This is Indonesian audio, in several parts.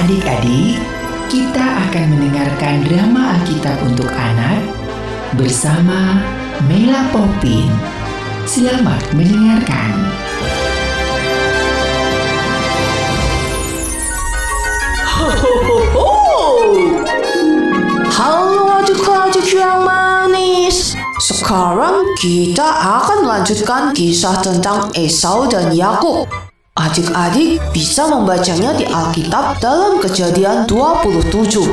Adik-adik, kita akan mendengarkan drama Alkitab untuk anak bersama Mela Popin. Selamat mendengarkan. Halo adik-adik yang manis. Sekarang kita akan melanjutkan kisah tentang Esau dan Yakub. Adik-adik bisa membacanya di Alkitab dalam Kejadian 27.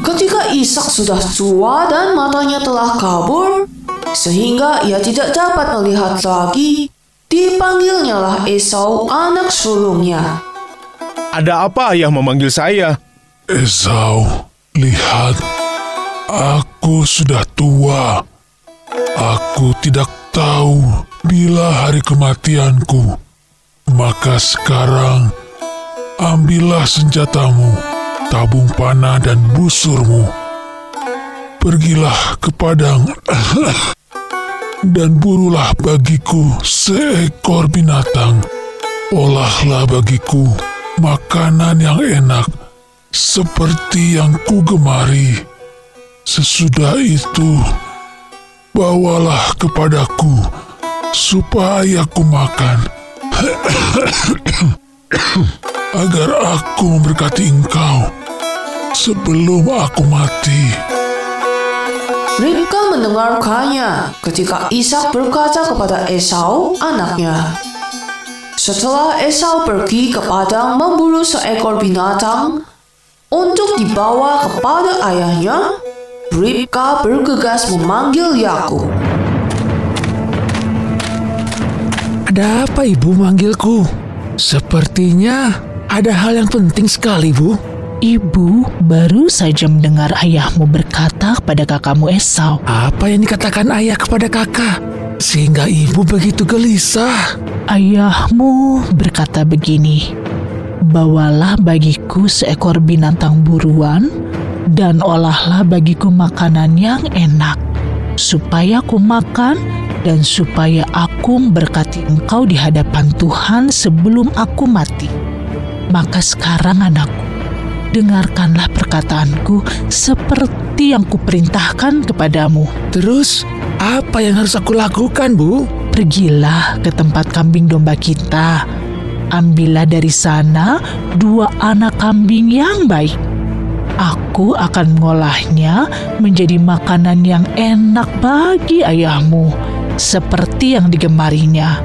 Ketika Ishak sudah tua dan matanya telah kabur, sehingga ia tidak dapat melihat lagi, dipanggilnya lah Esau anak sulungnya. Ada apa ayah memanggil saya? Esau, lihat, aku sudah tua. Aku tidak tahu bila hari kematianku. Maka sekarang, ambillah senjatamu, tabung panah dan busurmu. Pergilah ke padang dan burulah bagiku seekor binatang. Olahlah bagiku makanan yang enak seperti yang ku gemari. Sesudah itu, bawalah kepadaku supaya ku makan, agar aku memberkati engkau sebelum aku mati. Ribka mendengarkannya ketika Ishak berkata kepada Esau, anaknya. Setelah Esau pergi ke padang memburu seekor binatang untuk dibawa kepada ayahnya, Ribka bergegas memanggil Yakub. Ada apa ibu manggilku? Sepertinya ada hal yang penting sekali, Bu. Ibu baru saja mendengar ayahmu berkata kepada kakakmu Esau. Apa yang dikatakan ayah kepada kakak? Sehingga ibu begitu gelisah. Ayahmu berkata begini, Bawalah bagiku seekor binatang buruan dan olahlah bagiku makanan yang enak, supaya aku makan dan supaya aku memberkati engkau di hadapan Tuhan sebelum aku mati. Maka sekarang anakku, dengarkanlah perkataanku seperti yang kuperintahkan kepadamu. Terus, apa yang harus aku lakukan, Bu? Pergilah ke tempat kambing domba kita. Ambillah dari sana dua anak kambing yang baik. Aku akan mengolahnya menjadi makanan yang enak bagi ayahmu, seperti yang digemarinya.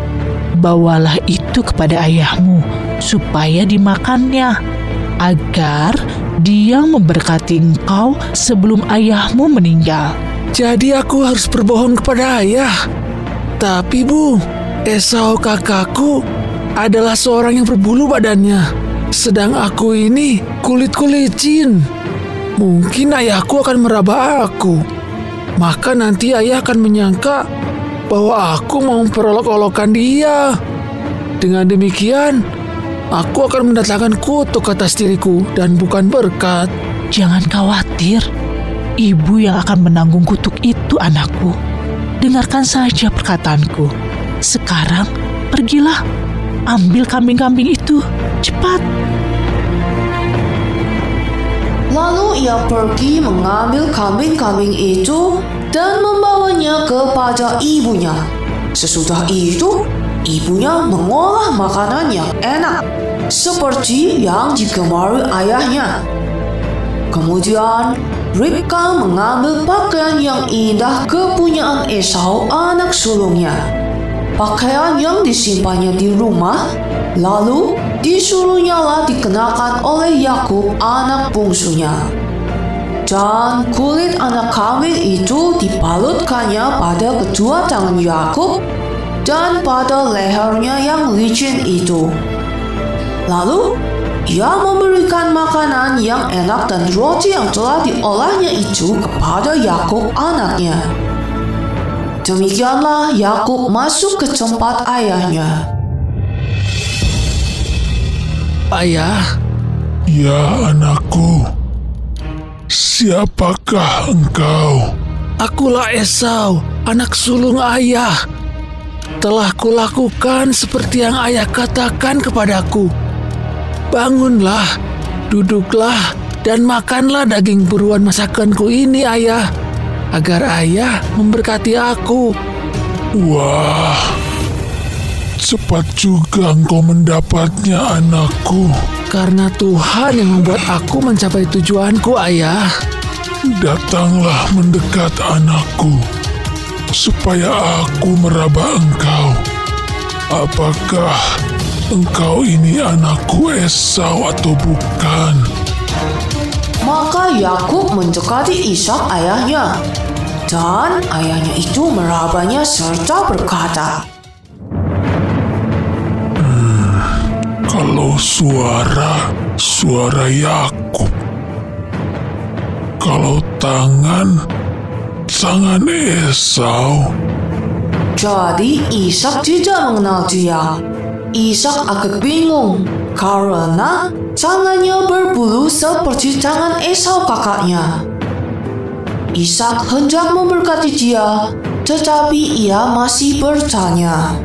Bawalah itu kepada ayahmu, supaya dimakannya, agar dia memberkati engkau sebelum ayahmu meninggal. Jadi aku harus berbohong kepada ayah. Tapi Bu, Esau kakakku adalah seorang yang berbulu badannya. Sedang aku ini kulit-kulicin. Mungkin ayahku akan meraba aku. Maka nanti ayah akan menyangka bahwa aku mau memperolok-olokkan dia. Dengan demikian, aku akan mendatangkan kutuk atas diriku dan bukan berkat. Jangan khawatir, ibu yang akan menanggung kutuk itu anakku. Dengarkan saja perkataanku. Sekarang pergilah, ambil kambing-kambing itu. Cepat. Lalu ia pergi mengambil kambing-kambing itu dan membawanya kepada ibunya. Sesudah itu, ibunya mengolah makanan yang enak, seperti yang digemari ayahnya. Kemudian, Ribka mengambil pakaian yang indah kepunyaan Esau anak sulungnya. Pakaian yang disimpannya di rumah, lalu disuruhnya lah dikenakan oleh Yakub anak bungsunya. Dan kulit anak kambing itu dipalutkannya pada kedua tangan Yakub dan pada lehernya yang licin itu. Lalu ia memberikan makanan yang enak dan roti yang telah diolahnya itu kepada Yakub anaknya. Demikianlah Yakub masuk ke tempat ayahnya. Ayah, Ya anakku, siapakah engkau? Akulah Esau, anak sulung ayah. Telah kulakukan seperti yang ayah katakan kepadaku. Bangunlah, duduklah, dan makanlah daging buruan masakanku ini, ayah. Agar ayah memberkati aku. Wah, cepat juga engkau mendapatnya anakku. Karena Tuhan yang membuat aku mencapai tujuanku, ayah. Datanglah mendekat anakku, supaya aku meraba engkau. Apakah engkau ini anakku Esau atau bukan? Maka Yakub mendekati Ishak ayahnya. Dan ayahnya itu merabanya serta berkata, Kalau suara, suara Yakub. Kalau tangan, tangan Esau. Jadi Ishak tidak mengenal dia. Ishak agak bingung karena tangannya berbulu seperti tangan Esau kakaknya. Ishak hendak memberkati dia, tetapi ia masih bertanya.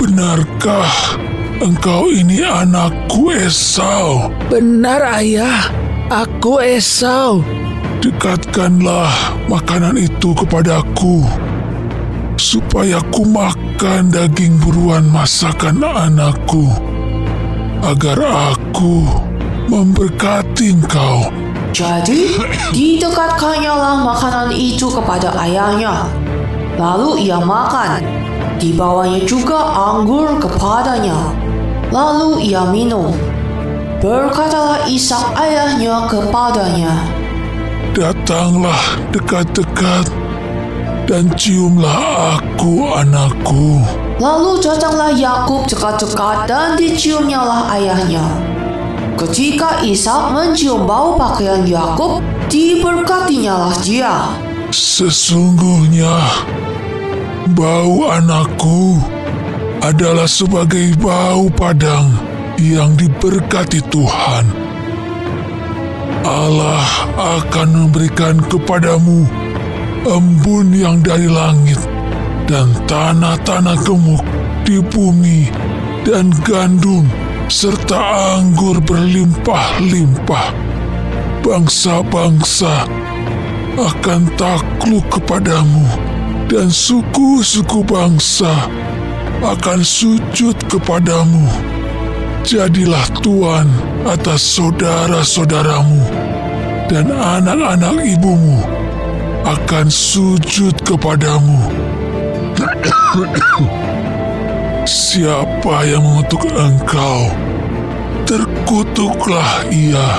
Benarkah engkau ini anakku Esau? Benar, ayah. Aku Esau. Dekatkanlah makanan itu kepadaku, supaya ku makan daging buruan masakan anakku, agar aku memberkati engkau. Jadi, didekatkannya makanan itu kepada ayahnya. Lalu ia makan. Dibawanya juga anggur kepadanya. Lalu ia minum. Berkatalah Ishak ayahnya kepadanya. Datanglah dekat-dekat dan ciumlah aku anakku. Lalu datanglah Yakub dekat-dekat dan diciumnya lah ayahnya. Ketika Ishak mencium bau pakaian Yakub, diberkatinya lah dia. Sesungguhnya bau anakku adalah sebagai bau padang yang diberkati Tuhan. Allah akan memberikan kepadamu embun yang dari langit dan tanah-tanah gemuk di bumi dan gandum serta anggur berlimpah-limpah. Bangsa-bangsa akan takluk kepadamu dan suku-suku bangsa akan sujud kepadamu. Jadilah tuan atas saudara-saudaramu dan anak-anak ibumu akan sujud kepadamu. Siapa yang mengutuk engkau, terkutuklah ia.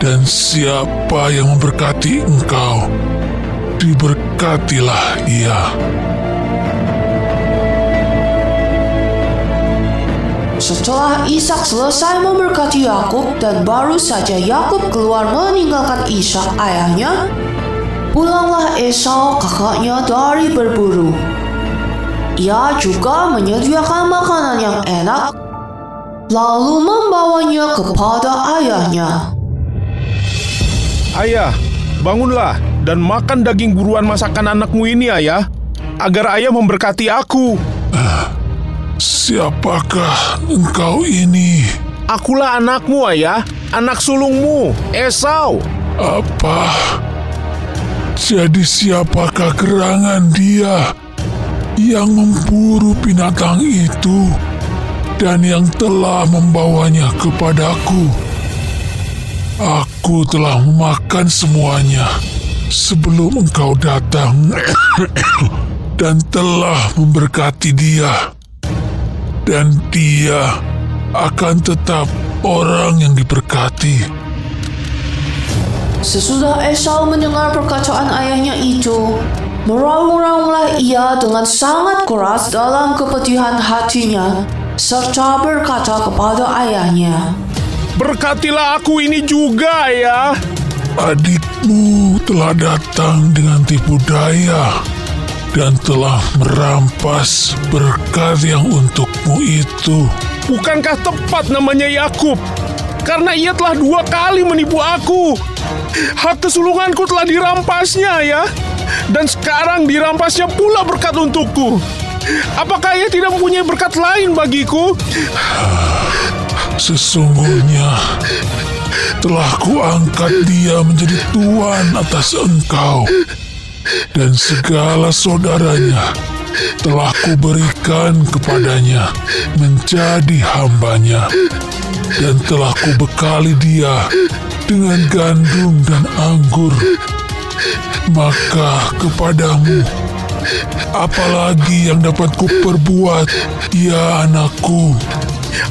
Dan siapa yang memberkati engkau, diberkatilah ia. Setelah Ishak selesai memberkati Yakub dan baru saja Yakub keluar meninggalkan Ishak ayahnya, pulanglah Esau kakaknya dari berburu. Ia juga menyediakan makanan yang enak, lalu membawanya kepada ayahnya. Ayah, bangunlah dan makan daging buruan masakan anakmu ini, ayah. Agar ayah memberkati aku. Siapakah engkau ini? Akulah anakmu, ayah. Anak sulungmu, Esau. Apa? Jadi siapakah gerangan dia yang memburu binatang itu dan yang telah membawanya kepadaku? Aku telah memakan semuanya sebelum engkau datang dan telah memberkati dia. Dan dia akan tetap orang yang diberkati. Sesudah Esau mendengar perkataan ayahnya itu, meraung-raunglah ia dengan sangat keras dalam kepedihan hatinya, serta berkata kepada ayahnya, Berkatilah aku ini juga, ayah. Adikmu telah datang dengan tipu daya dan telah merampas berkat yang untukmu itu. Bukankah tepat namanya Yakub? Karena ia telah dua kali menipu aku. Hak kesulunganku telah dirampasnya ya. Dan sekarang dirampasnya pula berkat untukku. Apakah ia tidak mempunyai berkat lain bagiku? Sesungguhnya telah kuangkat dia menjadi tuan atas engkau dan segala saudaranya telah kuberikan kepadanya menjadi hambanya dan telah kubekali dia dengan gandum dan anggur maka kepadamu apalagi yang dapat kuperbuat ya anakku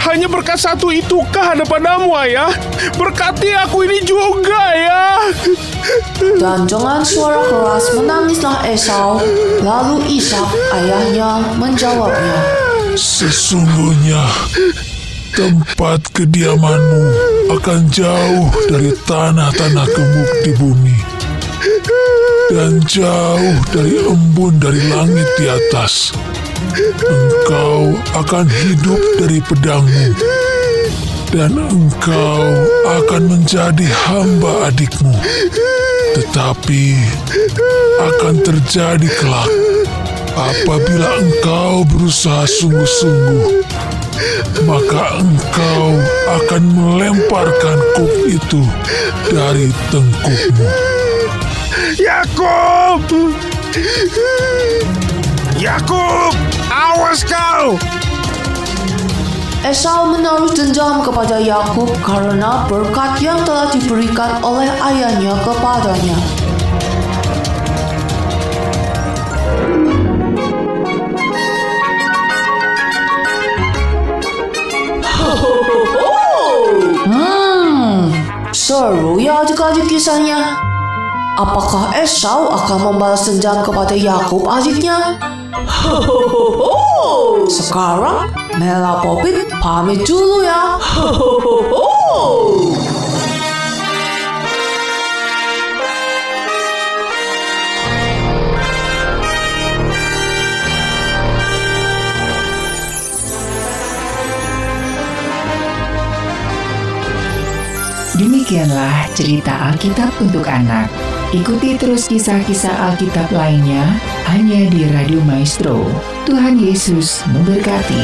Hanya berkat satu itukah ada padamu, ayah? Berkati aku ini juga, ya. Dan dengan suara keras menangislah Esau. Lalu Ishak ayahnya menjawabnya. Sesungguhnya tempat kediamanmu akan jauh dari tanah-tanah gemuk di bumi dan jauh dari embun dari langit di atas. Engkau akan hidup dari pedangmu dan engkau akan menjadi hamba adikmu. Tetapi akan terjadi kelak apabila engkau berusaha sungguh-sungguh maka engkau akan melemparkan kuk itu dari tengkukmu. Yakub! Yakub! Awas kau! Esau menaruh dendam kepada Yakub karena berkat yang telah diberikan oleh ayahnya kepadanya. Hmm, seru ya adik-adik kisahnya. Apakah Esau akan membalas dendam kepada Yakub adiknya? Sekarang Mela Popit pamit dulu ya. Demikianlah cerita Alkitab untuk anak. Ikuti terus kisah-kisah Alkitab lainnya hanya di Radio Maestro. Tuhan Yesus memberkati.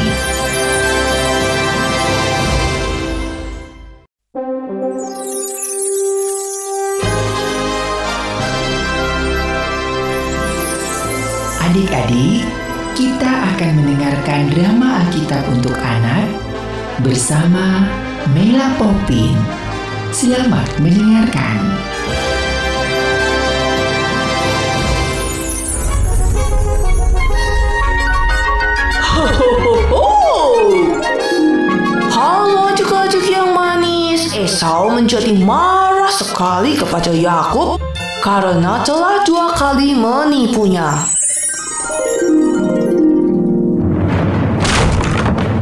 Adik-adik, kita akan mendengarkan drama Alkitab untuk anak bersama Mela Popin. Selamat mendengarkan. Halo adik-adik yang manis. Esau menjadi marah sekali kepada Yakub karena telah dua kali menipunya.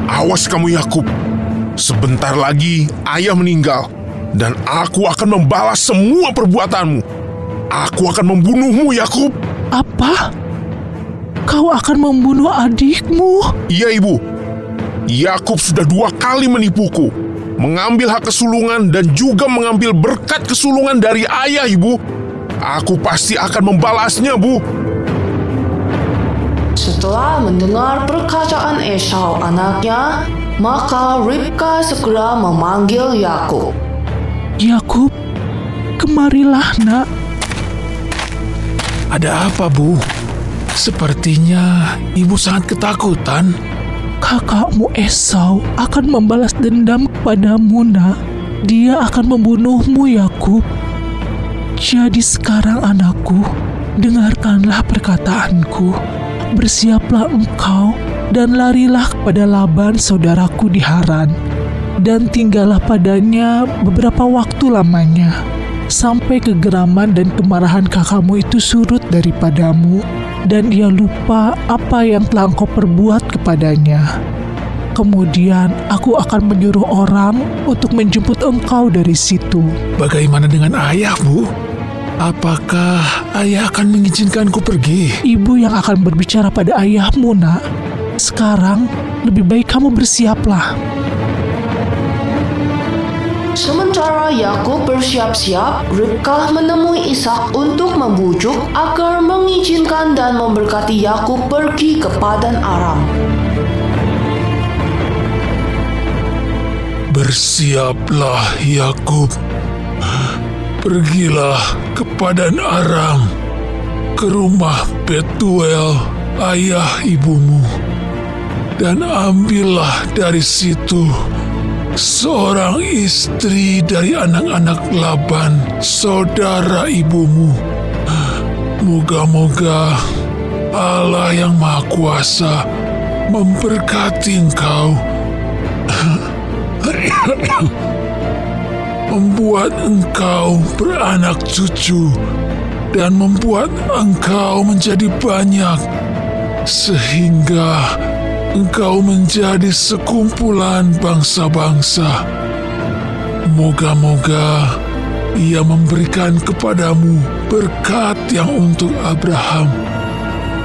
Awas kamu Yakub. Sebentar lagi ayah meninggal dan aku akan membalas semua perbuatanmu. Aku akan membunuhmu Yakub. Kau akan membunuh adikmu? Iya ibu. Yakub sudah dua kali menipuku. Mengambil hak kesulungan dan juga mengambil berkat kesulungan dari ayah ibu. Aku pasti akan membalasnya bu. Setelah mendengar perkataan Esau anaknya, maka Ribka segera memanggil Yakub. Yakub, kemarilah nak. Ada apa, Bu? Sepertinya ibu sangat ketakutan. Kakakmu Esau akan membalas dendam kepadamu, nak. Dia akan membunuhmu, Yakub. Jadi sekarang anakku, dengarkanlah perkataanku. Bersiaplah engkau dan larilah kepada Laban saudaraku di Haran. Dan tinggallah padanya beberapa waktu lamanya. Sampai kegeraman dan kemarahan kakakmu itu surut daripadamu dan ia lupa apa yang telah engkau perbuat kepadanya. Kemudian aku akan menyuruh orang untuk menjemput engkau dari situ. Bagaimana dengan ayah, Bu? Apakah ayah akan mengizinkanku pergi? Ibu yang akan berbicara pada ayahmu, nak. Sekarang lebih baik kamu bersiaplah. Sementara Yakub bersiap-siap, Ribkah menemui Ishak untuk membujuk agar mengizinkan dan memberkati Yakub pergi ke Padan Aram. Bersiaplah Yakub. Pergilah ke Padan Aram, ke rumah Betuel, ayah ibumu, dan ambillah dari situ seorang istri dari anak-anak Laban, saudara ibumu. Moga-moga Allah yang Maha Kuasa memberkati engkau, membuat engkau beranak cucu, dan membuat engkau menjadi banyak, sehingga engkau menjadi sekumpulan bangsa-bangsa. Moga-moga ia memberikan kepadamu berkat yang untuk Abraham,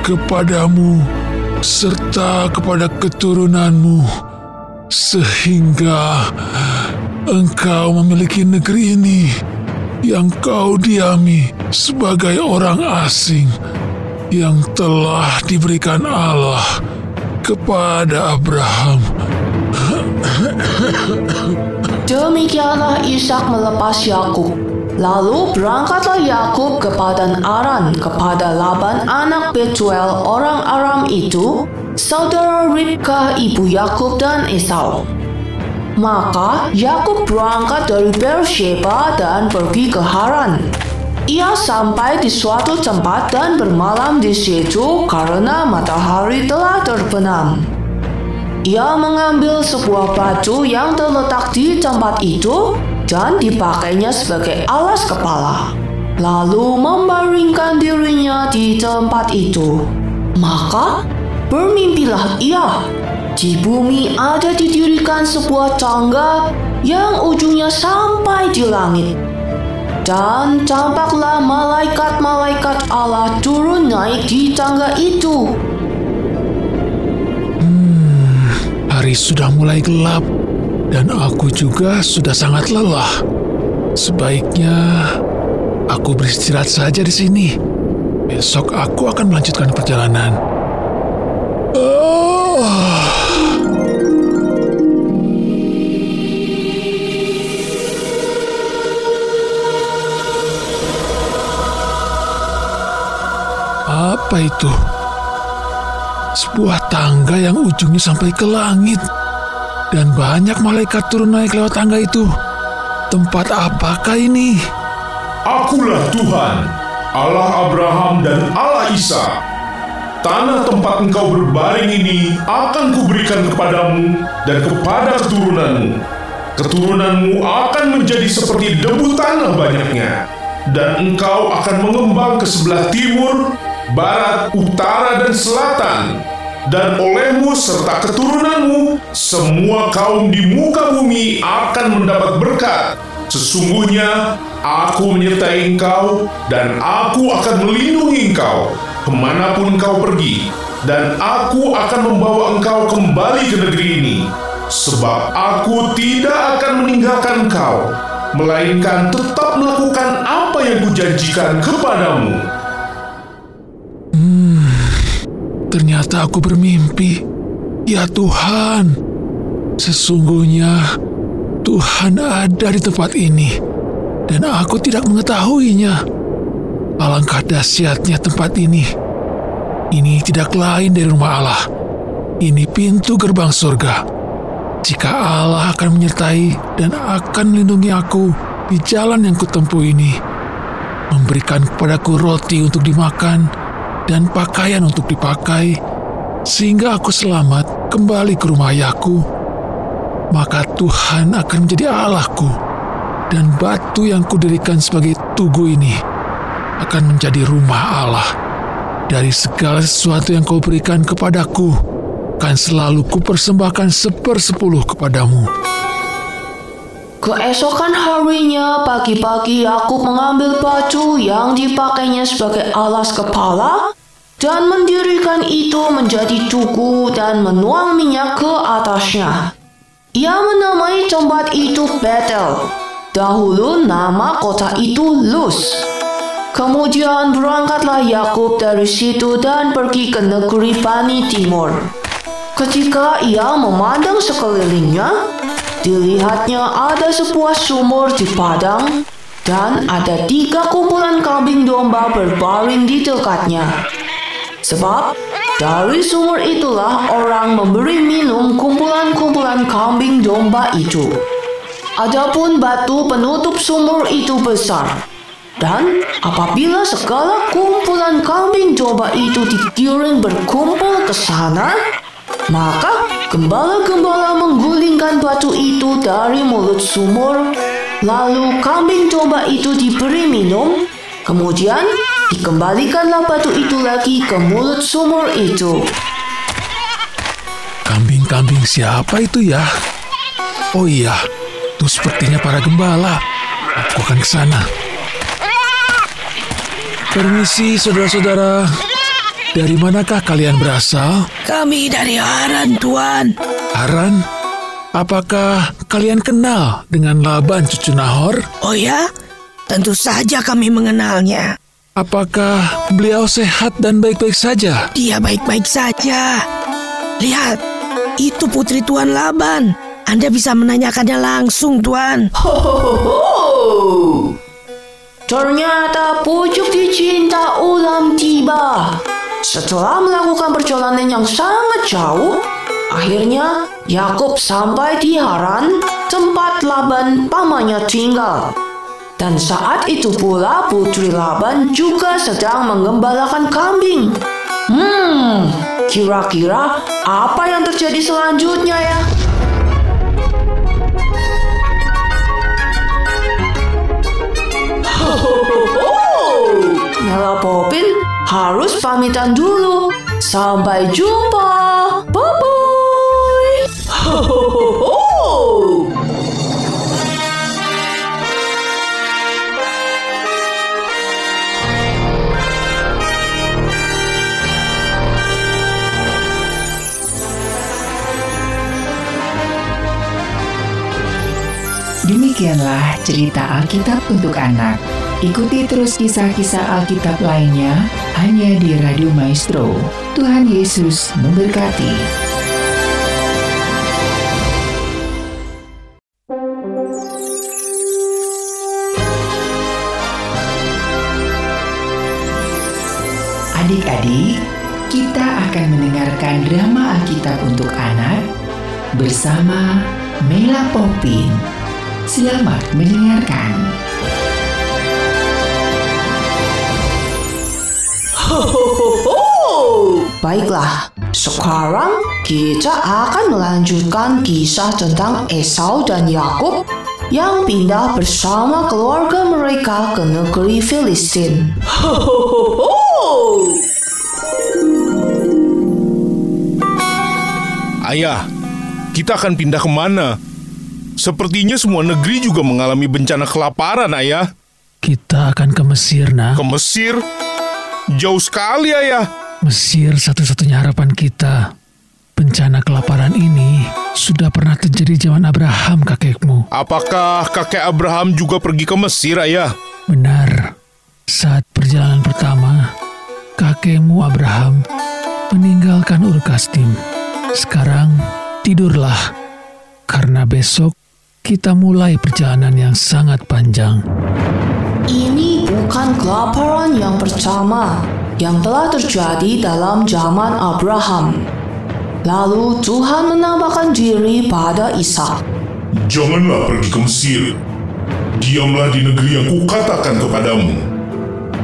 kepadamu, serta kepada keturunanmu, sehingga engkau memiliki negeri ini yang kau diami sebagai orang asing yang telah diberikan Allah kepada Abraham. Demikianlah Ishak melepas Yakub. Lalu berangkatlah Yakub ke Padan Aran kepada Laban anak Betuel orang Aram itu, saudara Ribkah ibu Yakub dan Esau. Maka Yakub berangkat dari Beersheba dan pergi ke Haran. Ia sampai di suatu tempat dan bermalam di situ karena matahari telah terbenam. Ia mengambil sebuah batu yang terletak di tempat itu dan dipakainya sebagai alas kepala, lalu membaringkan dirinya di tempat itu. Maka bermimpilah ia. Di bumi ada didirikan sebuah tangga yang ujungnya sampai di langit. Dan tampaklah malaikat-malaikat Allah turun naik di tangga itu. Hari sudah mulai gelap dan aku juga sudah sangat lelah. Sebaiknya aku beristirahat saja di sini. Besok aku akan melanjutkan perjalanan. Oh. Apa itu? Sebuah tangga yang ujungnya sampai ke langit. Dan banyak malaikat turun naik lewat tangga itu. Tempat apakah ini? Akulah Tuhan, Allah Abraham dan Allah Isa. Tanah tempat engkau berbaring ini akan kuberikan kepadamu dan kepada keturunanmu. Keturunanmu akan menjadi seperti debu tanah banyaknya, dan engkau akan mengembang ke sebelah timur, barat, utara, dan selatan. Dan olehmu serta keturunanmu, semua kaum di muka bumi akan mendapat berkat. Sesungguhnya aku menyertai engkau, dan aku akan melindungi engkau ke mana pun engkau pergi, dan aku akan membawa engkau kembali ke negeri ini. Sebab aku tidak akan meninggalkan engkau, melainkan tetap melakukan apa yang kujanjikan kepadamu. Ternyata aku bermimpi. Ya Tuhan, sesungguhnya Tuhan ada di tempat ini, dan aku tidak mengetahuinya. Alangkah dahsyatnya tempat ini. Ini tidak lain dari rumah Allah. Ini pintu gerbang surga. Jika Allah akan menyertai dan akan melindungi aku di jalan yang kutempuh ini, memberikan kepadaku roti untuk dimakan dan pakaian untuk dipakai, sehingga aku selamat kembali ke rumah ayahku, maka Tuhan akan menjadi Allahku, dan batu yang kudirikan sebagai tugu ini akan menjadi rumah Allah. Dari segala sesuatu yang kau berikan kepadaku, akan selalu kupersembahkan sepersepuluh kepadamu. Keesokan harinya, pagi-pagi Yakub mengambil baju yang dipakainya sebagai alas kepala dan mendirikan itu menjadi tugu dan menuang minyak ke atasnya. Ia menamai tempat itu Betel. Dahulu nama kota itu Luz. Kemudian berangkatlah Yakub dari situ dan pergi ke negeri Bani Timur. Ketika ia memandang sekelilingnya, dilihatnya ada sebuah sumur di padang dan ada tiga kumpulan kambing domba berbaring di dekatnya. Sebab dari sumur itulah orang memberi minum kumpulan-kumpulan kambing domba itu. Adapun batu penutup sumur itu besar. Dan apabila segala kumpulan kambing domba itu digiring berkumpul ke sana, maka gembala-gembala menggulingkan batu itu dari mulut sumur, lalu kambing domba itu diberi minum, kemudian dikembalikanlah batu itu lagi ke mulut sumur itu. Kambing-kambing siapa itu ya? Oh iya, itu sepertinya para gembala. Aku akan ke sana. Permisi, saudara-saudara. Dari manakah kalian berasal? Kami dari Haran, Tuan. Haran? Apakah kalian kenal dengan Laban cucu Nahor? Oh ya? Tentu saja kami mengenalnya. Apakah beliau sehat dan baik-baik saja? Dia baik-baik saja. Lihat, itu putri Tuan Laban. Anda bisa menanyakannya langsung, Tuan. Hohoho! Ternyata pucuk dicinta ulam tiba. Setelah melakukan perjalanan yang sangat jauh, akhirnya Yakub sampai di Haran, tempat Laban pamannya tinggal. Dan saat itu pula putri Laban juga sedang mengembalakan kambing. Hmm, kira-kira apa yang terjadi selanjutnya ya? Nela Popin harus pamitan dulu. Sampai jumpa. Bye-bye. Demikianlah cerita Alkitab untuk anak. Ikuti terus kisah-kisah Alkitab lainnya hanya di Radio Maestro. Tuhan Yesus memberkati. Adik-adik, kita akan mendengarkan drama Alkitab untuk anak bersama Mela Popin. Selamat mendengarkan. Baiklah, sekarang kita akan melanjutkan kisah tentang Esau dan Yakub yang pindah bersama keluarga mereka ke negeri Filistin. Ayah, kita akan pindah ke mana? Sepertinya semua negeri juga mengalami bencana kelaparan, ayah. Kita akan ke Mesir, nak. Ke Mesir? Jauh sekali, ayah. Mesir satu-satunya harapan kita. Bencana kelaparan ini sudah pernah terjadi zaman Abraham kakekmu. Apakah kakek Abraham juga pergi ke Mesir, ayah? Benar, saat perjalanan pertama, kakekmu Abraham meninggalkan Ur Kasdim. Sekarang tidurlah, karena besok kita mulai perjalanan yang sangat panjang. Ini bukan kelaparan yang pertama yang telah terjadi dalam zaman Abraham. Lalu Tuhan menambahkan diri pada Ishak. Janganlah pergi ke Mesir. Diamlah di negeri yang kukatakan kepadamu.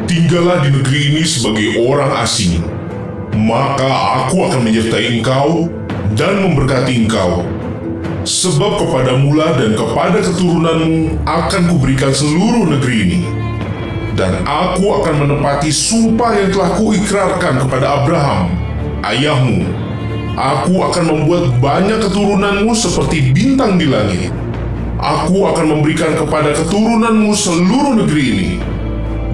Tinggallah di negeri ini sebagai orang asing. Maka aku akan menyertai engkau dan memberkati engkau. Sebab kepadamulah dan kepada keturunanmu akan kuberikan seluruh negeri ini. Dan aku akan menepati sumpah yang telah kuikrarkan kepada Abraham, ayahmu. Aku akan membuat banyak keturunanmu seperti bintang di langit. Aku akan memberikan kepada keturunanmu seluruh negeri ini.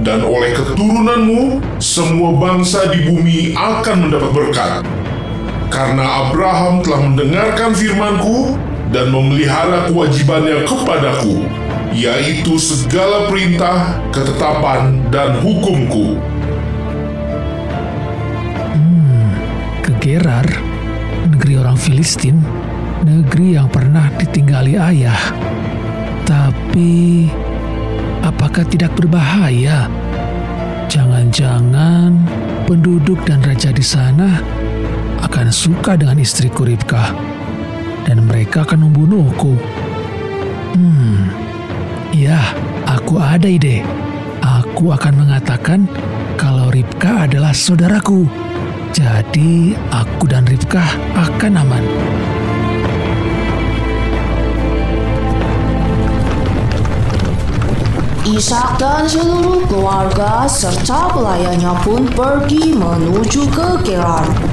Dan oleh keturunanmu, semua bangsa di bumi akan mendapat berkat. Karena Abraham telah mendengarkan firmanku dan memelihara kewajibannya kepadaku, yaitu segala perintah, ketetapan, dan hukumku. Ke Gerar, negeri orang Filistin, negeri yang pernah ditinggali ayah. Tapi, apakah tidak berbahaya? Jangan-jangan penduduk dan raja di sana akan suka dengan istriku Ribkah dan mereka akan membunuhku. Hmm, ya, aku ada ide. Aku akan mengatakan kalau Ribkah adalah saudaraku. Jadi, aku dan Ribkah akan aman. Ishak dan seluruh keluarga serta pelayannya pun pergi menuju ke Gerar.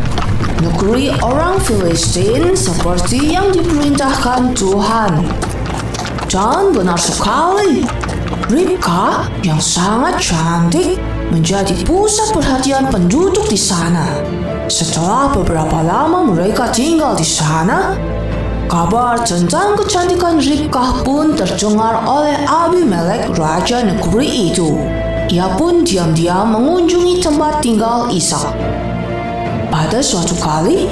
Negeri orang Filistin seperti yang diperintahkan Tuhan. Dan benar sekali, Ribka yang sangat cantik menjadi pusat perhatian penduduk di sana. Setelah beberapa lama mereka tinggal di sana, Kabar tentang kecantikan Ribkah pun terdengar oleh Abimelek raja negeri itu. Ia pun diam-diam mengunjungi tempat tinggal Ishak. Pada suatu kali,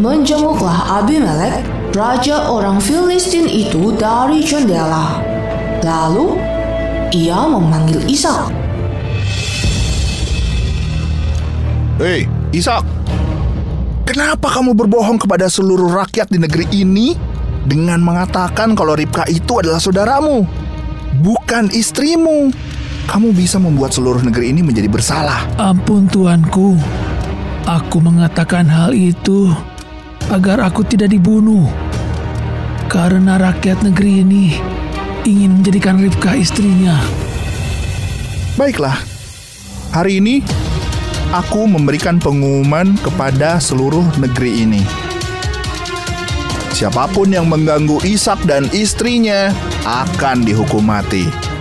menjenguklah Abimelek, raja orang Filistin itu dari jendela. Lalu, ia memanggil Ishak. Hei, Ishak. Kenapa kamu berbohong kepada seluruh rakyat di negeri ini dengan mengatakan kalau Ribka itu adalah saudaramu, bukan istrimu? Kamu bisa membuat seluruh negeri ini menjadi bersalah. Ampun tuanku, aku mengatakan hal itu agar aku tidak dibunuh. Karena rakyat negeri ini ingin menjadikan Ribka istrinya. Baiklah, hari ini aku memberikan pengumuman kepada seluruh negeri ini. Siapa pun yang mengganggu Ishak dan istrinya akan dihukum mati.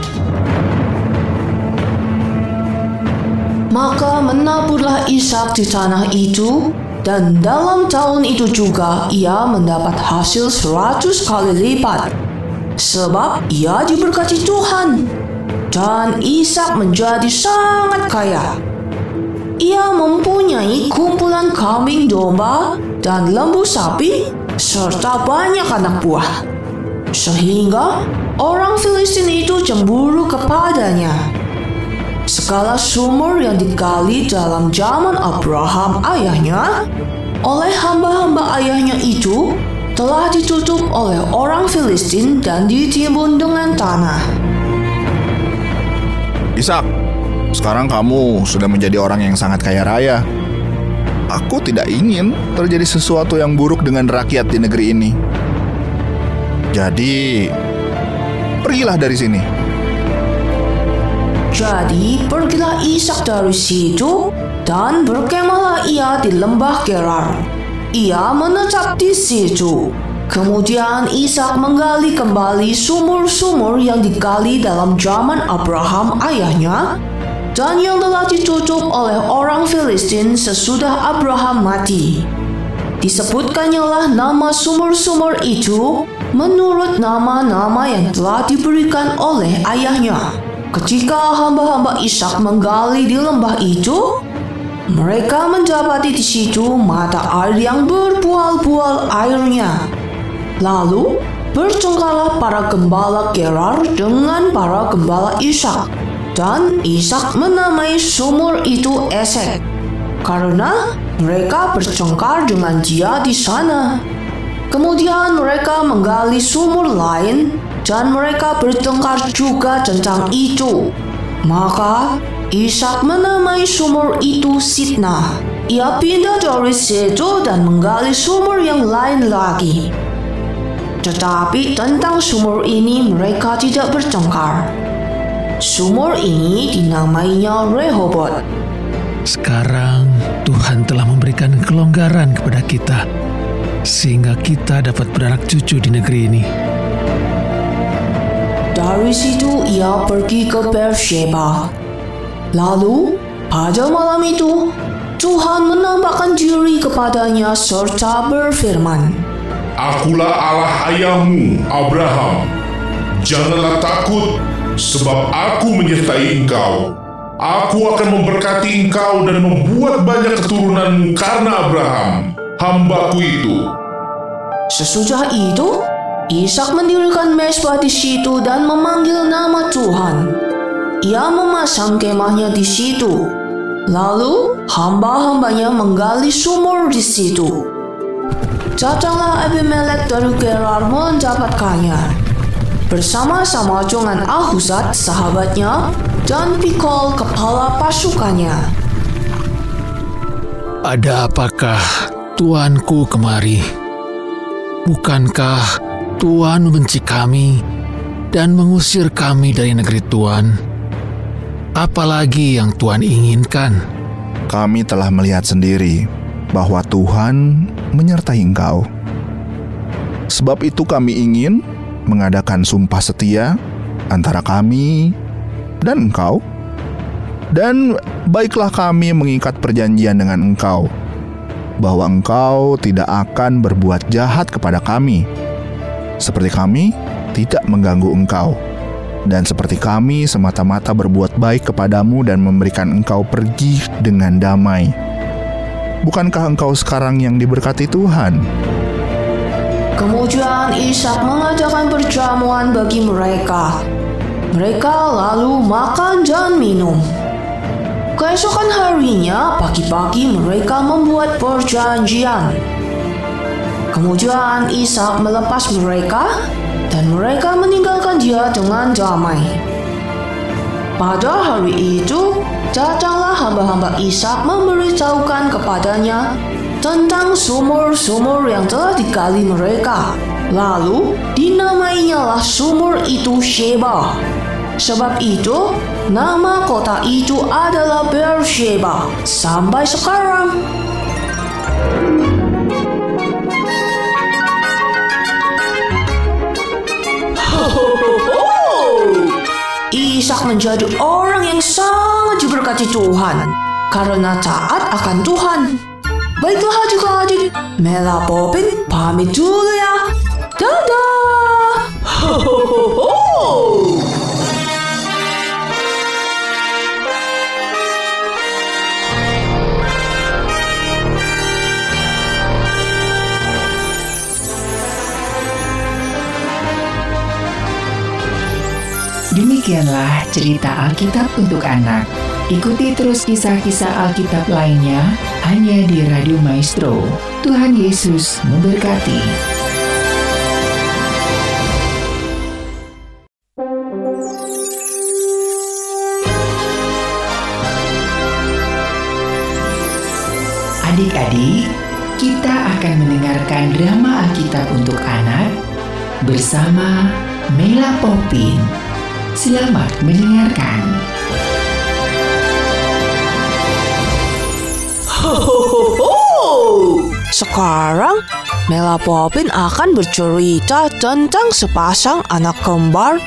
Maka menaburlah Ishak di tanah itu, dan dalam tahun itu juga ia mendapat hasil seratus kali lipat. Sebab ia diberkati Tuhan, dan Ishak menjadi sangat kaya. Ia mempunyai kumpulan kambing domba dan lembu sapi, serta banyak anak buah. Sehingga orang Filistin itu cemburu kepadanya. Segala sumur yang digali dalam zaman Abraham ayahnya oleh hamba-hamba ayahnya itu telah ditutup oleh orang Filistin dan ditimbun dengan tanah. Ishak, sekarang kamu sudah menjadi orang yang sangat kaya raya. Aku tidak ingin terjadi sesuatu yang buruk dengan rakyat di negeri ini. Jadi, pergilah dari sini. Jadi pergilah Ishak dari situ dan berkemahlah ia di lembah Gerar. Ia menetap di situ. Kemudian Ishak menggali kembali sumur-sumur yang digali dalam zaman Abraham ayahnya dan yang telah ditutup oleh orang Filistin sesudah Abraham mati. Disebutkannya nama sumur-sumur itu menurut nama-nama yang telah diberikan oleh ayahnya. Ketika hamba-hamba Ishak menggali di lembah itu, mereka mendapati di situ mata air yang berbual-bual airnya. Lalu bertengkarlah para gembala Gerar dengan para gembala Ishak. Dan Ishak menamai sumur itu Esek karena mereka bertengkar dengan dia di sana. Kemudian mereka menggali sumur lain dan mereka bertengkar juga tentang itu. Maka Ishak menamai sumur itu Sitna. Ia pindah dari situ dan menggali sumur yang lain lagi. Tetapi tentang sumur ini mereka tidak bertengkar. Sumur ini dinamainya Rehobot. Sekarang Tuhan telah memberikan kelonggaran kepada kita sehingga kita dapat beranak cucu di negeri ini. Dari situ ia pergi ke Beersheba. Lalu pada malam itu Tuhan menampakkan diri kepadanya serta berfirman, Akulah Allah ayahmu, Abraham. Janganlah takut, sebab aku menyertai engkau. Aku akan memberkati engkau dan membuat banyak keturunanmu karena Abraham, hambaku itu. Sesudah itu, Ishak mendirikan mesbah di situ dan memanggil nama Tuhan. Ia memasang kemahnya di situ. Lalu hamba-hambanya menggali sumur di situ. Datanglah Abimelek dari Gerar mendapatkannya. Bersama-sama dengan Ahuzat sahabatnya dan Pikol kepala pasukannya. Ada apakah tuanku kemari? Bukankah Tuhan membenci kami dan mengusir kami dari negeri Tuhan? Apalagi yang Tuhan inginkan? Kami telah melihat sendiri bahwa Tuhan menyertai engkau. Sebab itu kami ingin mengadakan sumpah setia antara kami dan engkau. Dan baiklah kami mengikat perjanjian dengan engkau, bahwa engkau tidak akan berbuat jahat kepada kami, seperti kami tidak mengganggu engkau, dan seperti kami semata-mata berbuat baik kepadamu dan memberikan engkau pergi dengan damai. Bukankah engkau sekarang yang diberkati Tuhan? Kemudian Ishak mengadakan perjamuan bagi mereka. Mereka lalu makan dan minum. Keesokan harinya, pagi-pagi mereka membuat perjanjian. Kemudian Ishak melepas mereka dan mereka meninggalkan dia dengan damai. Pada hari itu, datanglah hamba-hamba Ishak memberitahukan kepadanya tentang sumur-sumur yang telah digali mereka. Lalu dinamainya lah sumur itu Sheba. Sebab itu, nama kota itu adalah Beersheba sampai sekarang. Ishak menjadi orang yang sangat diberkati Tuhan karena taat akan Tuhan. Baiklah adik-adik, Mela Popin pamit dulu ya. Dadah! Ho, ho, ho, ho. Demikianlah cerita Alkitab untuk anak. Ikuti terus kisah-kisah Alkitab lainnya hanya di Radio Maestro. Tuhan Yesus memberkati. Adik-adik, kita akan mendengarkan drama Alkitab untuk anak bersama Mela Popin. Selamat mendengarkan. Sekarang, Mela Popin akan bercerita tentang sepasang anak kembar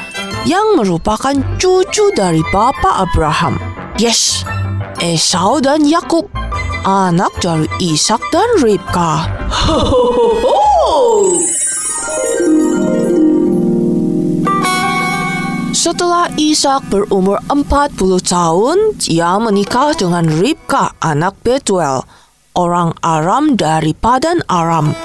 yang merupakan cucu dari Bapak Abraham. Yes, Esau dan Yakub, anak dari Ishak dan Ribka. Setelah Ishak berumur 40 tahun, dia menikah dengan Ribka, anak Betuel, orang Aram dari Padan Aram.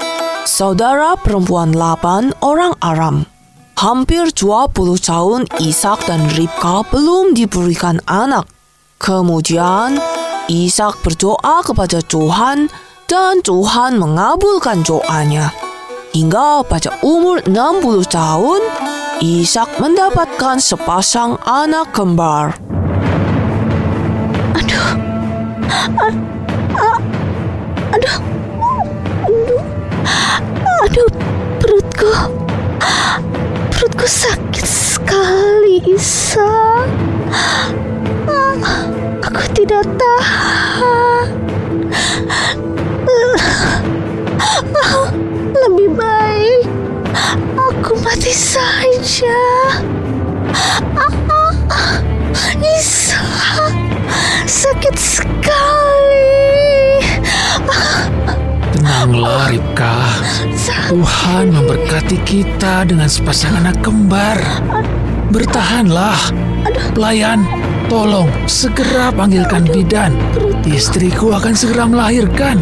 Saudara perempuan Laban, orang Aram. Hampir 20 tahun Ishak dan Ribka belum diberikan anak. Kemudian, Ishak berdoa kepada Tuhan dan Tuhan mengabulkan doanya. Hingga pada umur 60 tahun, Ishak mendapatkan sepasang anak kembar. Aduh, A- a- aduh, aduh, aduh, perutku, perutku sakit sekali, Isa. Ah, Aku tidak tahan. Ah, Lebih baik aku mati saja. Ah, ah, ah. Isa, sakit sekali. Ah, Tenanglah. Sakit. Tuhan memberkati kita dengan sepasang anak kembar. Bertahanlah. Pelayan, tolong segera panggilkan bidan. Istriku akan segera melahirkan.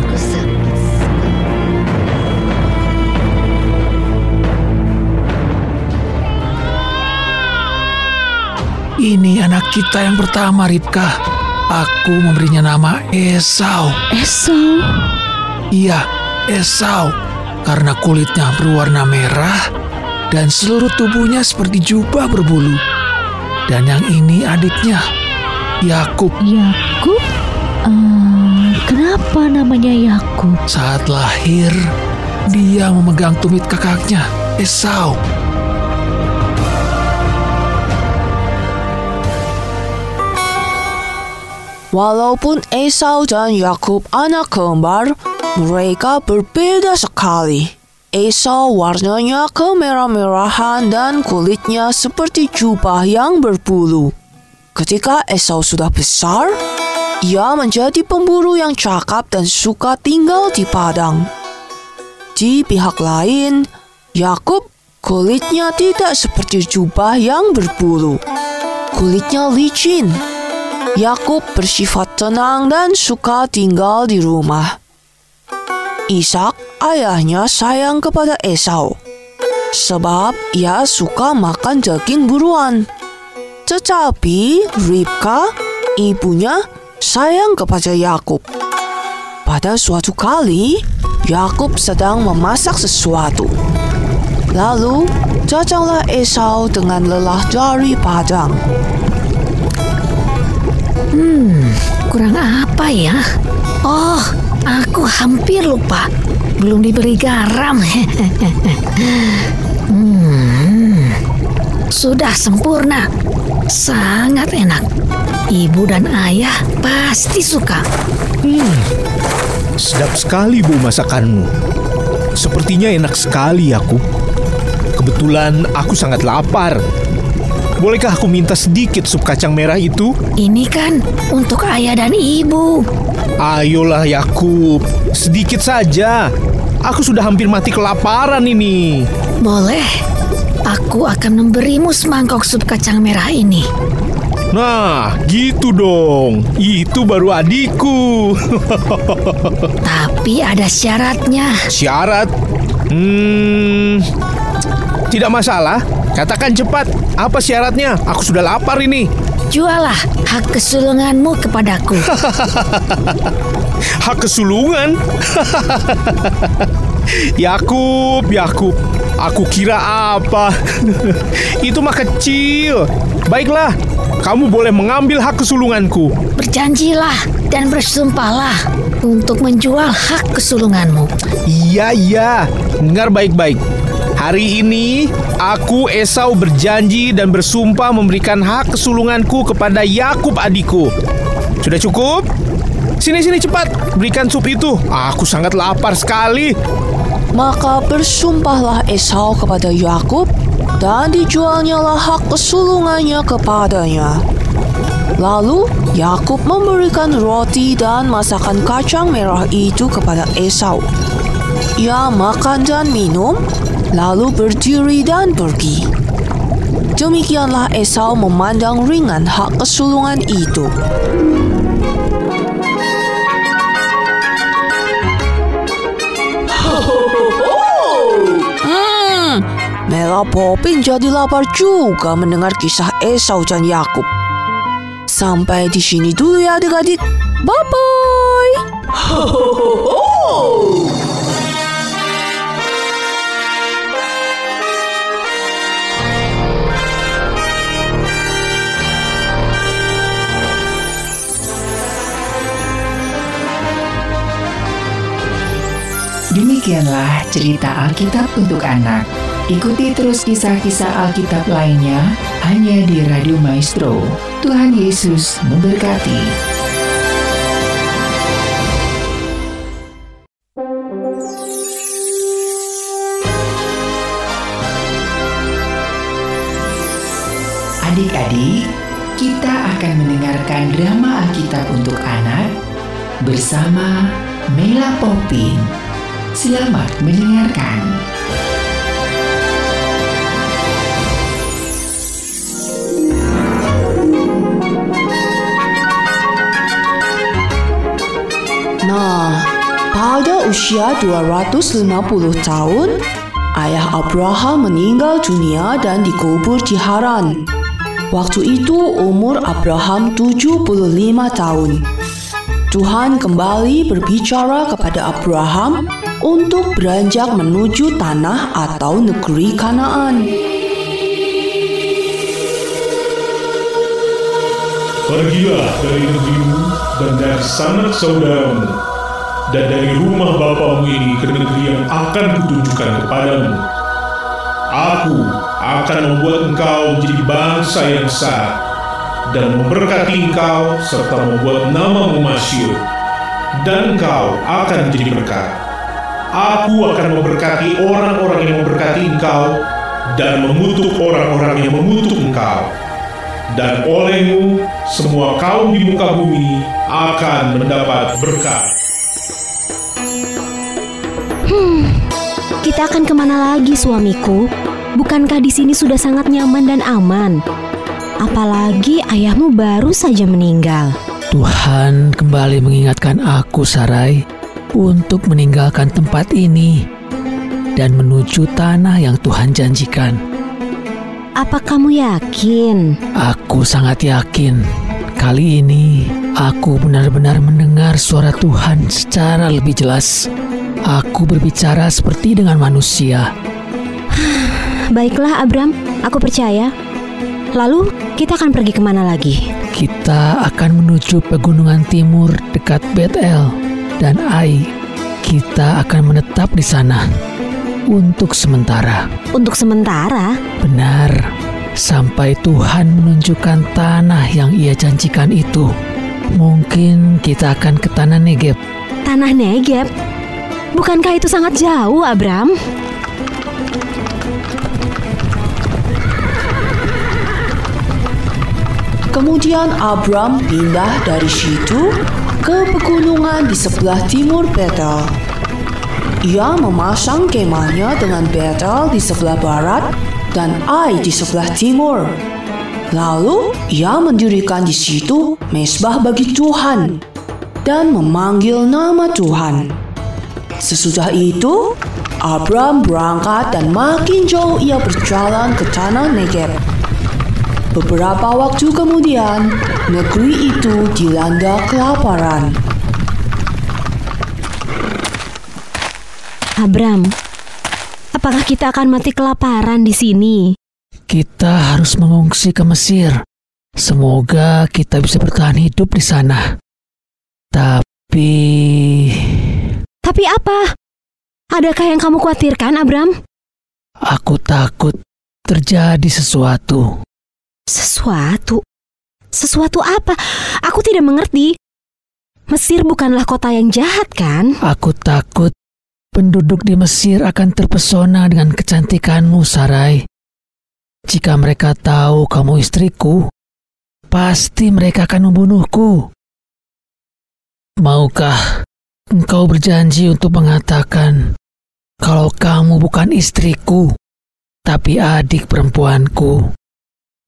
Ini anak kita yang pertama, Ripka. Aku memberinya nama Esau. Esau, Iya, Esau. Karena kulitnya berwarna merah dan seluruh tubuhnya seperti jubah berbulu. Dan yang ini adiknya, Yakub. Yakub. Eh, kenapa namanya Yakub? Saat lahir, dia memegang tumit kakaknya, Esau. Walaupun Esau dan Yakub anak kembar, mereka berbeda sekali. Esau warnanya kemerah-merahan dan kulitnya seperti jubah yang berbulu. Ketika Esau sudah besar, ia menjadi pemburu yang cakap dan suka tinggal di padang. Di pihak lain, Yakub kulitnya tidak seperti jubah yang berbulu. Kulitnya licin. Yakub bersifat tenang dan suka tinggal di rumah. Ishak, ayahnya sayang kepada Esau, sebab ia suka makan daging buruan. Tetapi Ribka, ibunya, sayang kepada Yakub. Pada suatu kali, Yakub sedang memasak sesuatu. Lalu, datanglah Esau dengan lelah dari padang. Kurang apa ya? Oh, aku hampir lupa. Belum diberi garam. hmm, sudah sempurna. Sangat enak. Ibu dan ayah pasti suka. Sedap sekali bu masakanmu. Sepertinya enak sekali aku. Kebetulan aku sangat lapar. Bolehkah aku minta sedikit sup kacang merah itu? Ini kan untuk ayah dan ibu. Ayolah Yakub, sedikit saja. Aku sudah hampir mati kelaparan ini. Boleh. Aku akan memberimu semangkok sup kacang merah ini. Nah, gitu dong. Itu baru adikku. Tapi ada syaratnya. Syarat? Hmm, tidak masalah. Katakan cepat. Apa syaratnya? Aku sudah lapar ini. Jualah hak kesulunganmu kepadaku. Hak kesulungan? Yakub, Yakub. Aku kira apa? Itu mah kecil. Baiklah, kamu boleh mengambil hak kesulunganku. Berjanjilah dan bersumpahlah untuk menjual hak kesulunganmu. Iya, iya. Dengar baik-baik. Hari ini aku Esau berjanji dan bersumpah memberikan hak kesulunganku kepada Yakub adikku. Sudah cukup? Sini sini cepat, berikan sup itu. Aku sangat lapar sekali. Maka bersumpahlah Esau kepada Yakub dan dijualnyalah hak kesulungannya kepadanya. Lalu Yakub memberikan roti dan masakan kacang merah itu kepada Esau. Ia makan dan minum, lalu berdiri dan pergi. Demikianlah Esau memandang ringan hak kesulungan itu. Hmm, Mela Popin jadi lapar juga mendengar kisah Esau dan Yakub. Sampai di sini dulu ya adik-adik. Bye-bye. Demikianlah cerita Alkitab untuk anak. Ikuti terus kisah-kisah Alkitab lainnya hanya di Radio Maestro. Tuhan Yesus memberkati. Adik-adik, kita akan mendengarkan drama Alkitab untuk anak bersama Mela Popin. Selamat mendengarkan. Nah, pada usia 250 tahun, ayah Abraham meninggal dunia dan dikubur di Haran. Waktu itu umur Abraham 75 tahun. Tuhan kembali berbicara kepada Abraham untuk beranjak menuju tanah atau negeri Kanaan. Pergilah dari negerimu dan dari sanak saudaramu dan dari rumah bapamu ini ke negeri yang akan kutunjukkan kepadamu. Aku akan membuat engkau menjadi bangsa yang sah dan memberkati engkau serta membuat namamu masyur dan engkau akan menjadi berkat. Aku akan memberkati orang-orang yang memberkati engkau dan mengutuk orang-orang yang mengutuk engkau. Dan olehmu semua kaum di muka bumi akan mendapat berkat. Hmm, kita akan ke mana lagi suamiku? Bukankah di sini sudah sangat nyaman dan aman? Apalagi ayahmu baru saja meninggal. Tuhan kembali mengingatkan aku, Sarai, untuk meninggalkan tempat ini dan menuju tanah yang Tuhan janjikan. Apa kamu yakin? Aku sangat yakin. Kali ini aku benar-benar mendengar suara Tuhan secara lebih jelas. Aku berbicara seperti dengan manusia. Baiklah, Abram, aku percaya. Lalu kita akan pergi ke mana lagi? Kita akan menuju pegunungan timur dekat Betel dan Ai. Kita akan menetap di sana untuk sementara. Untuk sementara? Benar. Sampai Tuhan menunjukkan tanah yang ia janjikan itu. Mungkin kita akan ke tanah Negeb. Tanah Negeb? Bukankah itu sangat jauh, Abram? Kemudian Abram pindah dari situ ke pegunungan di sebelah timur Betel. Ia memasang kemahnya dengan Betel di sebelah barat dan Ai di sebelah timur. Lalu ia mendirikan di situ mesbah bagi Tuhan dan memanggil nama Tuhan. Sesudah itu, Abram berangkat dan makin jauh ia berjalan ke tanah Negeb. Beberapa waktu kemudian, negeri itu dilanda kelaparan. Abram, apakah kita akan mati kelaparan di sini? Kita harus mengungsi ke Mesir. Semoga kita bisa bertahan hidup di sana. Tapi... Tapi apa? Adakah yang kamu khawatirkan, Abram? Aku takut terjadi sesuatu. Sesuatu? Sesuatu apa? Aku tidak mengerti. Mesir bukanlah kota yang jahat, kan? Aku takut penduduk di Mesir akan terpesona dengan kecantikanmu, Sarai. Jika mereka tahu kamu istriku, pasti mereka akan membunuhku. Maukah engkau berjanji untuk mengatakan kalau kamu bukan istriku, tapi adik perempuanku,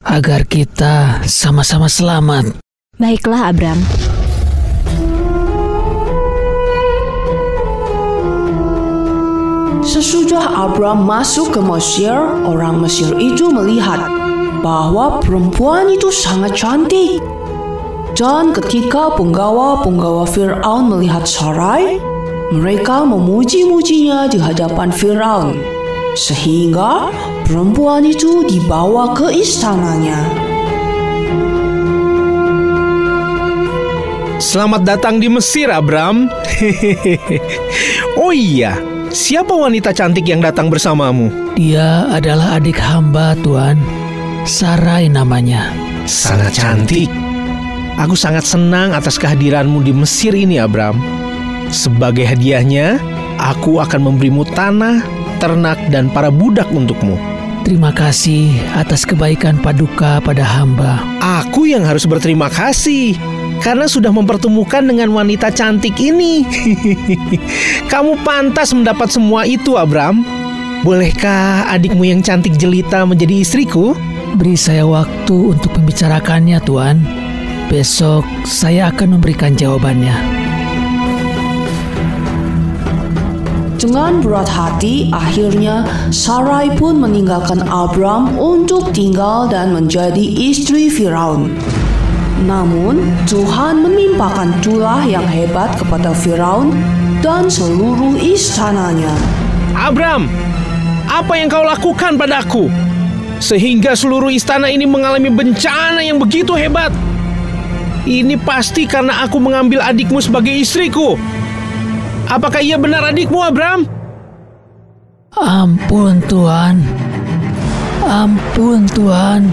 agar kita sama-sama selamat? Baiklah, Abram. Sesudah Abram masuk ke Mesir, orang Mesir itu melihat bahwa perempuan itu sangat cantik. Dan ketika penggawa-penggawa Fir'aun melihat Sarai, mereka memuji-mujinya di hadapan Fir'aun. Sehingga perempuan itu dibawa ke istananya. Selamat datang di Mesir, Abram. oh iya, siapa wanita cantik yang datang bersamamu? Dia adalah adik hamba, Tuan. Sarai namanya. Sangat cantik. Aku sangat senang atas kehadiranmu di Mesir ini, Abram. Sebagai hadiahnya, aku akan memberimu tanah, ternak, dan para budak untukmu. Terima kasih atas kebaikan paduka pada hamba. Aku yang harus berterima kasih karena sudah mempertemukan dengan wanita cantik ini. Kamu pantas mendapat semua itu, Abram. Bolehkah adikmu yang cantik jelita menjadi istriku? Beri saya waktu untuk membicarakannya, Tuan. Besok saya akan memberikan jawabannya. Dengan berat hati, akhirnya Sarai pun meninggalkan Abram untuk tinggal dan menjadi istri Firaun. Namun, Tuhan menimpakan tulah yang hebat kepada Firaun dan seluruh istananya. Abram, apa yang kau lakukan padaku? Sehingga seluruh istana ini mengalami bencana yang begitu hebat. Ini pasti karena aku mengambil adikmu sebagai istriku. Apakah ia benar adikmu, Abram? Ampun Tuhan. Ampun Tuhan.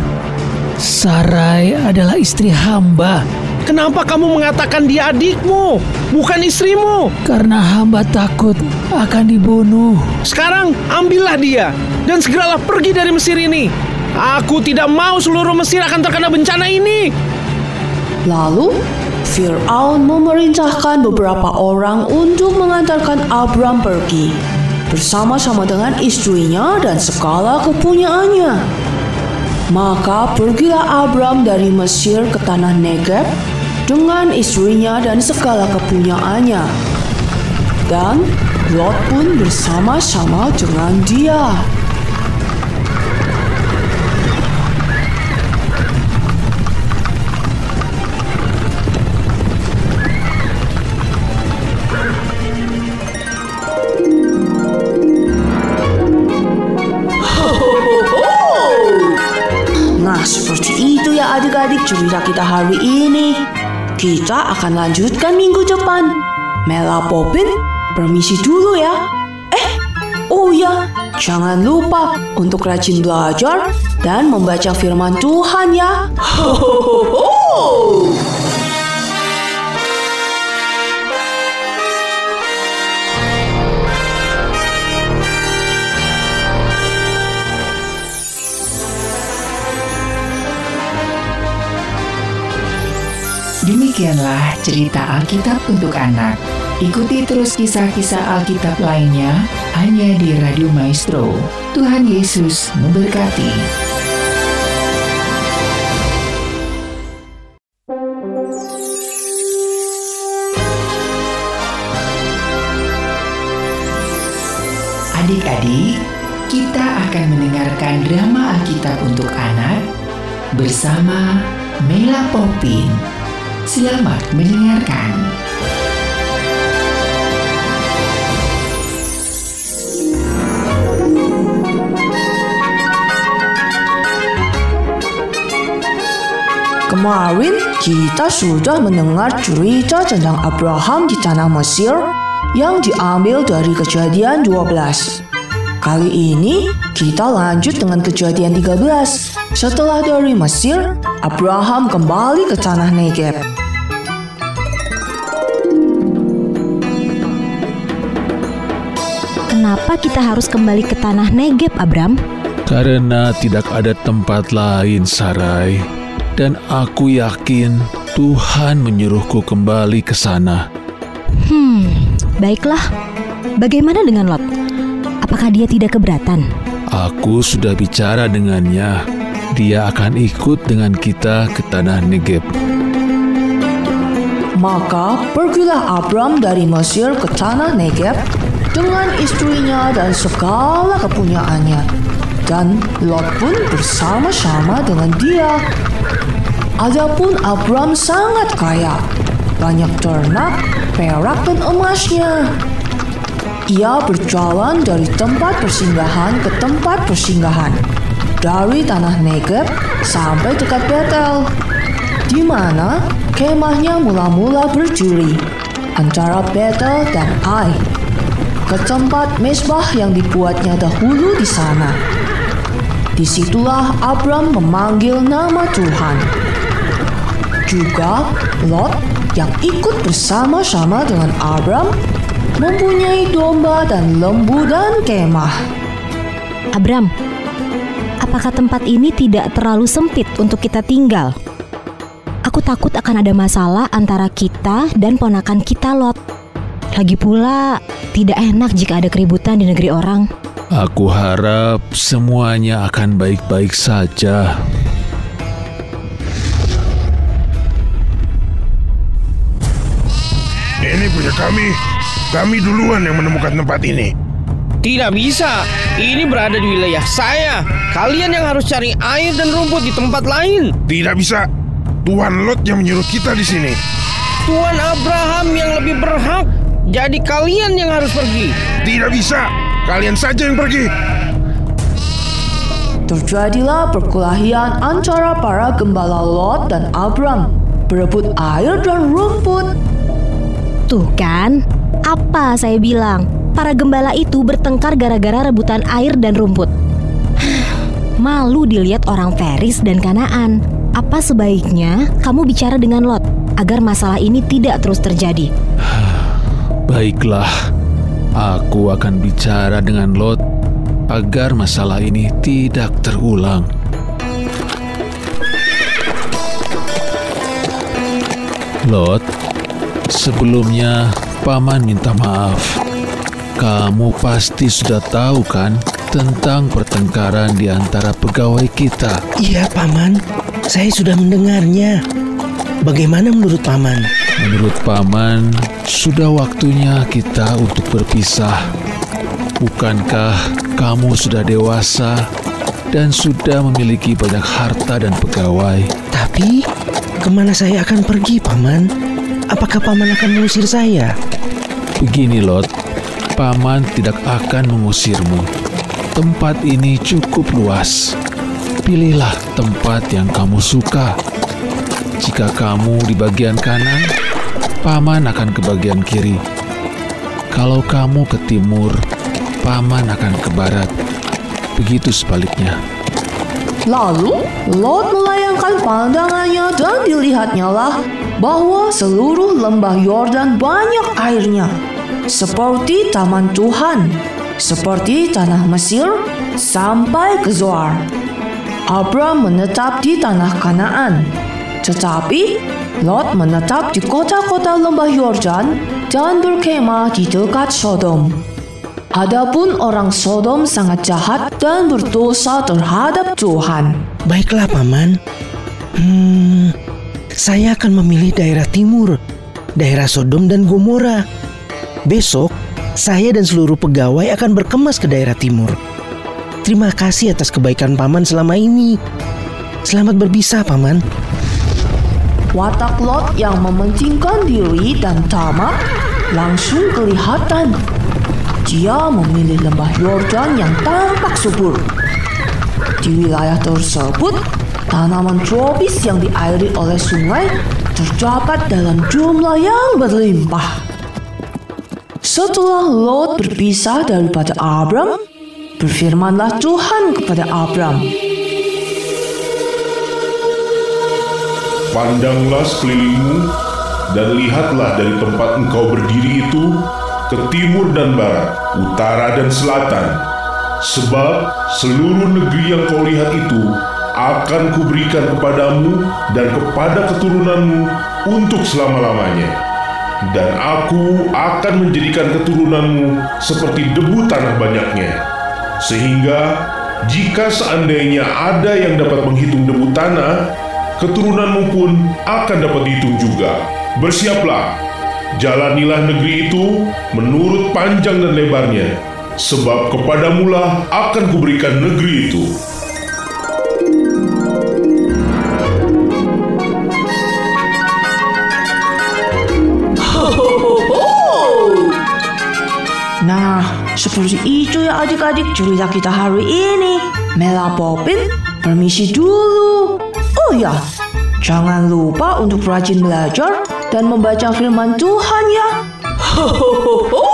Sarai adalah istri hamba. Kenapa kamu mengatakan dia adikmu, bukan istrimu? Karena hamba takut akan dibunuh. Sekarang ambillah dia dan segeralah pergi dari Mesir ini. Aku tidak mau seluruh Mesir akan terkena bencana ini. Lalu, Fir'aun memerintahkan beberapa orang untuk mengantarkan Abram pergi bersama-sama dengan istrinya dan segala kepunyaannya. Maka pergilah Abram dari Mesir ke tanah Negeb dengan istrinya dan segala kepunyaannya. Dan Lot pun bersama-sama dengan dia. Adik-adik cerita kita hari ini. Kita akan lanjutkan minggu depan. Mela Popin, permisi dulu ya. Eh, oh ya, jangan lupa untuk rajin belajar dan membaca firman Tuhan ya. Ho, ho, ho, ho. Demikianlah cerita Alkitab untuk anak. Ikuti terus kisah-kisah Alkitab lainnya hanya di Radio Maestro. Tuhan Yesus memberkati. Adik-adik, kita akan mendengarkan drama Alkitab untuk anak bersama Mela Popin. Selamat mendengarkan. Kemarin kita sudah mendengar cerita tentang Abraham di tanah Mesir yang diambil dari kejadian 12. Kali ini kita lanjut dengan kejadian 13. Setelah dari Mesir, Abraham kembali ke tanah Negeb. Kenapa kita harus kembali ke tanah Negeb, Abram? Karena tidak ada tempat lain, Sarai. Dan aku yakin Tuhan menyuruhku kembali ke sana. Hmm, baiklah. Bagaimana dengan Lot? Apakah dia tidak keberatan? Aku sudah bicara dengannya. Dia akan ikut dengan kita ke tanah Negeb. Maka pergilah Abram dari Mesir ke tanah Negeb dengan istrinya dan segala kepunyaannya. Dan Lot pun bersama-sama dengan dia. Adapun Abram sangat kaya, banyak ternak, perak dan emasnya. Ia berjalan dari tempat persinggahan ke tempat persinggahan, dari tanah Negeb sampai dekat Betel, di mana kemahnya mula-mula berdiri antara Betel dan Ai, ke tempat mesbah yang dibuatnya dahulu di sana. Di situlah Abram memanggil nama Tuhan. Juga Lot yang ikut bersama-sama dengan Abram mempunyai domba dan lembu dan kemah. Abram, apakah tempat ini tidak terlalu sempit untuk kita tinggal? Aku takut akan ada masalah antara kita dan ponakan kita, Lot. Lagi pula, tidak enak jika ada keributan di negeri orang. Aku harap semuanya akan baik-baik saja. Ini punya kami. Kami duluan yang menemukan tempat ini. Tidak bisa. Ini berada di wilayah saya. Kalian yang harus cari air dan rumput di tempat lain. Tidak bisa. Tuan Lot yang menyuruh kita di sini. Tuan Abraham yang lebih berhak. Jadi kalian yang harus pergi. Tidak bisa. Kalian saja yang pergi. Terjadilah perkelahian antara para gembala Lot dan Abram berebut air dan rumput. Tuh kan, apa saya bilang? Para gembala itu bertengkar gara-gara rebutan air dan rumput. Malu dilihat orang Feris dan Kanaan. Apa sebaiknya kamu bicara dengan Lot agar masalah ini tidak terus terjadi? Baiklah, aku akan bicara dengan Lot agar masalah ini tidak terulang. Lot, sebelumnya Paman minta maaf. Kamu pasti sudah tahu kan tentang pertengkaran di antara pegawai kita. Iya, Paman. Saya sudah mendengarnya. Bagaimana menurut Paman? Menurut Paman, sudah waktunya kita untuk berpisah. Bukankah kamu sudah dewasa dan sudah memiliki banyak harta dan pegawai? Tapi, ke mana saya akan pergi, Paman? Apakah Paman akan mengusir saya? Begini, Lot. Paman tidak akan mengusirmu. Tempat ini cukup luas. Pilihlah tempat yang kamu suka. Jika kamu di bagian kanan, Paman akan ke bagian kiri. Kalau kamu ke timur, Paman akan ke barat. Begitu sebaliknya. Lalu Lot melayangkan pandangannya dan dilihatnya lah bahwa seluruh lembah Yordan banyak airnya, seperti taman Tuhan, seperti tanah Mesir sampai ke Zoar. Abram menetap di tanah Kanaan, tetapi Lot menetap di kota-kota lembah Yordan dan berkemah di dekat Sodom. Adapun orang Sodom sangat jahat dan berdosa terhadap Tuhan. Baiklah, Paman. Hmm, saya akan memilih daerah timur, daerah Sodom dan Gomora. Besok, saya dan seluruh pegawai akan berkemas ke daerah timur. Terima kasih atas kebaikan Paman selama ini. Selamat berpisah, Paman. Watak Lot yang mementingkan diri dan tamak langsung kelihatan. Dia memilih lembah Yordan yang tampak subur. Di wilayah tersebut, tanaman tropis yang diairi oleh sungai terdapat dalam jumlah yang berlimpah. Setelah Lot berpisah daripada Abram, berfirmanlah Tuhan kepada Abram, Pandanglah sekelilingmu dan lihatlah dari tempat engkau berdiri itu ke timur dan barat, utara dan selatan. Sebab seluruh negeri yang kau lihat itu akan kuberikan kepadamu dan kepada keturunanmu untuk selama-lamanya. Dan aku akan menjadikan keturunanmu seperti debu tanah banyaknya. Sehingga jika seandainya ada yang dapat menghitung debu tanah, keturunanmu pun akan dapat dihitung juga. Bersiaplah, jalanilah negeri itu menurut panjang dan lebarnya, sebab kepadamulah akan kuberikan negeri itu. Nah, seperti itu ya adik-adik cerita kita hari ini. Mela Popin, permisi dulu. Oh ya, jangan lupa untuk rajin belajar dan membaca firman Tuhan ya. Ho, ho, ho, ho.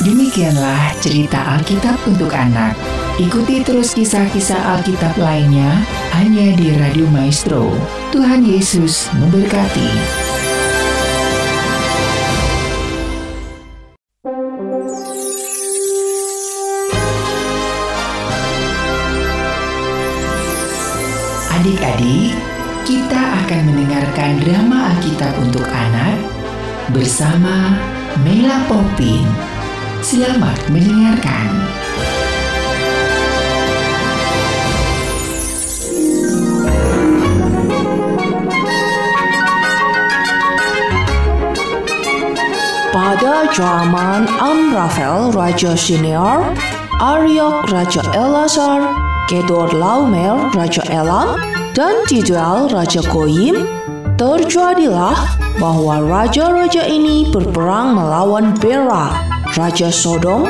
Demikianlah cerita Alkitab untuk anak. Ikuti terus kisah-kisah Alkitab lainnya hanya di Radio Maestro. Tuhan Yesus memberkati. Adik-adik, kita akan mendengarkan drama Alkitab untuk anak bersama Mela Popin. Selamat mendengarkan. Pada zaman Amrafel Raja Senior, Aryok Raja Elasar, Kedor Laumer Raja Elam, dan Tidal Raja Goyim, terjadilah bahwa raja-raja ini berperang melawan Bera, Raja Sodom,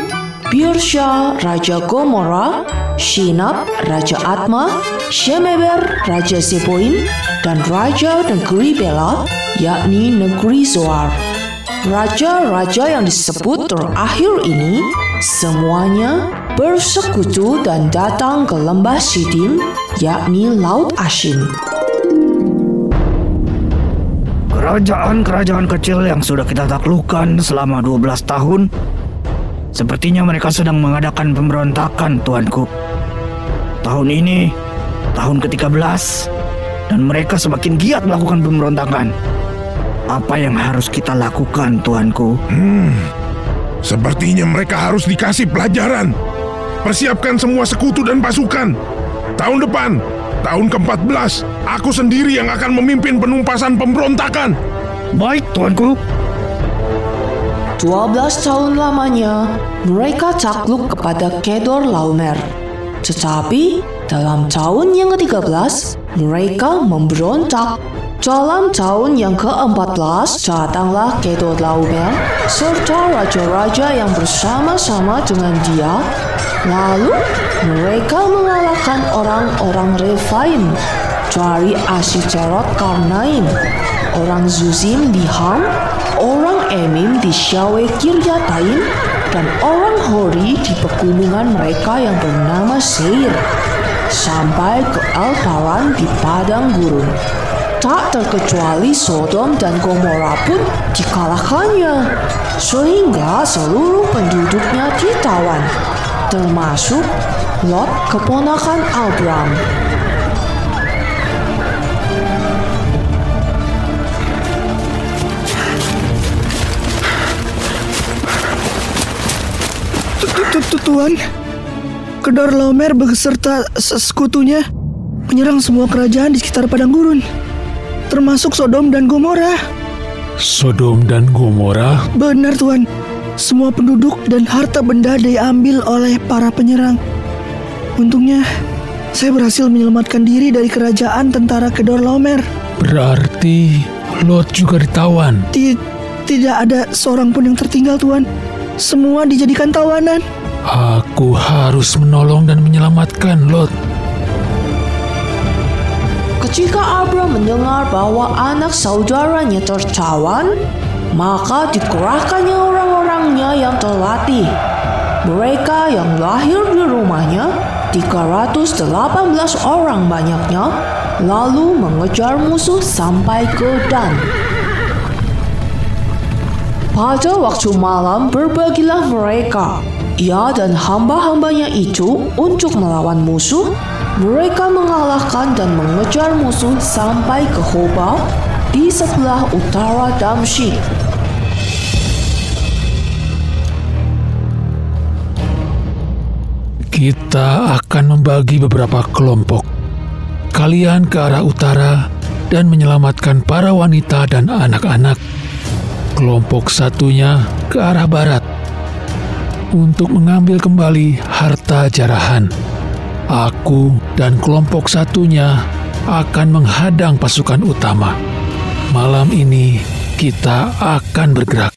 Birsha, Raja Gomora, Shinab, Raja Atma, Shemeber, Raja Zeboim, dan Raja Negeri Bela, yakni Negeri Zoar. Raja-raja yang disebut terakhir ini semuanya bersekutu dan datang ke lembah Sidim, yakni Laut Asin. Kerajaan-kerajaan kecil yang sudah kita taklukkan selama 12 tahun Sepertinya mereka sedang mengadakan pemberontakan, tuanku. Tahun ini, tahun ke-13, dan mereka semakin giat melakukan pemberontakan. Apa yang harus kita lakukan, tuanku? Hmm, sepertinya mereka harus dikasih pelajaran. Persiapkan semua sekutu dan pasukan. Tahun depan, tahun ke-14, aku sendiri yang akan memimpin penumpasan pemberontakan. Baik, tuanku. 12 tahun lamanya, mereka takluk kepada Kedor Laumer. Tetapi, dalam tahun yang ke-13, mereka memberontak. Dalam tahun yang ke-14, datanglah Kedor Laumer serta raja-raja yang bersama-sama dengan dia. Lalu, mereka mengalahkan orang-orang Refaim dari Asiterot Karnaim, orang Zuzim di Ham, orang Emim di Syawe Kiryataim, dan orang Hori di pegunungan mereka yang bernama Seir, sampai ke El Paran di padang gurun. Tak terkecuali Sodom dan Gomora pun dikalahkannya, sehingga seluruh penduduknya ditawan, termasuk Lot keponakan Abram. Tuan, Kedor Lomer beserta sekutunya menyerang semua kerajaan di sekitar padang gurun, termasuk Sodom dan Gomora. Sodom dan Gomora? Benar, Tuan. Semua penduduk dan harta benda diambil oleh para penyerang. Untungnya, saya berhasil menyelamatkan diri dari kerajaan tentara Kedor Lomer. Berarti Lot juga ditawan? tidak ada seorang pun yang tertinggal, Tuan. Semua dijadikan tawanan. Aku harus menolong dan menyelamatkan Lot. Ketika Abram mendengar bahwa anak saudaranya tertawan, maka dikerahkannya orang-orangnya yang terlatih. Mereka yang lahir di rumahnya, 318 orang banyaknya, lalu mengejar musuh sampai ke Dan. Pada waktu malam berbagilah mereka ia dan hamba-hambanya itu untuk melawan musuh, mereka mengalahkan dan mengejar musuh sampai ke Hoba di sebelah utara Damsyik. Kita akan membagi beberapa kelompok. Kalian ke arah utara dan menyelamatkan para wanita dan anak-anak. Kelompok satunya ke arah barat untuk mengambil kembali harta jarahan. Aku dan kelompok satunya akan menghadang pasukan utama. Malam ini kita akan bergerak.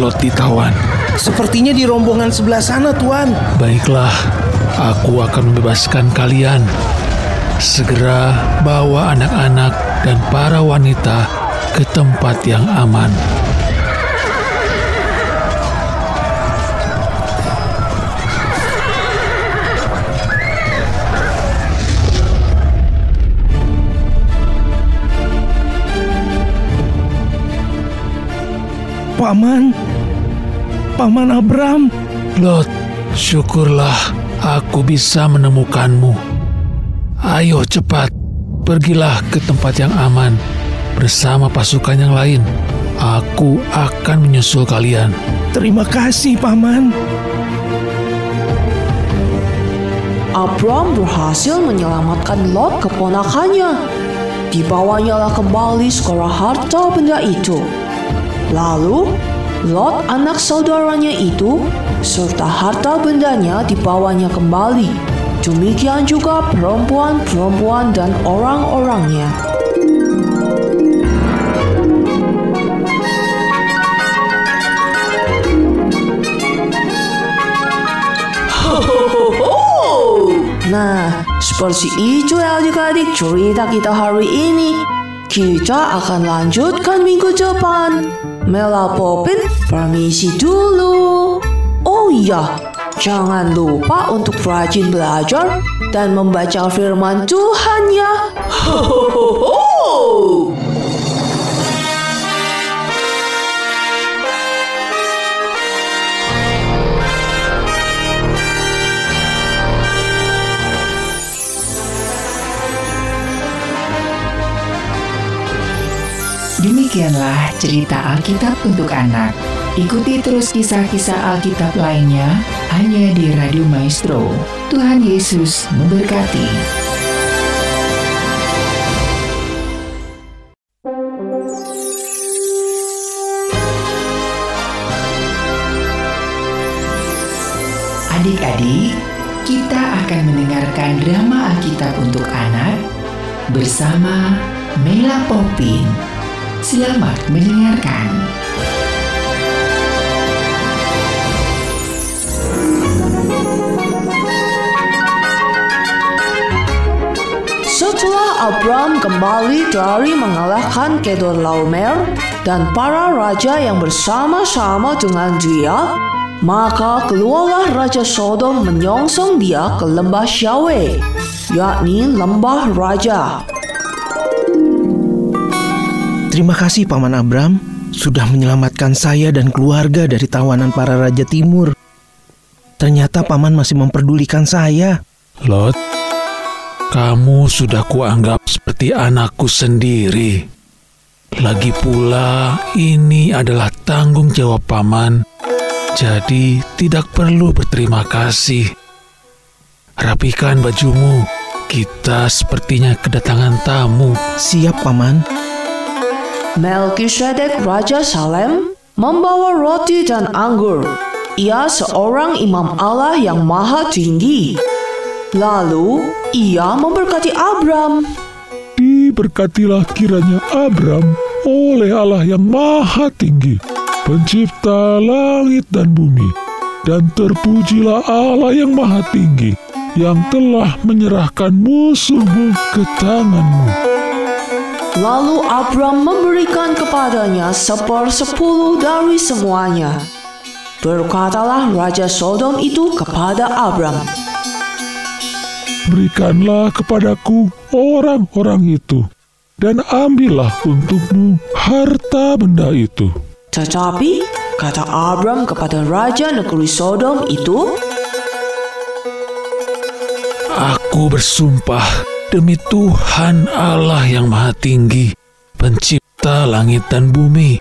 Charlotte ditawan. Sepertinya di rombongan sebelah sana, Tuan. Baiklah, aku akan membebaskan kalian. Segera bawa anak-anak dan para wanita ke tempat yang aman. Paman, Paman Abram. Lot, syukurlah aku bisa menemukanmu. Ayo cepat, pergilah ke tempat yang aman bersama pasukan yang lain. Aku akan menyusul kalian. Terima kasih, Paman. Abram berhasil menyelamatkan Lot keponakannya. Dibawanya lah kembali skora harta benda itu. Lalu, Lot anak saudaranya itu serta harta bendanya dibawanya kembali. Demikian juga perempuan-perempuan dan orang-orangnya. Nah, seperti itu ya adik-adik cerita kita hari ini. Kita akan lanjutkan minggu depan. Mela Popin permisi dulu. Oh iya, jangan lupa untuk rajin belajar dan membaca firman Tuhan ya. Ho, Demikianlah cerita Alkitab untuk anak. Ikuti terus kisah-kisah Alkitab lainnya hanya di Radio Maestro. Tuhan Yesus memberkati. Adik-adik, kita akan mendengarkan drama Alkitab untuk anak bersama Mela Popin. Selamat mendengarkan. Setelah Abram kembali dari mengalahkan Kedorlaomer dan para raja yang bersama-sama dengan dia, maka keluarlah Raja Sodom menyongsong dia ke lembah Syawe, yakni lembah raja. Terima kasih Paman Abram sudah menyelamatkan saya dan keluarga dari tawanan para raja timur. Ternyata Paman masih memperdulikan saya. Lot, kamu sudah kuanggap seperti anakku sendiri. Lagi pula, ini adalah tanggung jawab Paman, jadi tidak perlu berterima kasih. Rapikan bajumu, kita sepertinya kedatangan tamu. Siap, Paman. Melkisedek Raja Salem membawa roti dan anggur. Ia seorang imam Allah yang maha tinggi. Lalu ia memberkati Abram. Diberkatilah kiranya Abram oleh Allah yang maha tinggi, pencipta langit dan bumi. Dan terpujilah Allah yang maha tinggi, yang telah menyerahkan musuhmu ke tanganmu. Lalu Abram memberikan kepadanya sepersepuluh dari semuanya. Berkatalah Raja Sodom itu kepada Abram, Berikanlah kepadaku orang-orang itu, dan ambillah untukmu harta benda itu. Tetapi kata Abram kepada Raja negeri Sodom itu, Aku bersumpah demi Tuhan Allah yang Maha Tinggi, Pencipta langit dan bumi,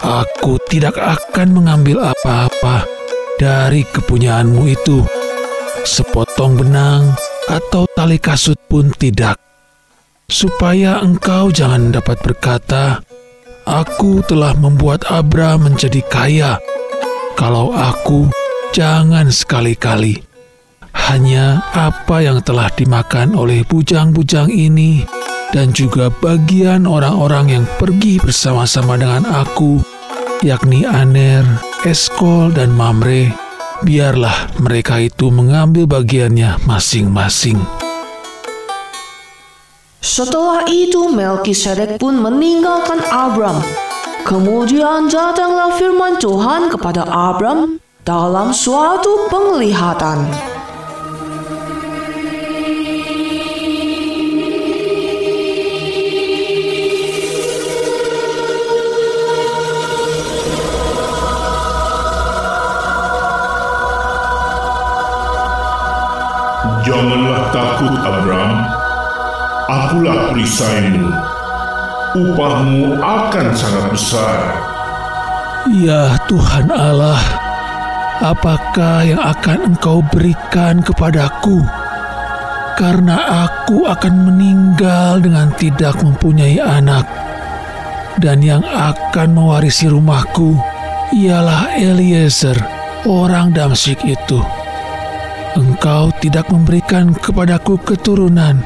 aku tidak akan mengambil apa-apa dari kepunyaanmu itu, sepotong benang atau tali kasut pun tidak, supaya engkau jangan dapat berkata, Aku telah membuat Abram menjadi kaya. Kalau aku, jangan sekali-kali hanya apa yang telah dimakan oleh bujang-bujang ini dan juga bagian orang-orang yang pergi bersama-sama dengan aku, yakni Aner, Eskol, dan Mamre, biarlah mereka itu mengambil bagiannya masing-masing. Setelah itu Melkisedek pun meninggalkan Abram. Kemudian datanglah firman Tuhan kepada Abram dalam suatu penglihatan. Akulah perisaimu. Upahmu akan sangat besar. Ya Tuhan Allah, apakah yang akan Engkau berikan kepadaku? Karena aku akan meninggal dengan tidak mempunyai anak, dan yang akan mewarisi rumahku ialah Eliezer, orang Damsyik itu. Engkau tidak memberikan kepadaku keturunan,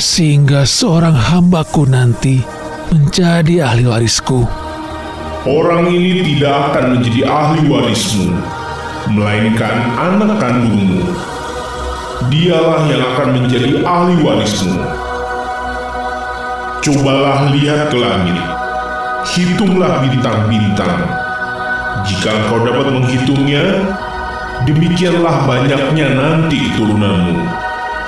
sehingga seorang hambaku nanti menjadi ahli warisku. Orang ini tidak akan menjadi ahli warismu, melainkan anak kandungmu. Dialah yang akan menjadi ahli warismu. Cobalah lihat ke langit, hitunglah bintang-bintang. Jika engkau dapat menghitungnya, demikianlah banyaknya nanti keturunanmu.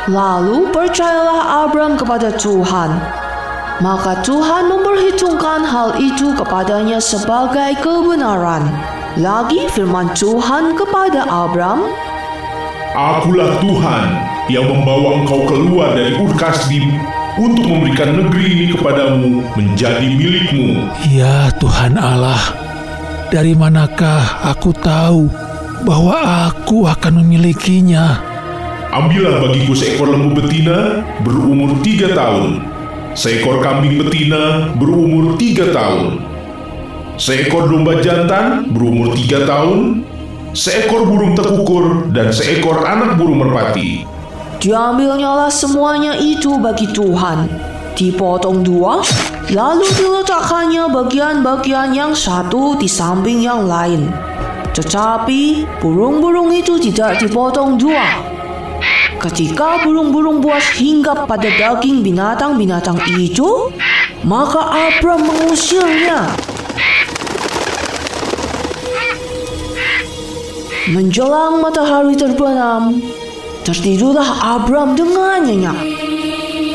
Lalu percayalah Abram kepada Tuhan. Maka Tuhan memperhitungkan hal itu kepadanya sebagai kebenaran. Lagi firman Tuhan kepada Abram, Akulah Tuhan yang membawa engkau keluar dari Ur Kasdim untuk memberikan negeri ini kepadamu menjadi milikmu. Ya Tuhan Allah, dari manakah aku tahu bahwa aku akan memilikinya? Ambillah bagiku seekor lembu betina berumur tiga tahun, seekor kambing betina berumur tiga tahun, seekor domba jantan berumur tiga tahun, seekor burung tekukur, dan seekor anak burung merpati. Diambilnyalah semuanya itu bagi Tuhan. Dipotong dua, lalu diletakkannya bagian-bagian yang satu di samping yang lain. Tetapi burung-burung itu tidak dipotong dua. Ketika burung-burung buas hinggap pada daging binatang-binatang itu, maka Abram mengusirnya. Menjelang matahari terbenam, tertidurlah Abram dengan nyenyak.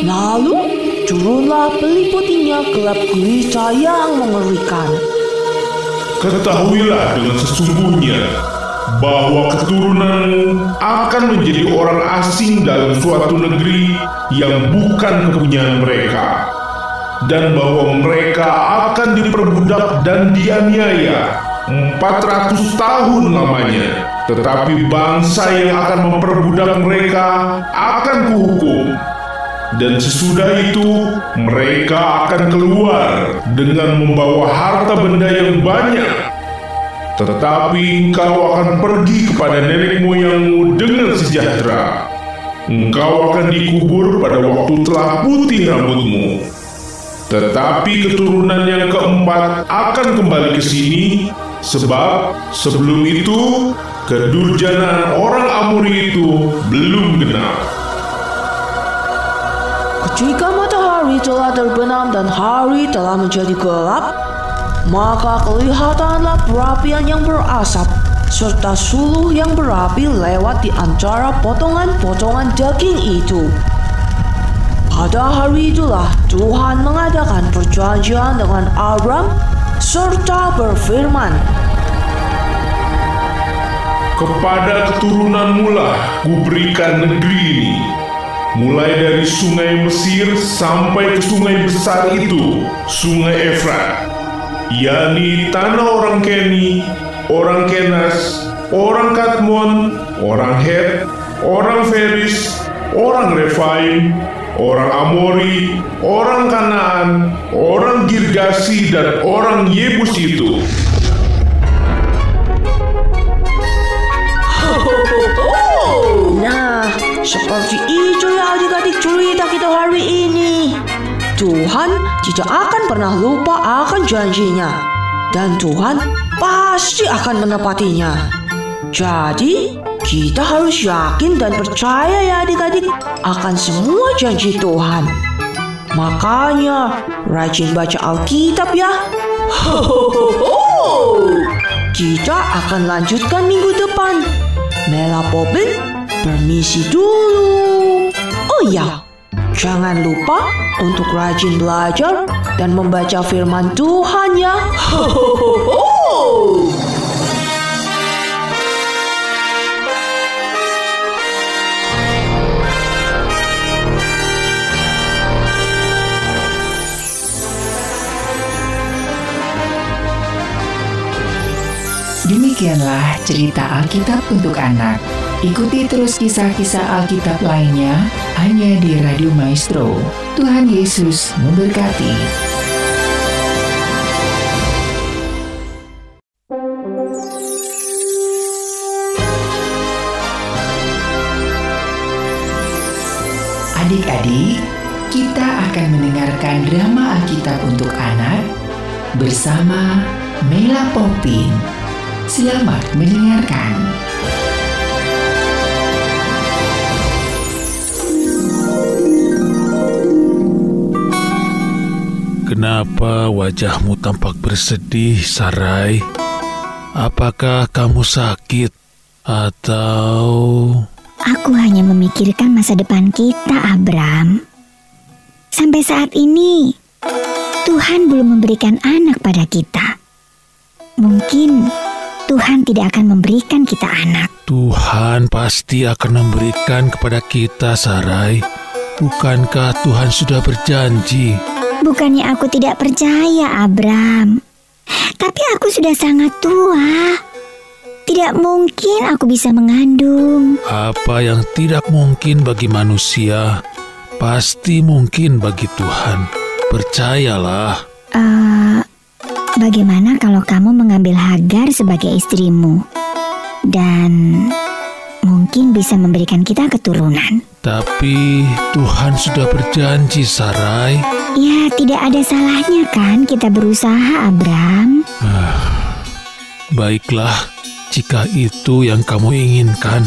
Lalu turunlah peliputinya gelap gulita yang mengerikan. Ketahuilah dengan sesungguhnya bahwa keturunanmu akan menjadi orang asing dalam suatu negeri yang bukan kepunyaan mereka, dan bahwa mereka akan diperbudak dan dianiaya 400 tahun lamanya. Tetapi bangsa yang akan memperbudak mereka akan kuhukum. Dan sesudah itu mereka akan keluar dengan membawa harta benda yang banyak. Tetapi engkau akan pergi kepada nenek moyangmu dengan sejahtera. Engkau akan dikubur pada waktu telah putih rambutmu. Tetapi keturunan yang keempat akan kembali ke sini Sebab sebelum itu kedurjanaan orang Amori itu belum genap. Ketika matahari telah terbenam dan hari telah menjadi gelap, maka kelihatanlah perapian yang berasap serta suluh yang berapi lewat di antara potongan-potongan daging itu. Pada hari itulah Tuhan mengadakan perjanjian dengan Abram serta berfirman, Kepada keturunanmu lah kuberikan negeri ini, mulai dari sungai Mesir sampai ke sungai besar itu, sungai Efrat, yakni tanah orang Keni, orang Kenas, orang Katmon, orang Het, orang Feris, orang Refaim, orang Amori, orang Kanaan, orang Girgasi, dan orang Yebus itu. Seperti itu ya adik-adik cerita kita hari ini. Tuhan tidak akan pernah lupa akan janjinya. Dan Tuhan pasti akan menepatinya. Jadi, kita harus yakin dan percaya ya adik-adik akan semua janji Tuhan. Makanya, rajin baca Alkitab ya. Kita akan lanjutkan minggu depan. Mela Popin, Permisi dulu. Oh ya, jangan lupa untuk rajin belajar dan membaca firman Tuhan ya. Demikianlah cerita Alkitab untuk anak. Ikuti terus kisah-kisah Alkitab lainnya hanya di Radio Maestro. Tuhan Yesus memberkati. Adik-adik, kita akan mendengarkan drama Alkitab untuk anak bersama Mela Popin. Selamat mendengarkan. Kenapa wajahmu tampak bersedih, Sarai? Apakah kamu sakit atau Aku hanya memikirkan masa depan kita, Abram. Sampai saat ini, Tuhan belum memberikan anak pada kita. Mungkin Tuhan tidak akan memberikan kita anak. Tuhan pasti akan memberikan kepada kita, Sarai? Bukankah Tuhan sudah berjanji? Bukannya aku tidak percaya, Abram. Tapi aku sudah sangat tua. Tidak mungkin aku bisa mengandung. Apa yang tidak mungkin bagi manusia, pasti mungkin bagi Tuhan. Percayalah. Eh, bagaimana kalau kamu mengambil Hagar sebagai istrimu? Dan mungkin bisa memberikan kita keturunan. Tapi Tuhan sudah berjanji, Sarai. Ya, tidak ada salahnya kan kita berusaha, Abram. Baiklah, jika itu yang kamu inginkan.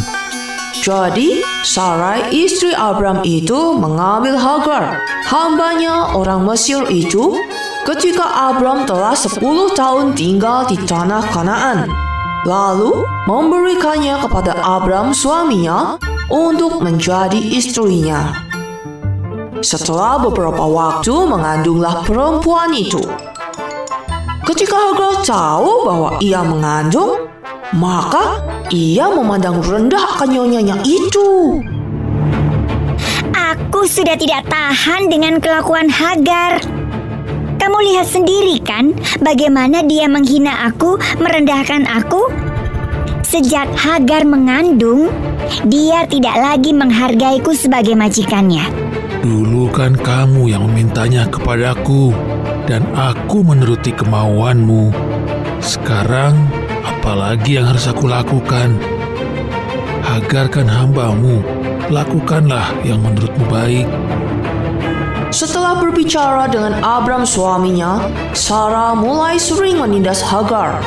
Jadi, Sarai istri Abram itu mengambil Hagar, hambanya orang Mesir itu, ketika Abram telah 10 tahun tinggal di tanah Kanaan. Lalu memberikannya kepada Abram suaminya untuk menjadi istrinya. Setelah beberapa waktu mengandunglah perempuan itu. Ketika Hagar tahu bahwa ia mengandung, maka ia memandang rendah akan itu. Aku sudah tidak tahan dengan kelakuan Hagar. Kamu lihat sendiri kan bagaimana dia menghina aku, merendahkan aku? Sejak Hagar mengandung, dia tidak lagi menghargaiku sebagai majikannya. Dulu kan kamu yang memintanya kepadaku, dan aku menuruti kemauanmu. Sekarang, apalagi yang harus aku lakukan? Hagar kan hambamu, lakukanlah yang menurutmu baik. Setelah berbicara dengan Abram suaminya, Sarah mulai sering menindas Hagar.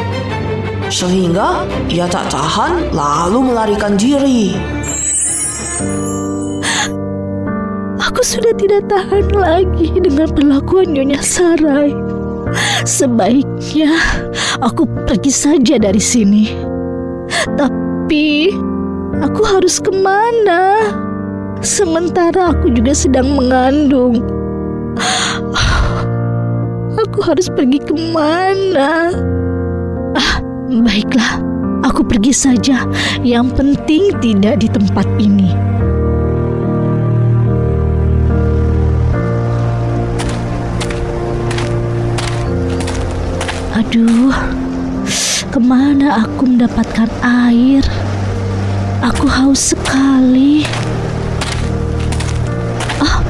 Sehingga ia tak tahan lalu melarikan diri. Aku sudah tidak tahan lagi dengan perlakuan Nyonya Sarai. Sebaiknya aku pergi saja dari sini. Tapi aku harus ke mana? Sementara aku juga sedang mengandung. Aku harus pergi ke mana? Ah, baiklah, aku pergi saja. Yang penting tidak di tempat ini. Aduh, ke mana aku mendapatkan air? Aku haus sekali. Ah,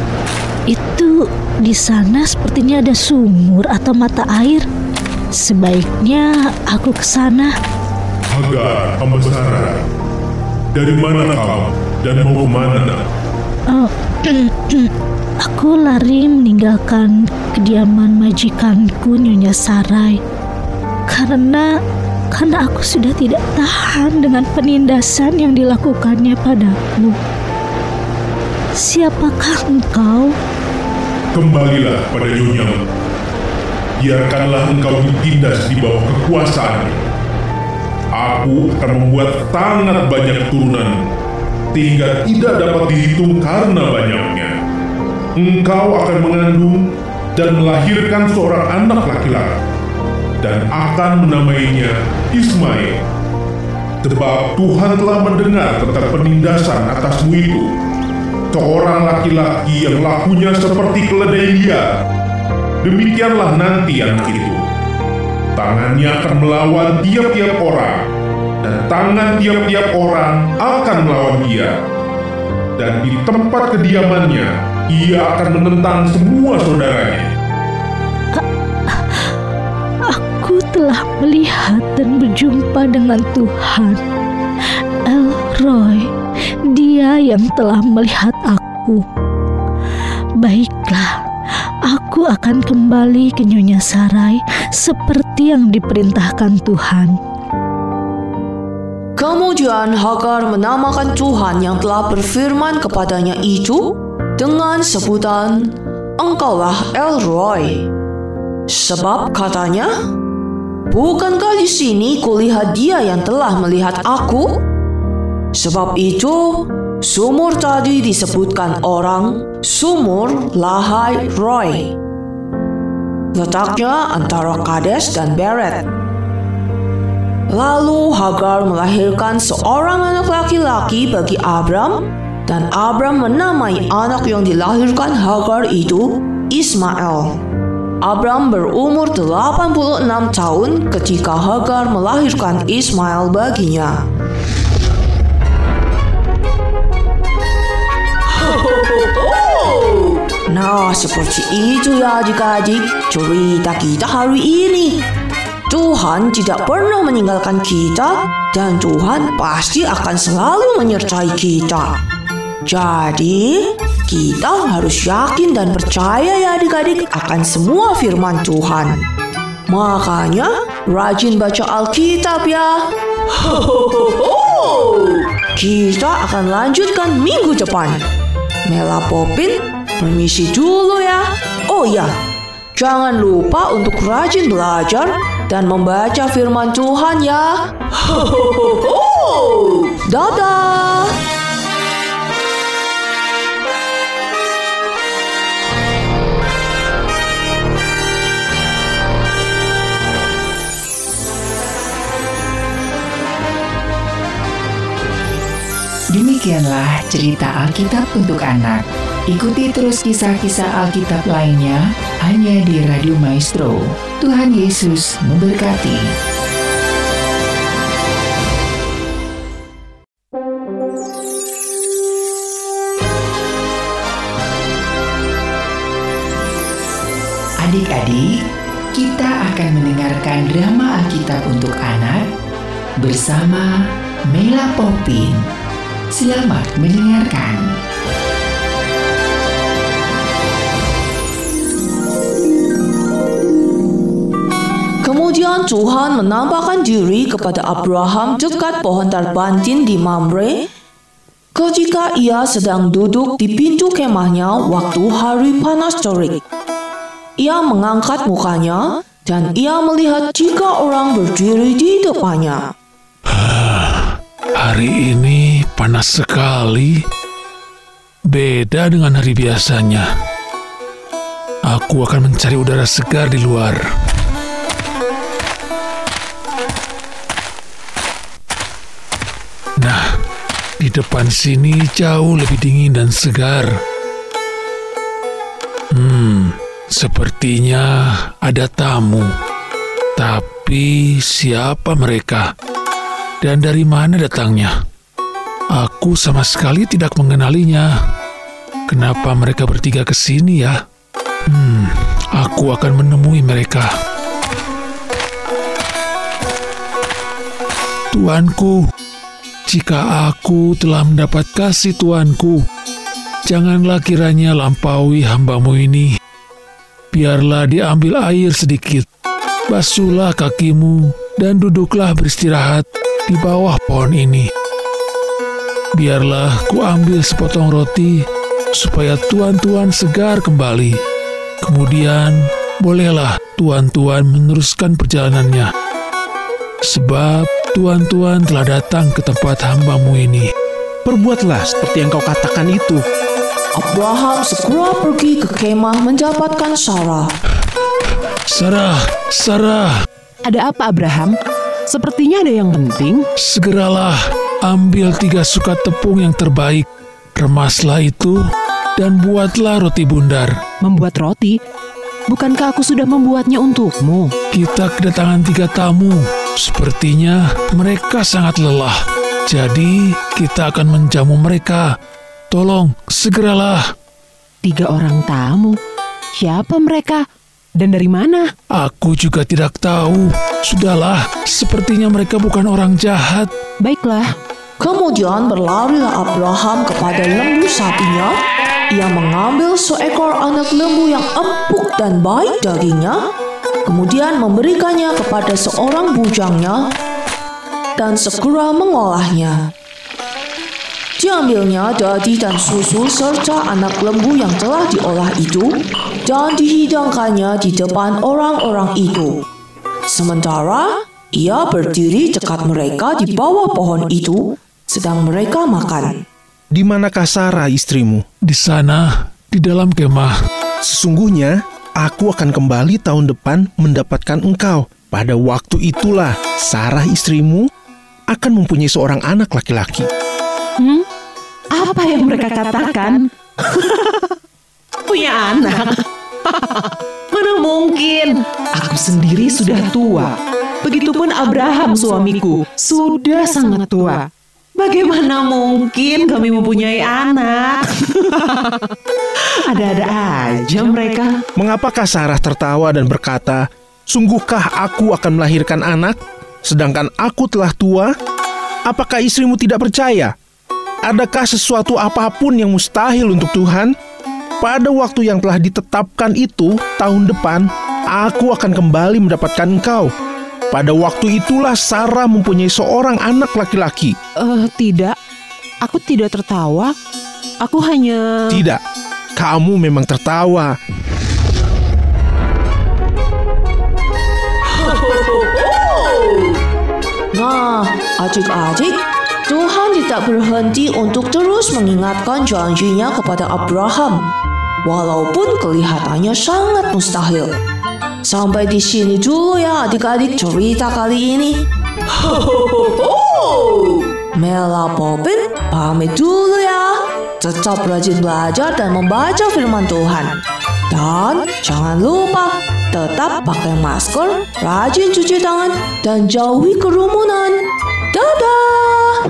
itu di sana sepertinya ada sumur atau mata air. Sebaiknya aku ke sana. Hagar, hamba Sarai. Dari mana kamu dan mau ke mana? Oh, aku lari meninggalkan kediaman majikanku Nyonya Sarai karena karena aku sudah tidak tahan dengan penindasan yang dilakukannya padaku. Siapakah engkau? Kembalilah pada nyonyamu. Biarkanlah engkau ditindas di bawah kekuasaan. Aku akan membuat sangat banyak turunan, hingga tidak dapat dihitung karena banyaknya. Engkau akan mengandung dan melahirkan seorang anak laki-laki, dan akan menamainya Ismail. Sebab Tuhan telah mendengar tentang penindasan atasmu itu. Seorang laki-laki yang lakunya seperti keledai liar. Demikianlah nanti anak itu. Tangannya akan melawan tiap-tiap orang dan tangan tiap-tiap orang akan melawan dia. Dan di tempat kediamannya, ia akan menentang semua saudaranya. Telah melihat dan berjumpa dengan Tuhan. Elroy, dia yang telah melihat aku. Baiklah, aku akan kembali ke Nyonya Sarai seperti yang diperintahkan Tuhan. Kemudian Hagar menamakan Tuhan yang telah berfirman kepadanya itu dengan sebutan Engkaulah Elroy. Sebab katanya, Bukankah di sini kulihat dia yang telah melihat aku? Sebab itu, sumur tadi disebutkan orang Sumur Lahai Roy. Letaknya antara Kades dan Beret. Lalu Hagar melahirkan seorang anak laki-laki bagi Abram dan Abram menamai anak yang dilahirkan Hagar itu Ismail. Abram berumur 86 tahun ketika Hagar melahirkan Ismail baginya. Nah, seperti itu ya adik-adik cerita kita hari ini. Tuhan tidak pernah meninggalkan kita dan Tuhan pasti akan selalu menyertai kita. Jadi, kita harus yakin dan percaya ya adik-adik akan semua firman Tuhan. Makanya, rajin baca Alkitab ya. Kita akan lanjutkan minggu depan. Mela Popin, permisi dulu ya. Oh ya, jangan lupa untuk rajin belajar dan membaca firman Tuhan ya. Dadah! Demikianlah cerita Alkitab untuk anak. Ikuti terus kisah-kisah Alkitab lainnya hanya di Radio Maestro. Tuhan Yesus memberkati. Adik-adik, kita akan mendengarkan drama Alkitab untuk anak bersama Mela Popin. Selamat mendengarkan. Kemudian Tuhan menampakkan diri kepada Abraham dekat pohon tarbantin di Mamre ketika ia sedang duduk di pintu kemahnya waktu hari panas terik. Ia mengangkat mukanya dan ia melihat tiga orang berdiri di depannya. Hari ini panas sekali. Beda dengan hari biasanya. Aku akan mencari udara segar di luar. Nah, di depan sini jauh lebih dingin dan segar. Hmm, sepertinya ada tamu. Tapi siapa mereka? Dan dari mana datangnya? Aku sama sekali tidak mengenalinya. Kenapa mereka bertiga ke sini ya? Hmm, aku akan menemui mereka. Tuanku, jika aku telah mendapat kasih Tuanku, janganlah kiranya lampaui hambamu ini. Biarlah diambil air sedikit, basuhlah kakimu, dan duduklah beristirahat di bawah pohon ini. Biarlah ku ambil sepotong roti, supaya tuan-tuan segar kembali. Kemudian, bolehlah tuan-tuan meneruskan perjalanannya. Sebab tuan-tuan telah datang ke tempat hambamu ini. Perbuatlah seperti yang kau katakan itu. Abraham segera pergi ke kemah mendapatkan Sarah. Sarah, Sarah, Ada apa Abraham? Sepertinya ada yang penting. segeralah ambil tiga sukat tepung yang terbaik. Remaslah itu dan buatlah roti bundar. Membuat roti? Bukankah aku sudah membuatnya untukmu? Kita kedatangan tiga tamu. Sepertinya mereka sangat lelah. Jadi kita akan menjamu mereka. Tolong, segeralah. Tiga orang tamu. Siapa mereka? Dan dari mana? Aku juga tidak tahu. Sudahlah, sepertinya mereka bukan orang jahat. Baiklah. Kemudian berlarilah Abraham kepada lembu sapinya. Ia mengambil seekor anak lembu yang empuk dan baik dagingnya, kemudian memberikannya kepada seorang bujangnya, dan segera mengolahnya. Diambilnya dadi dan susu serta anak lembu yang telah diolah itu dan dihidangkannya di depan orang-orang itu. Sementara ia berdiri dekat mereka di bawah pohon itu sedang mereka makan. Di manakah Sarah istrimu? Di sana, di dalam kemah. Sesungguhnya, aku akan kembali tahun depan mendapatkan engkau. Pada waktu itulah Sarah istrimu akan mempunyai seorang anak laki-laki. Hmm? Apa yang mereka katakan? Punya anak? Mana mungkin? Aku sendiri sudah tua. Begitupun Abraham suamiku sudah sangat tua. Bagaimana mungkin kami mempunyai anak? Ada-ada aja mereka. Mengapakah Sarah tertawa dan berkata, Sungguhkah aku akan melahirkan anak, sedangkan aku telah tua? Apakah istrimu tidak percaya? Adakah sesuatu apa pun yang mustahil untuk Tuhan? Pada waktu yang telah ditetapkan itu, tahun depan, aku akan kembali mendapatkan engkau. Pada waktu itulah Sarah mempunyai seorang anak laki-laki. Eh, tidak. Aku tidak tertawa. Aku hanya... Tidak, kamu memang tertawa. Nah, adik-adik, Tuhan tidak berhenti untuk terus mengingatkan janjinya kepada Abraham, walaupun kelihatannya sangat mustahil. Sampai di sini dulu ya adik-adik cerita kali ini. Mela Popin pamit dulu ya. Tetap rajin belajar dan membaca firman Tuhan. Dan jangan lupa tetap pakai masker, rajin cuci tangan, dan jauhi kerumunan. Dadah!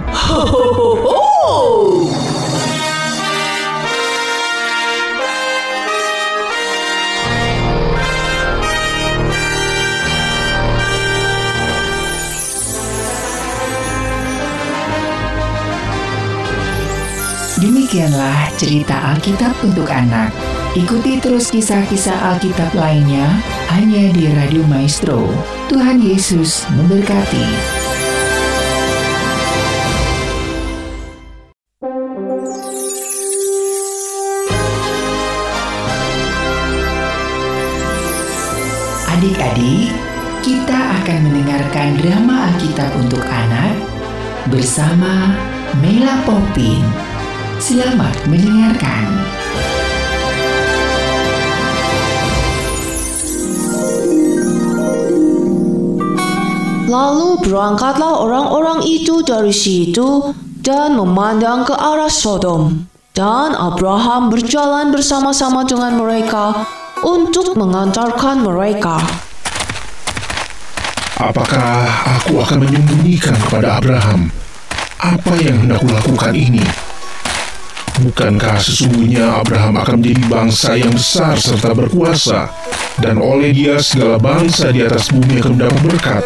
Demikianlah cerita Alkitab untuk anak. Ikuti terus kisah-kisah Alkitab lainnya hanya di Radio Maestro. Tuhan Yesus memberkati. Adik-adik, kita akan mendengarkan drama Alkitab untuk anak bersama Mela Popin. Selamat mendengarkan. Lalu berangkatlah orang-orang itu dari situ dan memandang ke arah Sodom. Dan Abraham berjalan bersama-sama dengan mereka untuk mengantarkan mereka. Apakah aku akan menyembunyikan kepada Abraham apa yang hendak kulakukan ini? Bukankah sesungguhnya Abraham akan menjadi bangsa yang besar serta berkuasa, dan oleh dia segala bangsa di atas bumi akan mendapat berkat?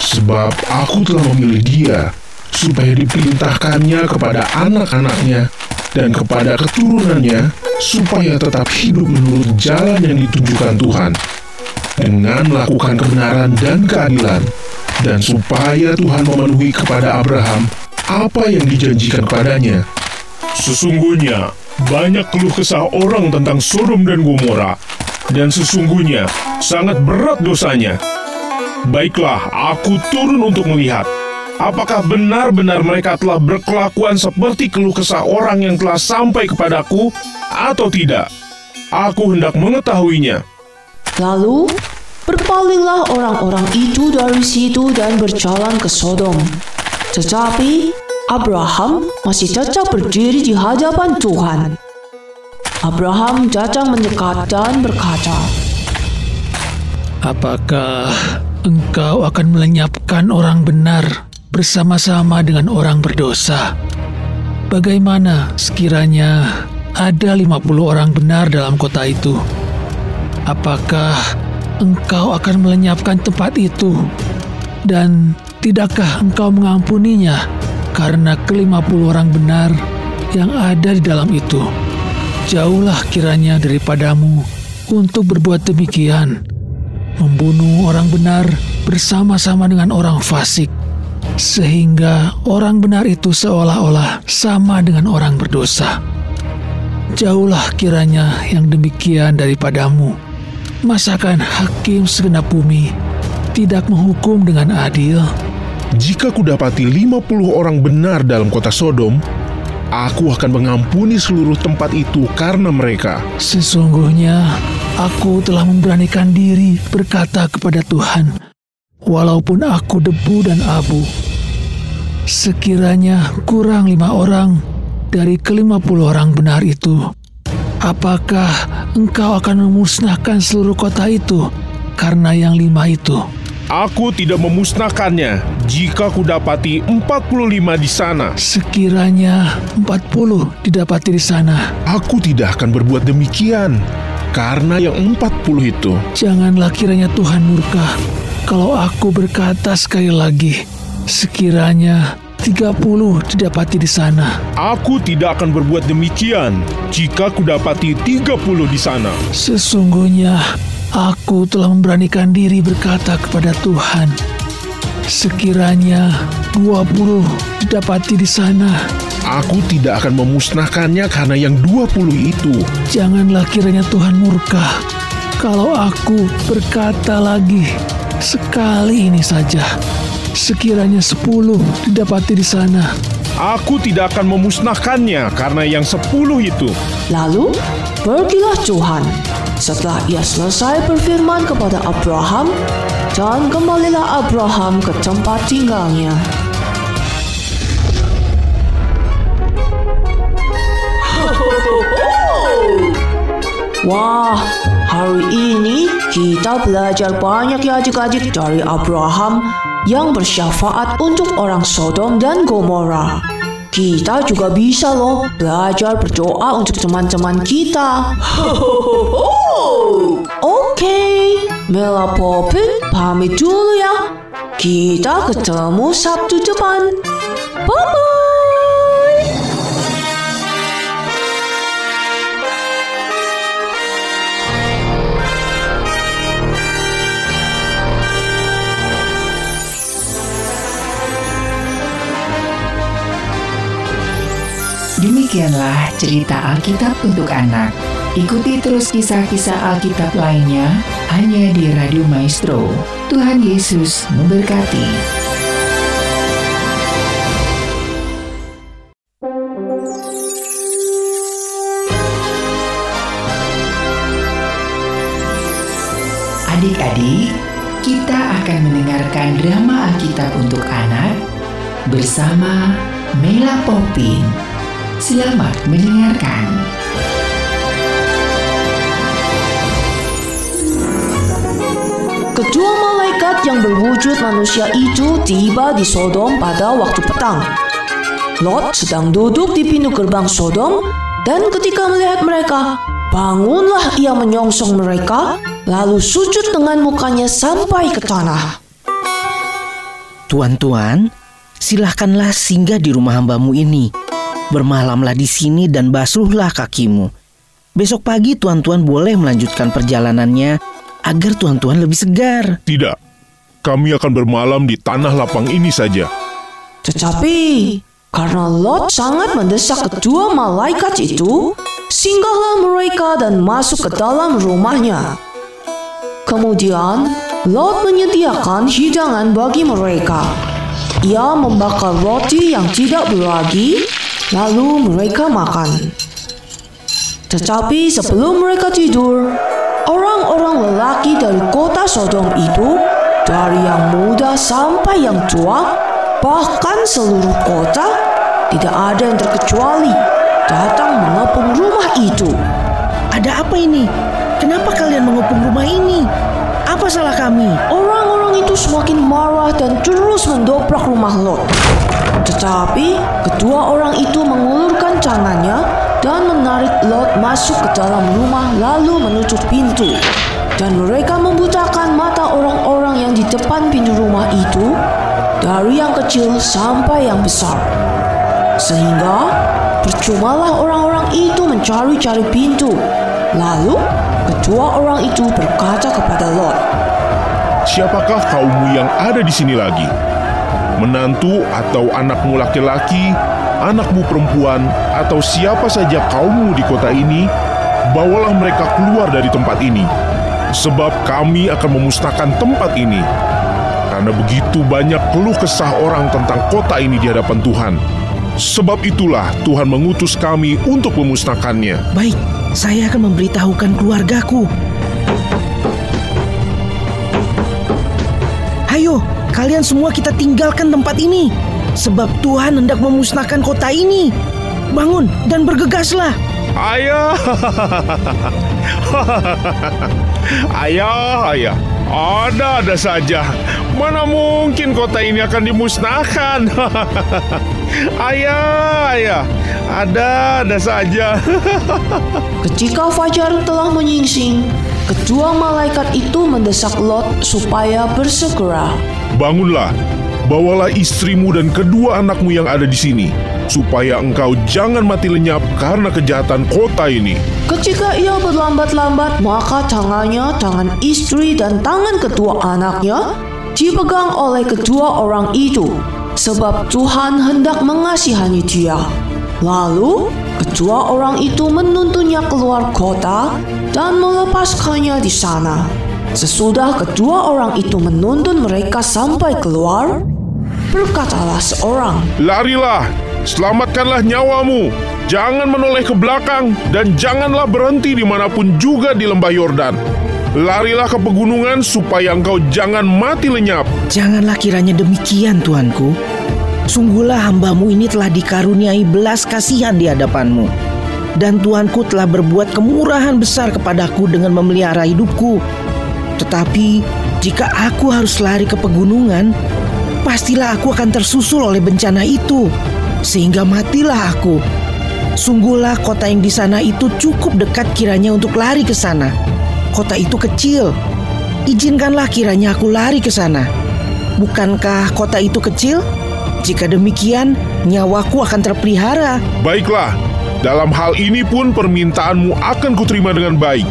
Sebab aku telah memilih dia, supaya diperintahkannya kepada anak-anaknya dan kepada keturunannya, supaya tetap hidup menurut jalan yang ditunjukkan Tuhan, dengan melakukan kebenaran dan keadilan, dan supaya Tuhan memenuhi kepada Abraham apa yang dijanjikan padanya. Sesungguhnya, banyak keluh kesah orang tentang Sodom dan Gomora, dan sesungguhnya sangat berat dosanya. Baiklah, aku turun untuk melihat apakah benar-benar mereka telah berkelakuan seperti keluh kesah orang yang telah sampai kepadaku atau tidak. Aku hendak mengetahuinya. Lalu berpalinglah orang-orang itu dari situ dan berjalan ke Sodom. Tetapi Abraham masih tetap berdiri di hadapan Tuhan. Abraham datang mendekat dan berkata, Apakah engkau akan melenyapkan orang benar bersama-sama dengan orang berdosa. Bagaimana sekiranya ada 50 orang benar dalam kota itu? Apakah engkau akan melenyapkan tempat itu? Dan tidakkah engkau mengampuninya karena kelima puluh orang benar yang ada di dalam itu? Jauhlah kiranya daripadamu untuk berbuat demikian, membunuh orang benar bersama-sama dengan orang fasik, sehingga orang benar itu seolah-olah sama dengan orang berdosa. Jauhlah kiranya yang demikian daripadamu. Masakan hakim segenap bumi tidak menghukum dengan adil? Jika kudapati 50 orang benar dalam kota Sodom, aku akan mengampuni seluruh tempat itu karena mereka. Sesungguhnya aku telah memberanikan diri berkata kepada Tuhan, walaupun aku debu dan abu. Sekiranya kurang lima orang dari kelima puluh orang benar itu, apakah engkau akan memusnahkan seluruh kota itu karena yang lima itu? Aku tidak memusnahkannya jika kudapati 45 di sana. Sekiranya 40 didapati di sana. Aku tidak akan berbuat demikian karena yang 40 itu. Janganlah kiranya Tuhan murka kalau aku berkata sekali lagi. Sekiranya 30 didapati di sana. Aku tidak akan berbuat demikian jika kudapati 30 di sana. Sesungguhnya Aku telah memberanikan diri berkata kepada Tuhan, sekiranya 20 didapati di sana. Aku tidak akan memusnahkannya karena yang 20 itu. Janganlah kiranya Tuhan murka kalau aku berkata lagi sekali ini saja. Sekiranya 10 didapati di sana. Aku tidak akan memusnahkannya karena yang 10 itu. Lalu pergilah Tuhan setelah ia selesai berfirman kepada Abraham, dan kembalilah Abraham ke tempat tinggalnya. Wah, hari ini kita belajar banyak ya adik-adik dari Abraham yang bersyafaat untuk orang Sodom dan Gomora. Kita juga bisa loh belajar berdoa untuk teman-teman kita. Oke, Mela Popin pamit dulu ya. Kita ketemu Sabtu depan. Bye-bye. Demikianlah cerita Alkitab untuk anak. Ikuti terus kisah-kisah Alkitab lainnya hanya di Radio Maestro. Tuhan Yesus memberkati. Adik-adik, kita akan mendengarkan drama Alkitab untuk anak bersama Mela Popin. Selamat mendengarkan. Kedua malaikat yang berwujud manusia itu tiba di Sodom pada waktu petang. Lot sedang duduk di pintu gerbang Sodom dan ketika melihat mereka, bangunlah ia menyongsong mereka lalu sujud dengan mukanya sampai ke tanah. Tuan-tuan, silahkanlah singgah di rumah hambamu ini. Bermalamlah di sini dan basuhlah kakimu. Besok pagi tuan-tuan boleh melanjutkan perjalanannya agar tuan-tuan lebih segar. Tidak, kami akan bermalam di tanah lapang ini saja. Tetapi karena Lot sangat mendesak kedua malaikat itu, singgahlah mereka dan masuk ke dalam rumahnya. Kemudian Lot menyediakan hidangan bagi mereka. Ia membakar roti yang tidak beragi, lalu mereka makan. Tetapi sebelum mereka tidur, orang-orang lelaki dari kota Sodom itu, dari yang muda sampai yang tua, bahkan seluruh kota, tidak ada yang terkecuali datang mengepung rumah itu. Ada apa ini? Kenapa kalian mengepung rumah ini? Apa salah kami? Orang-orang itu rumah Lot. Tetapi kedua orang itu mengulurkan tangannya dan menarik Lot masuk ke dalam rumah lalu menutup pintu. Dan mereka membutakan mata orang-orang yang di depan pintu rumah itu dari yang kecil sampai yang besar. Sehingga percumalah orang-orang itu mencari-cari pintu. Lalu kedua orang itu berkata kepada Lot, Siapakah kaummu yang ada di sini lagi? Menantu atau anakmu laki-laki, anakmu perempuan, atau siapa saja kaummu di kota ini, bawalah mereka keluar dari tempat ini, sebab kami akan memusnahkan tempat ini. Karena begitu banyak keluh kesah orang tentang kota ini di hadapan Tuhan. Sebab itulah Tuhan mengutus kami untuk memusnahkannya. Baik, saya akan memberitahukan keluargaku. Kalian semua kita tinggalkan tempat ini. Sebab Tuhan hendak memusnahkan kota ini. Bangun dan bergegaslah. Ayah, ayah, ayah, ada-ada saja. Mana mungkin kota ini akan dimusnahkan? ayah, ayah, ada-ada saja. Ketika fajar telah menyingsing, kedua malaikat itu mendesak Lot supaya bersegera. Bangunlah, bawalah istrimu dan kedua anakmu yang ada di sini, supaya engkau jangan mati lenyap karena kejahatan kota ini. Ketika ia berlambat-lambat, maka tangannya, tangan istri dan tangan kedua anaknya dipegang oleh kedua orang itu, sebab Tuhan hendak mengasihani dia. Lalu, kedua orang itu menuntunnya keluar kota dan melepaskannya di sana. Sesudah kedua orang itu menuntun mereka sampai keluar, berkatalah seorang, Larilah, selamatkanlah nyawamu. Jangan menoleh ke belakang dan janganlah berhenti di mana pun juga di lembah Yordan. Larilah ke pegunungan supaya engkau jangan mati lenyap. Janganlah kiranya demikian, Tuanku. Sungguhlah hambamu ini telah dikaruniai belas kasihan di hadapanmu. Dan Tuanku telah berbuat kemurahan besar kepadaku dengan memelihara hidupku. Tetapi jika aku harus lari ke pegunungan, pastilah aku akan tersusul oleh bencana itu. Sehingga matilah aku. Sungguhlah kota yang di sana itu cukup dekat kiranya untuk lari ke sana. Kota itu kecil. Izinkanlah kiranya aku lari ke sana. Bukankah kota itu kecil? Jika demikian, nyawaku akan terpelihara. Baiklah, dalam hal ini pun permintaanmu akan kuterima dengan baik.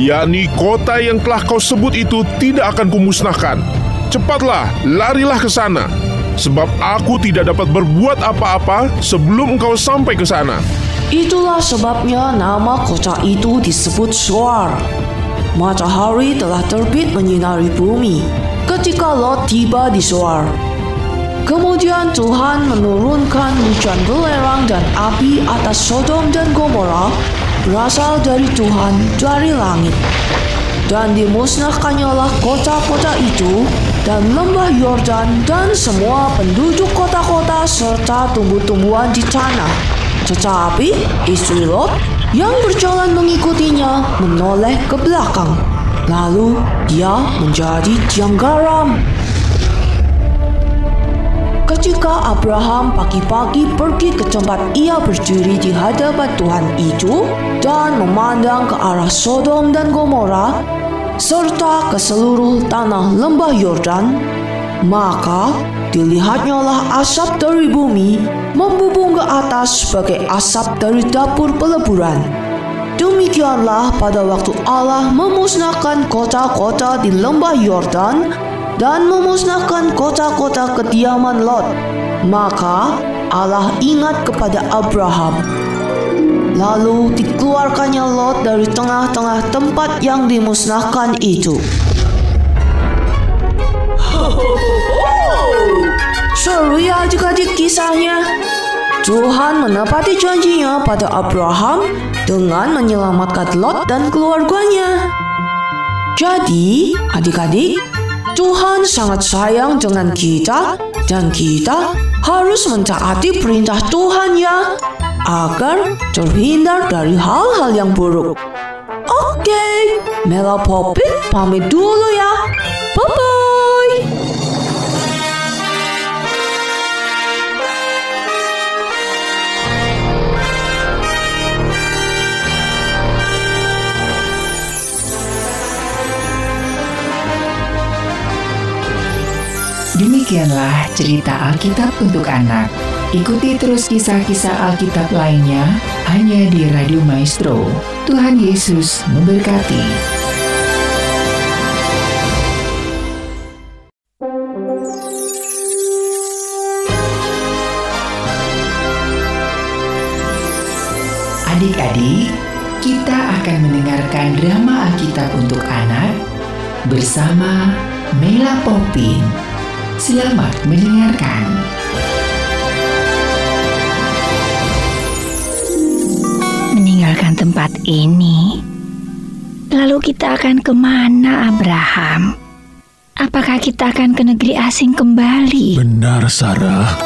Yakni kota yang telah kau sebut itu tidak akan kumusnahkan. Cepatlah, larilah ke sana. Sebab aku tidak dapat berbuat apa-apa sebelum engkau sampai ke sana. Itulah sebabnya nama kota itu disebut Soar. Matahari telah terbit menyinari bumi ketika Lot tiba di Soar. Kemudian Tuhan menurunkan hujan belerang dan api atas Sodom dan Gomora berasal dari Tuhan dari langit. Dan dimusnahkannyalah kota-kota itu dan lembah Yordan dan semua penduduk kota-kota serta tumbuh-tumbuhan di tanah. Tetapi istri Lot yang berjalan mengikutinya menoleh ke belakang. Lalu dia menjadi tiang garam. Ketika Abraham pagi-pagi pergi ke tempat ia berdiri di hadapan Tuhan itu dan memandang ke arah Sodom dan Gomora serta ke seluruh tanah lembah Yordan, maka dilihatnyalah asap dari bumi membubung ke atas sebagai asap dari dapur peleburan. Demikianlah pada waktu Allah memusnahkan kota-kota di lembah Yordan dan memusnahkan kota-kota kediaman Lot. Maka Allah ingat kepada Abraham. Lalu dikeluarkannya Lot dari tengah-tengah tempat yang dimusnahkan itu. Seru ya adik-adik kisahnya. Tuhan menepati janjinya pada Abraham dengan menyelamatkan Lot dan keluarganya. Jadi, adik-adik, Tuhan sangat sayang dengan kita dan kita harus mentaati perintah Tuhan ya agar terhindar dari hal-hal yang buruk. Oke, Mela Popit pamit dulu ya. Bye-bye. Demikianlah cerita Alkitab untuk anak. Ikuti terus kisah-kisah Alkitab lainnya hanya di Radio Maestro. Tuhan Yesus memberkati. Adik-adik, kita akan mendengarkan drama Alkitab untuk anak bersama Mela Popin. Selamat mendengarkan. Meninggalkan tempat ini, lalu kita akan ke mana, Abraham? Apakah kita akan ke negeri asing kembali? Benar, Sarah.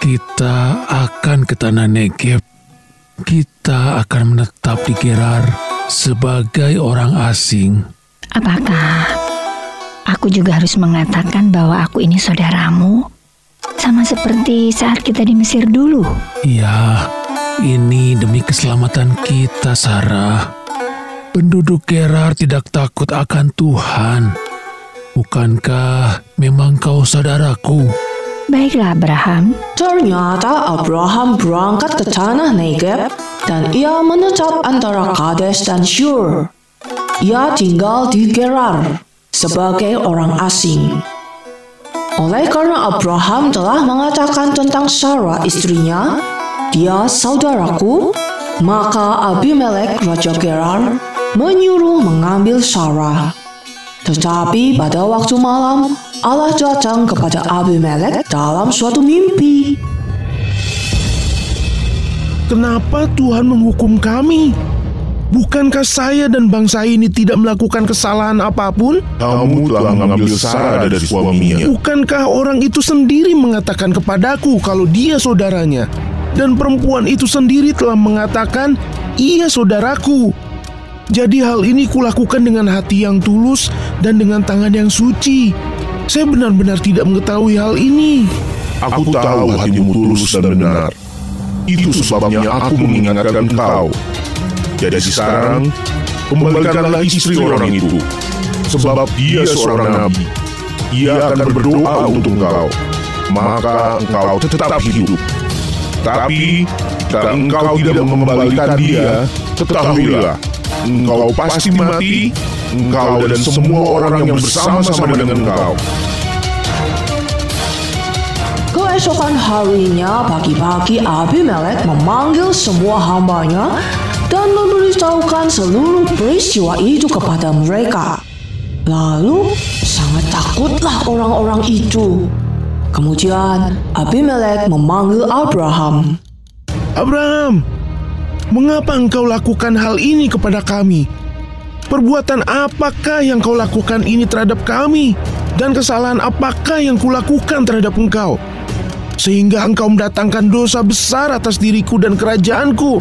Kita akan ke tanah Negeb. Kita akan menetap di Gerar sebagai orang asing. Apakah aku juga harus mengatakan bahwa aku ini saudaramu? Sama seperti saat kita di Mesir dulu. Ya, ini demi keselamatan kita, Sarah. Penduduk Gerar tidak takut akan Tuhan. Bukankah memang kau saudaraku? Baiklah, Abraham. Ternyata Abraham berangkat ke tanah Negeb dan ia menetap antara Kades dan Shur. Ia tinggal di Gerar sebagai orang asing. Oleh karena Abraham telah mengatakan tentang Sarah istrinya, dia saudaraku, maka Abimelek Raja Gerar menyuruh mengambil Sarah. Tetapi pada waktu malam, Allah datang kepada Abimelek dalam suatu mimpi. Kenapa Tuhan menghukum kami? Bukankah saya dan bangsa ini tidak melakukan kesalahan apa pun? Kamu telah mengambil Sarah dari suaminya. Bukankah orang itu sendiri mengatakan kepadaku kalau dia saudaranya? Dan perempuan itu sendiri telah mengatakan, ia saudaraku. Jadi hal ini kulakukan dengan hati yang tulus dan dengan tangan yang suci. Saya benar-benar tidak mengetahui hal ini. Aku tahu hatimu tulus dan benar. Itu sebabnya aku mengingatkan kau. Jadi sekarang, kembalikanlah istri orang itu. Sebab dia seorang nabi. Ia akan berdoa untuk engkau. Maka engkau tetap hidup. Tapi, jika engkau tidak mengembalikan dia, ketahuilah, engkau pasti mati, engkau dan semua orang yang bersama-sama dengan engkau. Keesokan harinya, pagi-pagi Abimelek memanggil semua hambanya dan memberitahukan seluruh peristiwa itu kepada mereka. Lalu sangat takutlah orang-orang itu. Kemudian Abimelek memanggil Abraham. Abraham, mengapa engkau lakukan hal ini kepada kami? Perbuatan apakah yang kau lakukan ini terhadap kami? Dan kesalahan apakah yang kulakukan terhadap engkau? Sehingga engkau mendatangkan dosa besar atas diriku dan kerajaanku.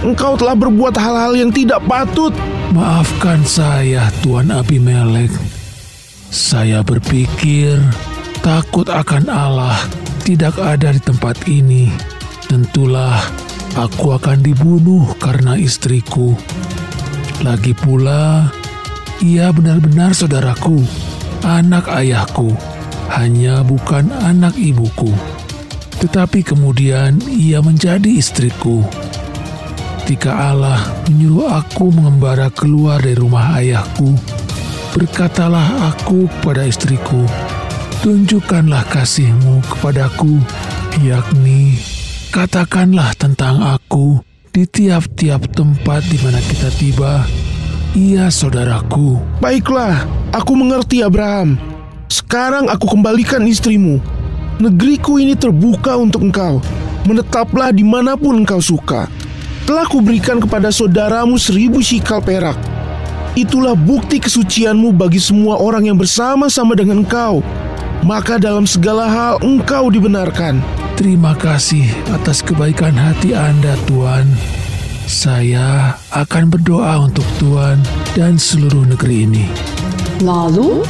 Engkau telah berbuat hal-hal yang tidak patut. Maafkan saya, Tuan Abimelek. Saya berpikir takut akan Allah tidak ada di tempat ini. Tentulah aku akan dibunuh karena istriku. Lagi pula, ia benar-benar saudaraku, anak ayahku, hanya bukan anak ibuku. Tetapi kemudian ia menjadi istriku. Ketika Allah menyuruh aku mengembara keluar dari rumah ayahku, berkatalah aku kepada istriku, tunjukkanlah kasihmu kepadaku, yakni katakanlah tentang aku di tiap-tiap tempat di mana kita tiba. Ia saudaraku. Baiklah, aku mengerti Abraham. Sekarang aku kembalikan istrimu. Negeriku ini terbuka untuk engkau. Menetaplah di mana pun engkau suka. Telah kuberikan kepada saudaramu seribu shikal perak. Itulah bukti kesucianmu bagi semua orang yang bersama-sama dengan engkau. Maka dalam segala hal engkau dibenarkan. Terima kasih atas kebaikan hati Anda, Tuan. Saya akan berdoa untuk Tuan dan seluruh negeri ini. Lalu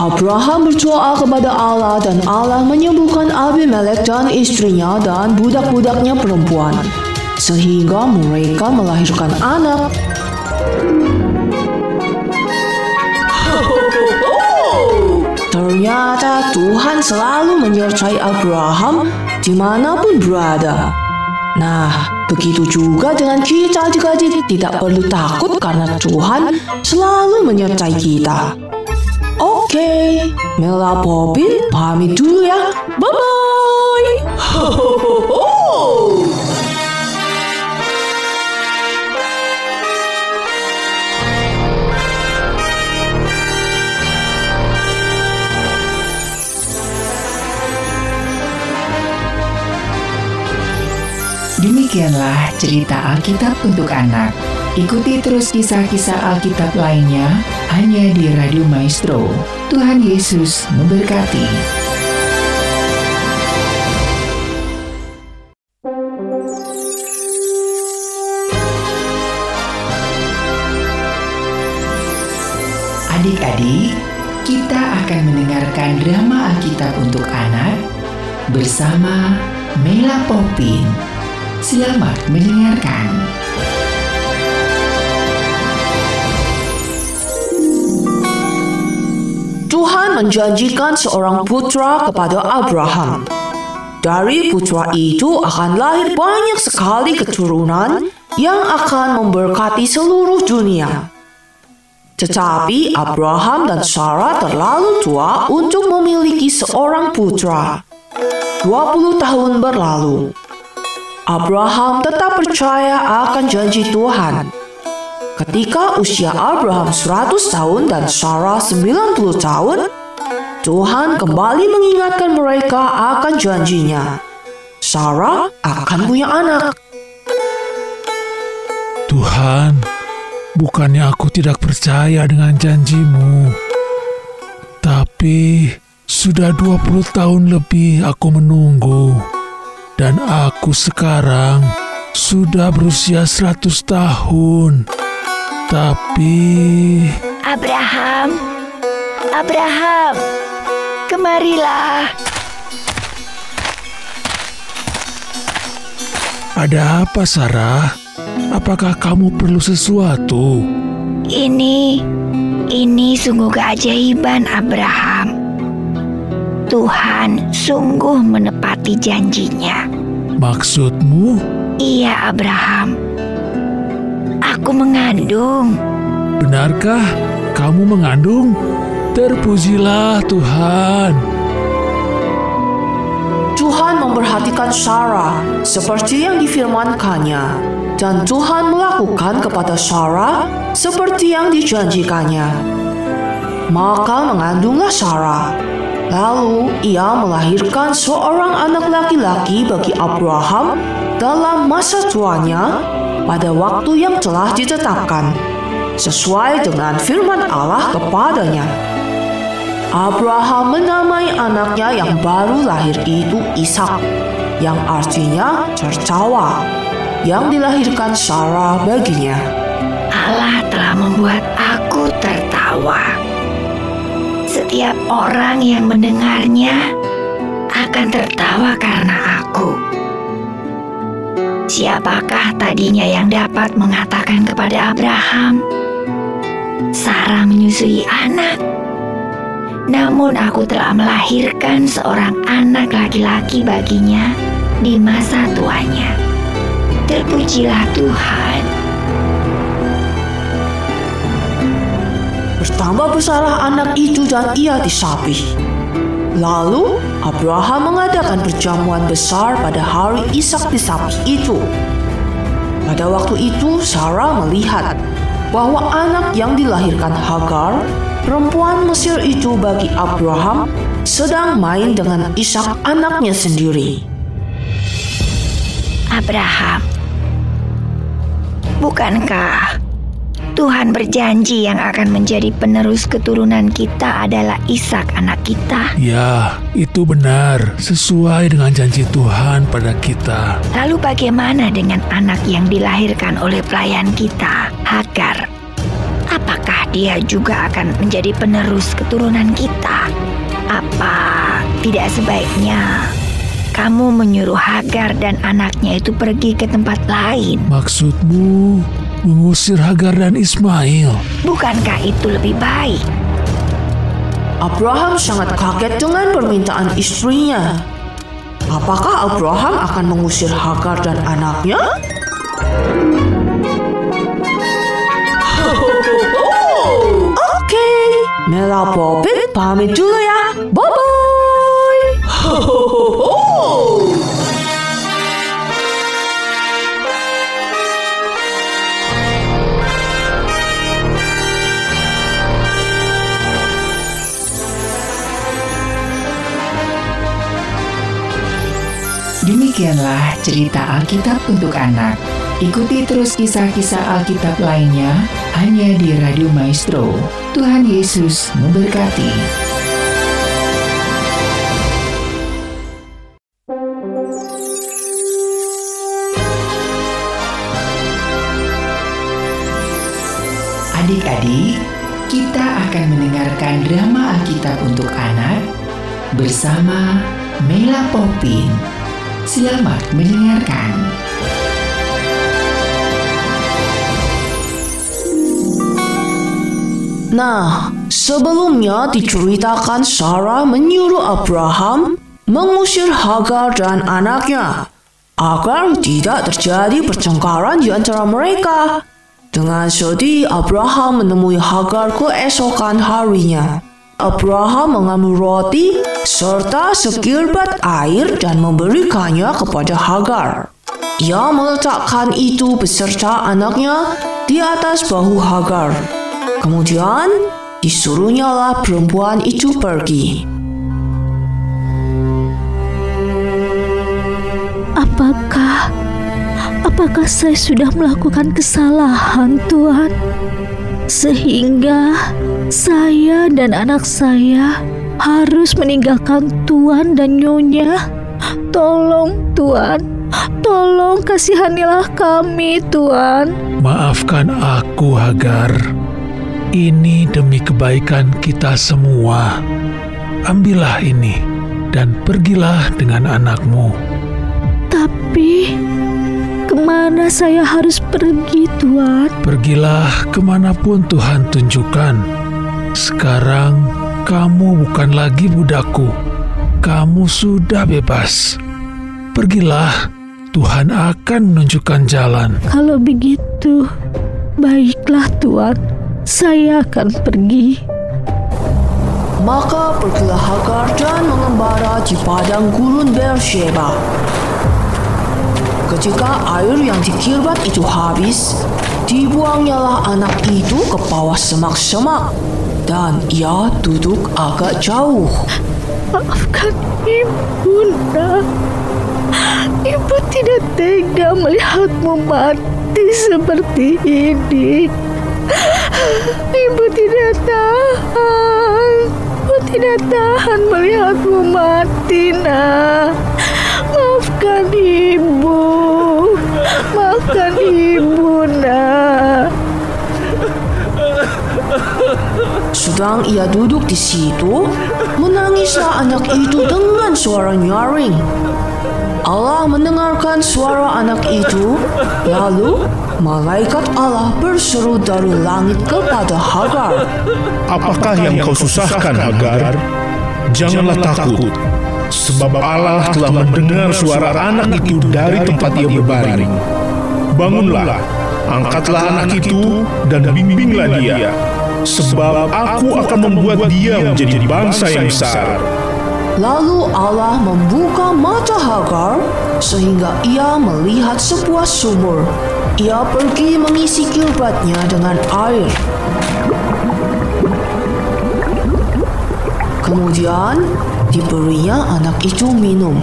Abraham berdoa kepada Allah dan Allah menyembuhkan Abimelek dan istrinya dan budak-budaknya perempuan sehingga mereka melahirkan anak. Ternyata Tuhan selalu menyertai Abraham di mana pun berada. Nah, begitu juga dengan kita adik-adik tidak perlu takut karena Tuhan selalu menyertai kita. Oke, Mela Popin pamit dulu ya. Bye-bye. Demikianlah cerita Alkitab untuk anak. Ikuti terus kisah-kisah Alkitab lainnya hanya di Radio Maestro. Tuhan Yesus memberkati. Adik-adik, kita akan mendengarkan drama Alkitab untuk anak bersama Mela Popin. Selamat mendengarkan. Tuhan menjanjikan seorang putra kepada Abraham. Dari putra itu akan lahir banyak sekali keturunan yang akan memberkati seluruh dunia. Tetapi Abraham dan Sarah terlalu tua untuk memiliki seorang putra. 20 tahun berlalu. Abraham tetap percaya akan janji Tuhan. Ketika usia Abraham 100 tahun dan Sarah 90 tahun, Tuhan kembali mengingatkan mereka akan janjinya. Sarah akan punya anak. Tuhan, bukannya aku tidak percaya dengan janjimu. Tapi sudah 20 tahun lebih aku menunggu. Dan aku sekarang sudah berusia 100 tahun. Tapi Abraham, Abraham, kemarilah. ada apa Sarah? Apakah kamu perlu sesuatu? Ini, ini sungguh keajaiban Abraham. Tuhan sungguh menepati janjinya. Maksudmu? Iya Abraham. Aku mengandung. Benarkah kamu mengandung? Terpujilah Tuhan. Tuhan memperhatikan Sarah seperti yang difirmankannya, dan Tuhan melakukan kepada Sarah seperti yang dijanjikannya. Maka mengandunglah Sarah. Lalu ia melahirkan seorang anak laki-laki bagi Abraham dalam masa tuanya pada waktu yang telah ditetapkan, sesuai dengan firman Allah kepadanya. Abraham menamai anaknya yang baru lahir itu Ishak, yang artinya tertawa, yang dilahirkan Sarah baginya. Allah telah membuat aku tertawa. Setiap orang yang mendengarnya akan tertawa karena aku. Siapakah tadinya yang dapat mengatakan kepada Abraham, Sarah menyusui anak? Namun aku telah melahirkan seorang anak laki-laki baginya di masa tuanya. Terpujilah Tuhan. Bertambah besarlah anak itu dan ia disapi. Lalu Abraham mengadakan perjamuan besar pada hari Ishak disapi itu. Pada waktu itu Sarah melihat bahwa anak yang dilahirkan Hagar, perempuan Mesir itu bagi Abraham, sedang main dengan Ishak anaknya sendiri. Abraham, bukankah Tuhan berjanji yang akan menjadi penerus keturunan kita adalah Ishak anak kita? Ya, itu benar. Sesuai dengan janji Tuhan pada kita. Lalu bagaimana dengan anak yang dilahirkan oleh pelayan kita, Hagar? Apakah dia juga akan menjadi penerus keturunan kita? Apa tidak sebaiknya kamu menyuruh Hagar dan anaknya itu pergi ke tempat lain? Maksudmu mengusir Hagar dan Ismail? Bukankah itu lebih baik? Abraham sangat kaget dengan permintaan istrinya. Apakah Abraham akan mengusir Hagar dan anaknya? Oke, Mela Popit pamit dulu ya. Bye-bye. Demikianlah cerita Alkitab untuk anak. Ikuti terus kisah-kisah Alkitab lainnya hanya di Radio Maestro. Tuhan Yesus memberkati. Adik-adik, kita akan mendengarkan drama Alkitab untuk anak bersama Mela Popin. Selamat mendengarkan. Nah, sebelumnya diceritakan Sarah menyuruh Abraham mengusir Hagar dan anaknya agar tidak terjadi pertengkaran di antara mereka. Dengan sedih, Abraham menemui Hagar keesokan harinya. Abraham mengambil roti serta sekirbat air dan memberikannya kepada Hagar. Ia meletakkan itu beserta anaknya di atas bahu Hagar. Kemudian disuruhnyalah perempuan itu pergi. Apakah apakah saya sudah melakukan kesalahan, Tuhan? Sehingga saya dan anak saya harus meninggalkan Tuan dan Nyonya. Tolong Tuan, tolong kasihanilah kami Tuan. Maafkan aku, Hagar. Ini demi kebaikan kita semua. Ambillah ini dan pergilah dengan anakmu. Tapi ke mana saya harus pergi Tuan? Pergilah ke mana pun Tuhan tunjukkan. Sekarang kamu bukan lagi budakku. Kamu sudah bebas. Pergilah, Tuhan akan menunjukkan jalan. Kalau begitu, baiklah Tuan. Saya akan pergi. Maka pergilah Hagar dan mengembara di padang gurun Beersheba. Ketika air yang dikirbat itu habis, dibuangnyalah anak itu ke bawah semak-semak dan ia duduk agak jauh. Maafkan ibunda. Ibu tidak tega melihatmu mati seperti ini. Ibu tidak tahan. Ibu tidak tahan melihatmu mati, nak. Maafkan ibu. Maafkan ibu, nak. Sedang ia duduk di situ, menangislah anak itu dengan suara nyaring. Allah mendengarkan suara anak itu, lalu malaikat Allah berseru dari langit kepada Hagar. Apakah yang kau susahkan, Hagar? Janganlah takut, sebab Allah telah mendengar suara anak itu dari tempat ia berbaring. Bangunlah, angkatlah anak itu dan bimbinglah dia, sebab aku akan membuat dia menjadi bangsa yang besar. Lalu Allah membuka mata Hagar sehingga ia melihat sebuah sumur. Ia pergi mengisi kirbatnya dengan air. Kemudian diberinya anak itu minum.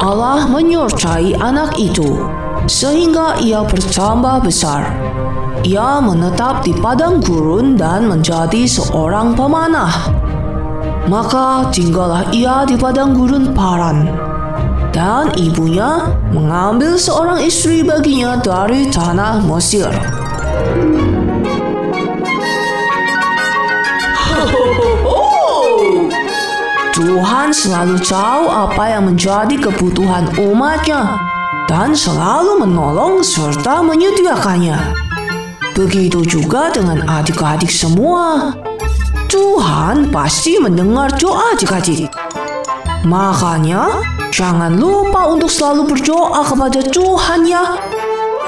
Allah menyertai anak itu sehingga ia bertambah besar. Ia menetap di padang gurun dan menjadi seorang pemanah. Maka tinggallah ia di padang gurun Paran. Dan ibunya mengambil seorang istri baginya dari tanah Mesir. Tuhan selalu tahu apa yang menjadi kebutuhan umatnya dan selalu menolong serta menyediakannya. Begitu juga dengan adik-adik semua. Tuhan pasti mendengar doa adik-adik. Makanya, jangan lupa untuk selalu berdoa kepada Tuhan ya.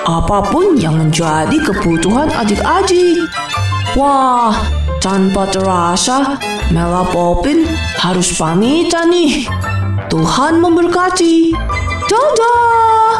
Apa pun yang menjadi kebutuhan adik-adik. Wah, tanpa terasa, Mela Popin harus pamitan nih. Tuhan memberkati. Dadah!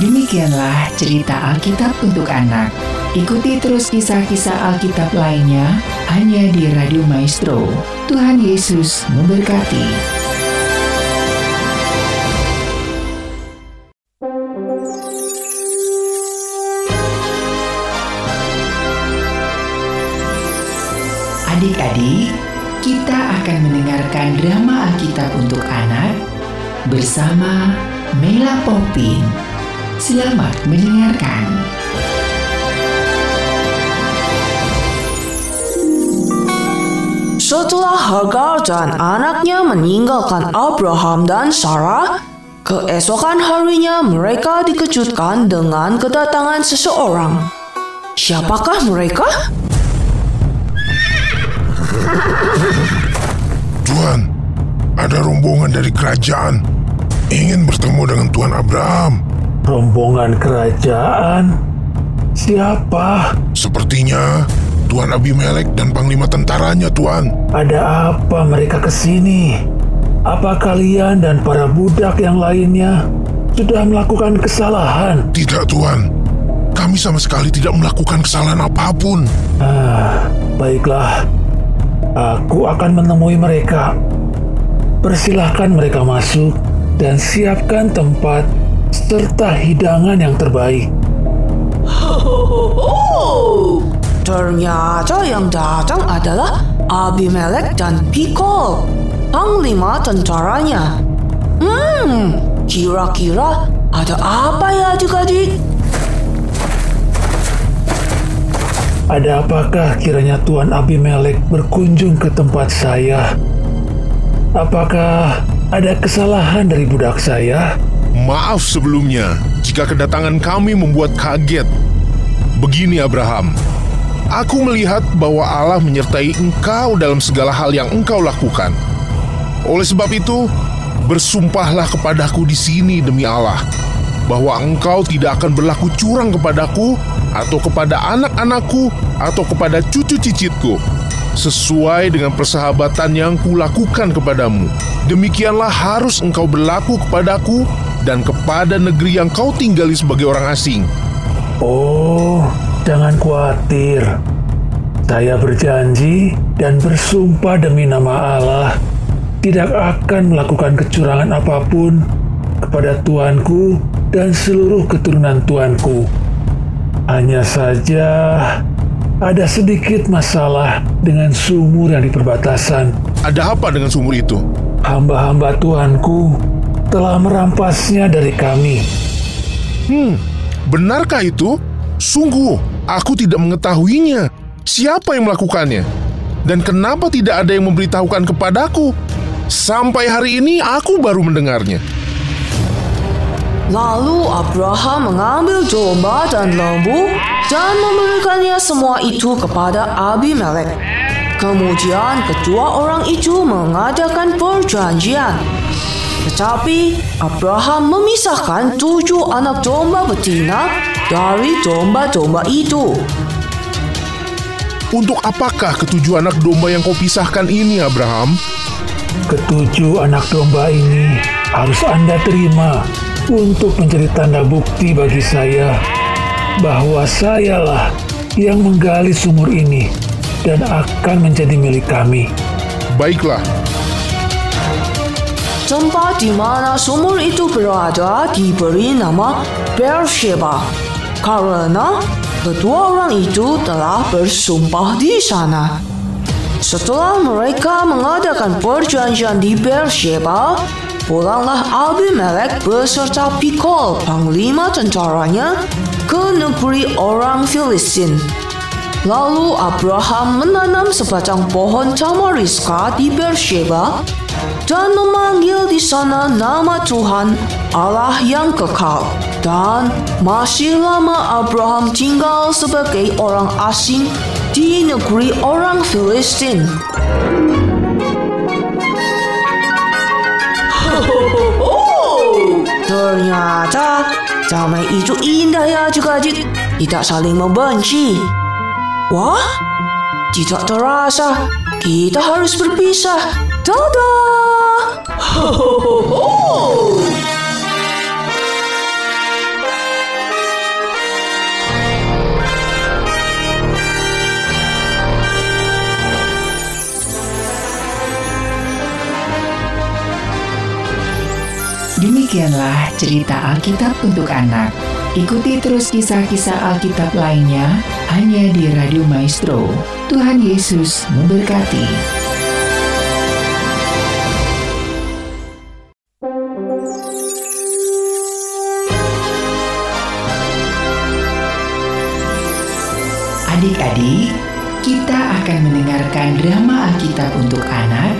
Demikianlah cerita Alkitab untuk anak. Ikuti terus kisah-kisah Alkitab lainnya hanya di Radio Maestro. Tuhan Yesus memberkati. Adik-adik, kita akan mendengarkan drama Alkitab untuk anak bersama Mela Popin. Selamat mendengarkan. Setelah Hagar dan anaknya meninggalkan Abraham dan Sarah, keesokan harinya mereka dikejutkan dengan kedatangan seseorang. Siapakah mereka? Tuan, ada rombongan dari kerajaan ingin bertemu dengan Tuan Abraham. Rombongan kerajaan? Siapa? Sepertinya Tuan Abimelek dan Panglima tentaranya, Tuan. Ada apa mereka ke sini? Apa kalian dan para budak yang lainnya sudah melakukan kesalahan? Tidak, Tuan. Kami sama sekali tidak melakukan kesalahan apa pun. Ah, baiklah. Aku akan menemui mereka. Persilahkan mereka masuk dan siapkan tempat serta hidangan yang terbaik. Ternyata yang datang adalah Abimelek dan Pikol, panglima tentaranya. Hmm, kira-kira ada apa ya adik-adik? Ada apakah kiranya Tuan Abimelek berkunjung ke tempat saya? Apakah ada kesalahan dari budak saya? Maaf sebelumnya jika kedatangan kami membuat kaget. Begini Abraham, aku melihat bahwa Allah menyertai engkau dalam segala hal yang engkau lakukan. Oleh sebab itu, bersumpahlah kepadaku di sini demi Allah bahwa engkau tidak akan berlaku curang kepadaku atau kepada anak-anakku atau kepada cucu cicitku sesuai dengan persahabatan yang kulakukan kepadamu. Demikianlah harus engkau berlaku kepadaku dan kepada negeri yang kau tinggali sebagai orang asing. Oh, jangan khawatir. Saya berjanji dan bersumpah demi nama Allah tidak akan melakukan kecurangan apa pun kepada Tuanku dan seluruh keturunan Tuanku. Hanya saja ada sedikit masalah dengan sumur yang di perbatasan. Ada apa dengan sumur itu? Hamba-hamba Tuanku telah merampasnya dari kami. Hmm, benarkah itu? Sungguh, aku tidak mengetahuinya. Siapa yang melakukannya? Dan kenapa tidak ada yang memberitahukan kepadaku? Sampai hari ini aku baru mendengarnya. Lalu Abraham mengambil domba dan lembu dan memberikannya semua itu kepada Abimelek. Kemudian kedua orang itu mengadakan perjanjian. Tetapi Abraham memisahkan tujuh anak domba betina dari domba-domba itu. Untuk apakah ketujuh anak domba yang kau pisahkan ini, Abraham? Ketujuh anak domba ini harus Anda terima untuk menjadi tanda bukti bagi saya bahwa sayalah yang menggali sumur ini dan akan menjadi milik kami. Baiklah. Tempat di mana sumur itu berada diberi nama Beersheba karena kedua orang itu telah bersumpah di sana. Setelah mereka mengadakan perjanjian di Beersheba, Pulanglah Abimelek beserta Pikol, panglima tentaranya, ke negeri orang Filistin. Lalu Abraham menanam sebatang pohon tamariska di Beersheba dan memanggil di sana nama Tuhan Allah yang kekal. Dan masih lama Abraham tinggal sebagai orang asing di negeri orang Filistin. Ternyata damai itu indah ya Jukajit. Tidak saling membenci. Wah, tidak terasa kita harus berpisah. Dadah! Demikianlah cerita Alkitab untuk anak. Ikuti terus kisah-kisah Alkitab lainnya hanya di Radio Maestro. Tuhan Yesus memberkati. Adik-adik, kita akan mendengarkan drama Alkitab untuk anak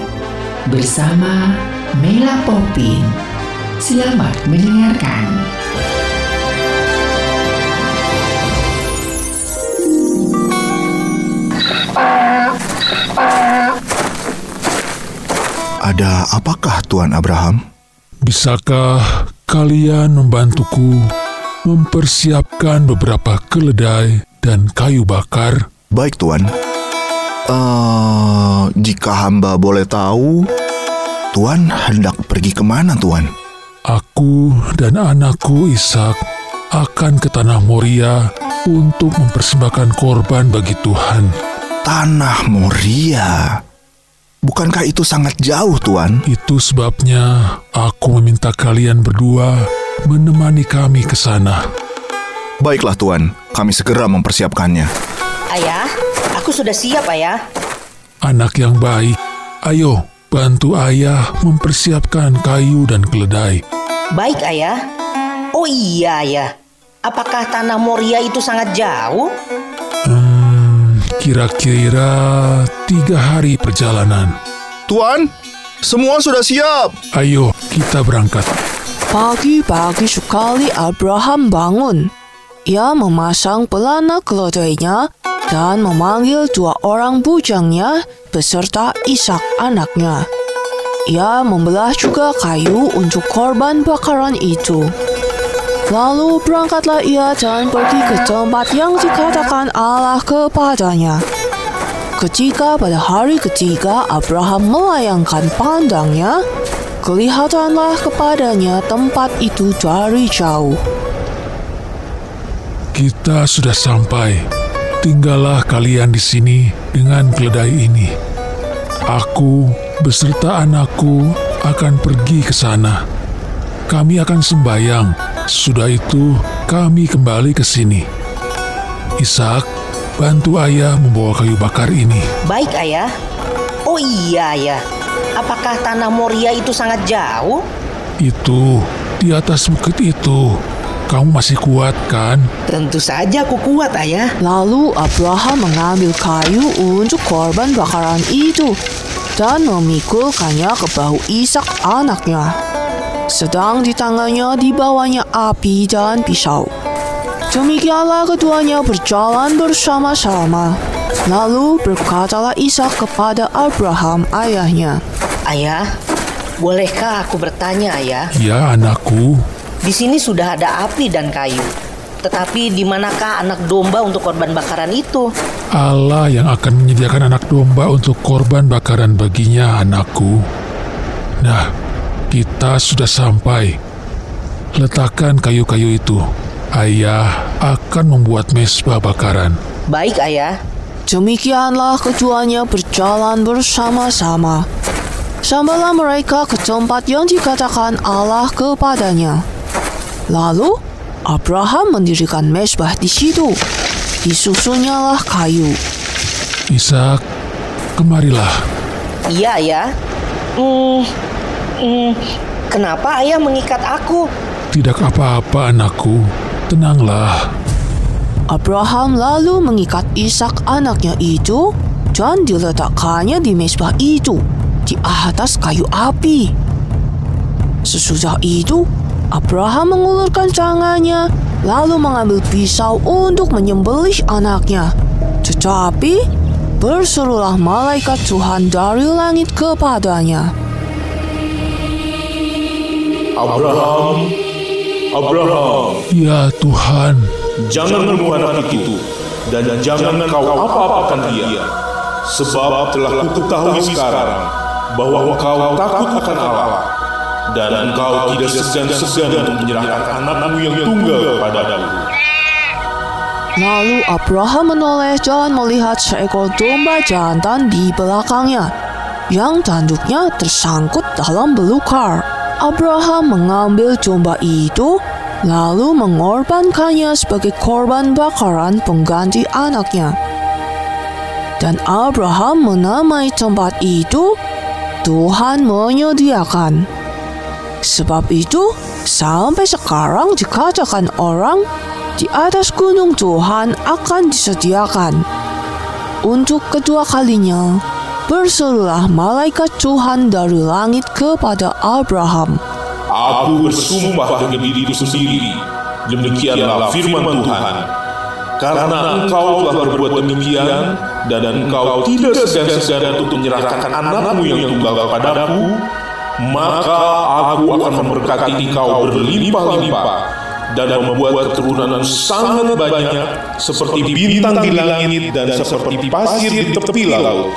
bersama Mela Popin. Selamat mendengarkan. Ada apakah Tuan Abraham? Bisakah kalian membantuku mempersiapkan beberapa keledai dan kayu bakar? Baik, Tuan. Eh, jika hamba boleh tahu, Tuan hendak pergi ke mana, Tuan? Aku dan anakku Ishak akan ke tanah Moria untuk mempersembahkan korban bagi Tuhan. Tanah Moria. Bukankah itu sangat jauh, Tuan? Itu sebabnya aku meminta kalian berdua menemani kami ke sana. Baiklah, Tuan. Kami segera mempersiapkannya. Ayah, aku sudah siap, Ayah. Anak yang baik, ayo bantu ayah mempersiapkan kayu dan keledai. Baik, Ayah. Oh iya, Ayah. Apakah tanah Moria itu sangat jauh? Hmm, kira-kira tiga hari perjalanan. Tuan, semua sudah siap. Ayo, kita berangkat. Pagi-pagi sekali Abraham bangun. Ia memasang pelana keledainya dan memanggil dua orang bujangnya beserta Ishak anaknya. Ia membelah juga kayu untuk korban bakaran itu. Lalu berangkatlah ia dan pergi ke tempat yang dikatakan Allah kepadanya. Ketika pada hari ketiga Abraham melayangkan pandangnya, kelihatanlah kepadanya tempat itu dari jauh. Kita sudah sampai. Tinggallah kalian di sini dengan keledai ini. Aku beserta anakku akan pergi ke sana. Kami akan sembayang. Sudah itu, kami kembali ke sini. Ishak, bantu ayah membawa kayu bakar ini. Baik, Ayah. Oh iya, Ayah. Apakah tanah Moria itu sangat jauh? Itu di atas bukit itu. Kamu masih kuat kan? Tentu saja aku kuat, Ayah. Lalu Abraham mengambil kayu untuk korban bakaran itu dan memikulkannya ke bahu Ishak anaknya. Sedang di tangannya dibawanya api dan pisau. Demikianlah keduanya berjalan bersama-sama. Lalu berkatalah Ishak kepada Abraham ayahnya. Ayah, bolehkah aku bertanya, Ayah? Ya, anakku. Di sini sudah ada api dan kayu. Tetapi di manakah anak domba untuk korban bakaran itu? Allah yang akan menyediakan anak domba untuk korban bakaran baginya, anakku. Nah, kita sudah sampai. Letakkan kayu-kayu itu. Ayah akan membuat mesbah bakaran. Baik, Ayah. Demikianlah keduanya berjalan bersama-sama. Sampailah mereka ke tempat yang dikatakan Allah kepadanya. Lalu Abraham mendirikan mesbah di situ. Disusunyalah kayu. Ishak, kemarilah. Iya, Ayah. Hmm, hmm, kenapa Ayah mengikat aku? Tidak apa-apa, anakku. Tenanglah. Abraham lalu mengikat Ishak anaknya itu dan diletakkannya di mesbah itu di atas kayu api. Sesudah itu, Abraham mengulurkan tangannya lalu mengambil pisau untuk menyembelih anaknya. Tetapi berserulah malaikat Tuhan dari langit kepadanya. Abraham, Abraham, Ya Tuhan, jangan membunuh anak itu dan jangan kau apa-apakan dia. Sebab telah kuketahui sekarang bahwa engkau takut akan Allah dan engkau tidak segan-segan untuk menyerahkan anakmu yang tunggal kepadaku. Lalu Abraham menoleh dan melihat seekor domba jantan di belakangnya yang tanduknya tersangkut dalam belukar. Abraham mengambil domba itu lalu mengorbankannya sebagai korban bakaran pengganti anaknya. Dan Abraham menamai tempat itu Tuhan menyediakan. Sebab itu, sampai sekarang dikatakan orang di atas gunung Tuhan akan disediakan. Untuk kedua kalinya, berserulah malaikat Tuhan dari langit kepada Abraham. Aku bersumpah dengan diriku sendiri, demikianlah firman Tuhan. Karena engkau telah berbuat demikian, dan engkau tidak segan-segan untuk menyerahkan anakmu yang tunggal kepadaku, maka aku akan memberkati engkau berlimpah-limpah dan membuat keturunan sangat banyak seperti bintang di langit dan seperti pasir di tepi laut.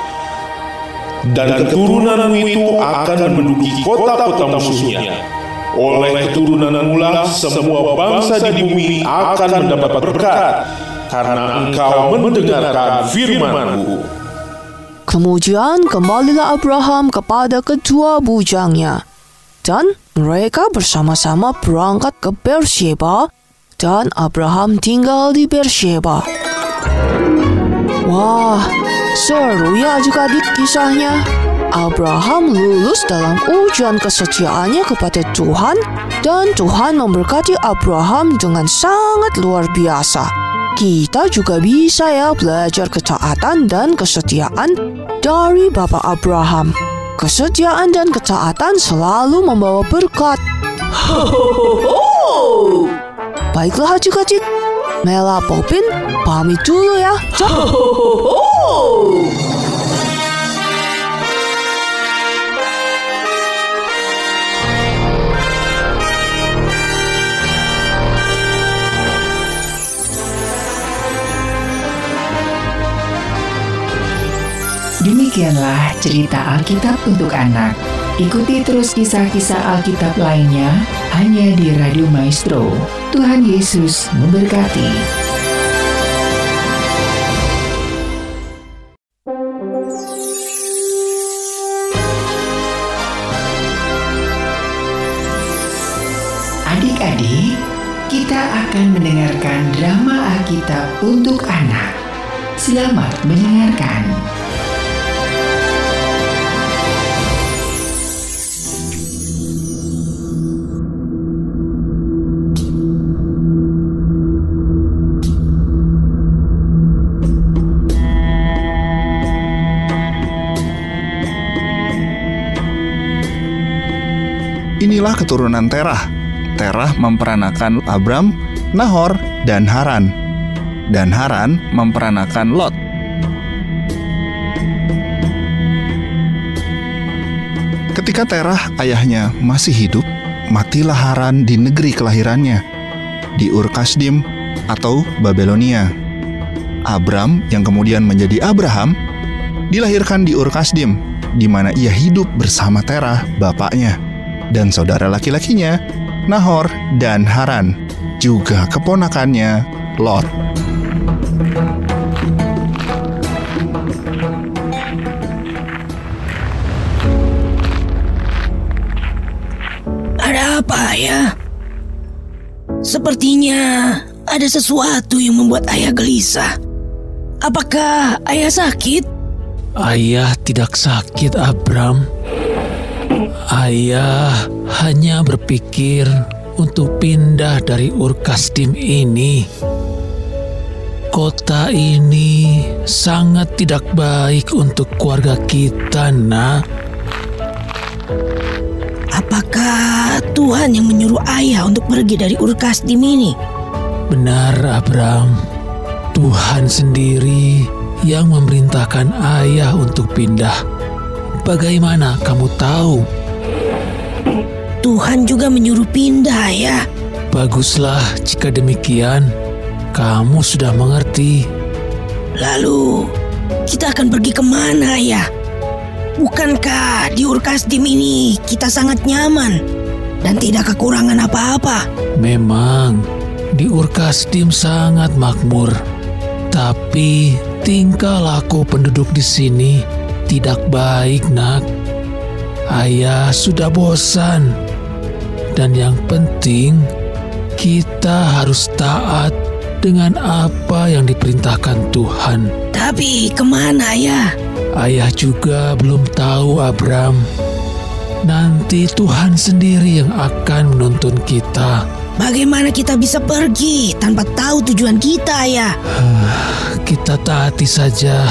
Dan keturunanmu itu akan menduduki kota-kota musuhnya. Oleh keturunanmu lah semua bangsa di bumi akan mendapat berkat karena engkau mendengarkan firmanku. Kemudian kembalilah Abraham kepada kedua bujangnya. Dan mereka bersama-sama berangkat ke Beersheba dan Abraham tinggal di Beersheba. Wah, seru ya adik-adik kisahnya. Abraham lulus dalam ujian kesetiaannya kepada Tuhan dan Tuhan memberkati Abraham dengan sangat luar biasa. Kita juga bisa ya belajar ketaatan dan kesetiaan dari Bapak Abraham. Kesetiaan dan ketaatan selalu membawa berkat. Baiklah adik-adik, Mela Popin pamit dulu ya. Demikianlah cerita Alkitab untuk anak. Ikuti terus kisah-kisah Alkitab lainnya hanya di Radio Maestro. Tuhan Yesus memberkati. Adik-adik, kita akan mendengarkan drama Alkitab untuk anak. Selamat mendengarkan. Inilah keturunan Terah. Terah memperanakan Abram, Nahor, dan Haran. Dan Haran memperanakan Lot. Ketika Terah ayahnya masih hidup, matilah Haran di negeri kelahirannya, di Ur Kasdim atau Babelonia. Abram yang kemudian menjadi Abraham dilahirkan di Ur Kasdim, di mana ia hidup bersama Terah, bapaknya dan saudara laki-lakinya, Nahor dan Haran, juga keponakannya, Lot. Ada apa ya? Sepertinya ada sesuatu yang membuat ayah gelisah. Apakah ayah sakit? Ayah tidak sakit, Abram. Ayah hanya berpikir untuk pindah dari Ur Kasdim ini. Kota ini sangat tidak baik untuk keluarga kita, Nak. Apakah Tuhan yang menyuruh ayah untuk pergi dari Ur Kasdim ini? Benar, Abram. Tuhan sendiri yang memerintahkan ayah untuk pindah. Bagaimana kamu tahu? Tuhan juga menyuruh pindah ya. Baguslah jika demikian. Kamu sudah mengerti. Lalu kita akan pergi ke mana ya? Bukankah di Urkasdim ini kita sangat nyaman dan tidak kekurangan apa-apa? Memang di Urkasdim sangat makmur. Tapi tingkah laku penduduk di sini tidak baik, Nak. Ayah sudah bosan. Dan yang penting, kita harus taat dengan apa yang diperintahkan Tuhan. Tapi ke mana ya? Ayah juga belum tahu Abram. Nanti Tuhan sendiri yang akan menuntun kita. Bagaimana kita bisa pergi tanpa tahu tujuan kita ya? kita taati saja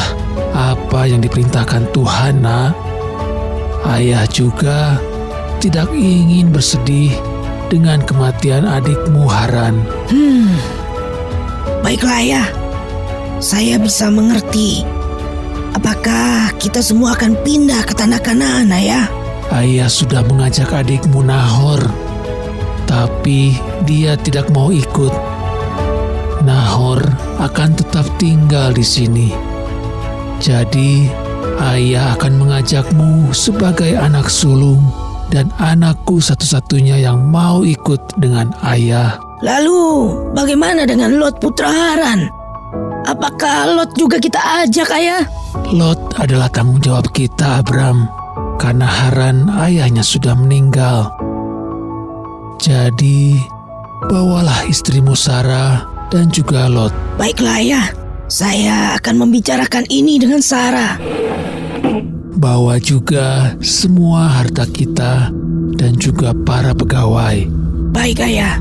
apa yang diperintahkan Tuhan, nak. Ayah juga tidak ingin bersedih dengan kematian adikmu Haran. Hmm, Baiklah ya, saya bisa mengerti. Apakah kita semua akan pindah ke tanah Kanaan ya? Ayah sudah mengajak adikmu Nahor, tapi dia tidak mau ikut. Nahor akan tetap tinggal di sini. Jadi, ayah akan mengajakmu sebagai anak sulung dan anakku satu-satunya yang mau ikut dengan ayah. Lalu, bagaimana dengan Lot putra Haran? Apakah Lot juga kita ajak, ayah? Lot adalah tanggung jawab kita, Abram. Karena Haran ayahnya sudah meninggal. Jadi, bawalah istrimu Sarah dan juga Lot. Baiklah, ayah. Saya akan membicarakan ini dengan Sarah. Bawa juga semua harta kita dan juga para pegawai. Baik, ayah.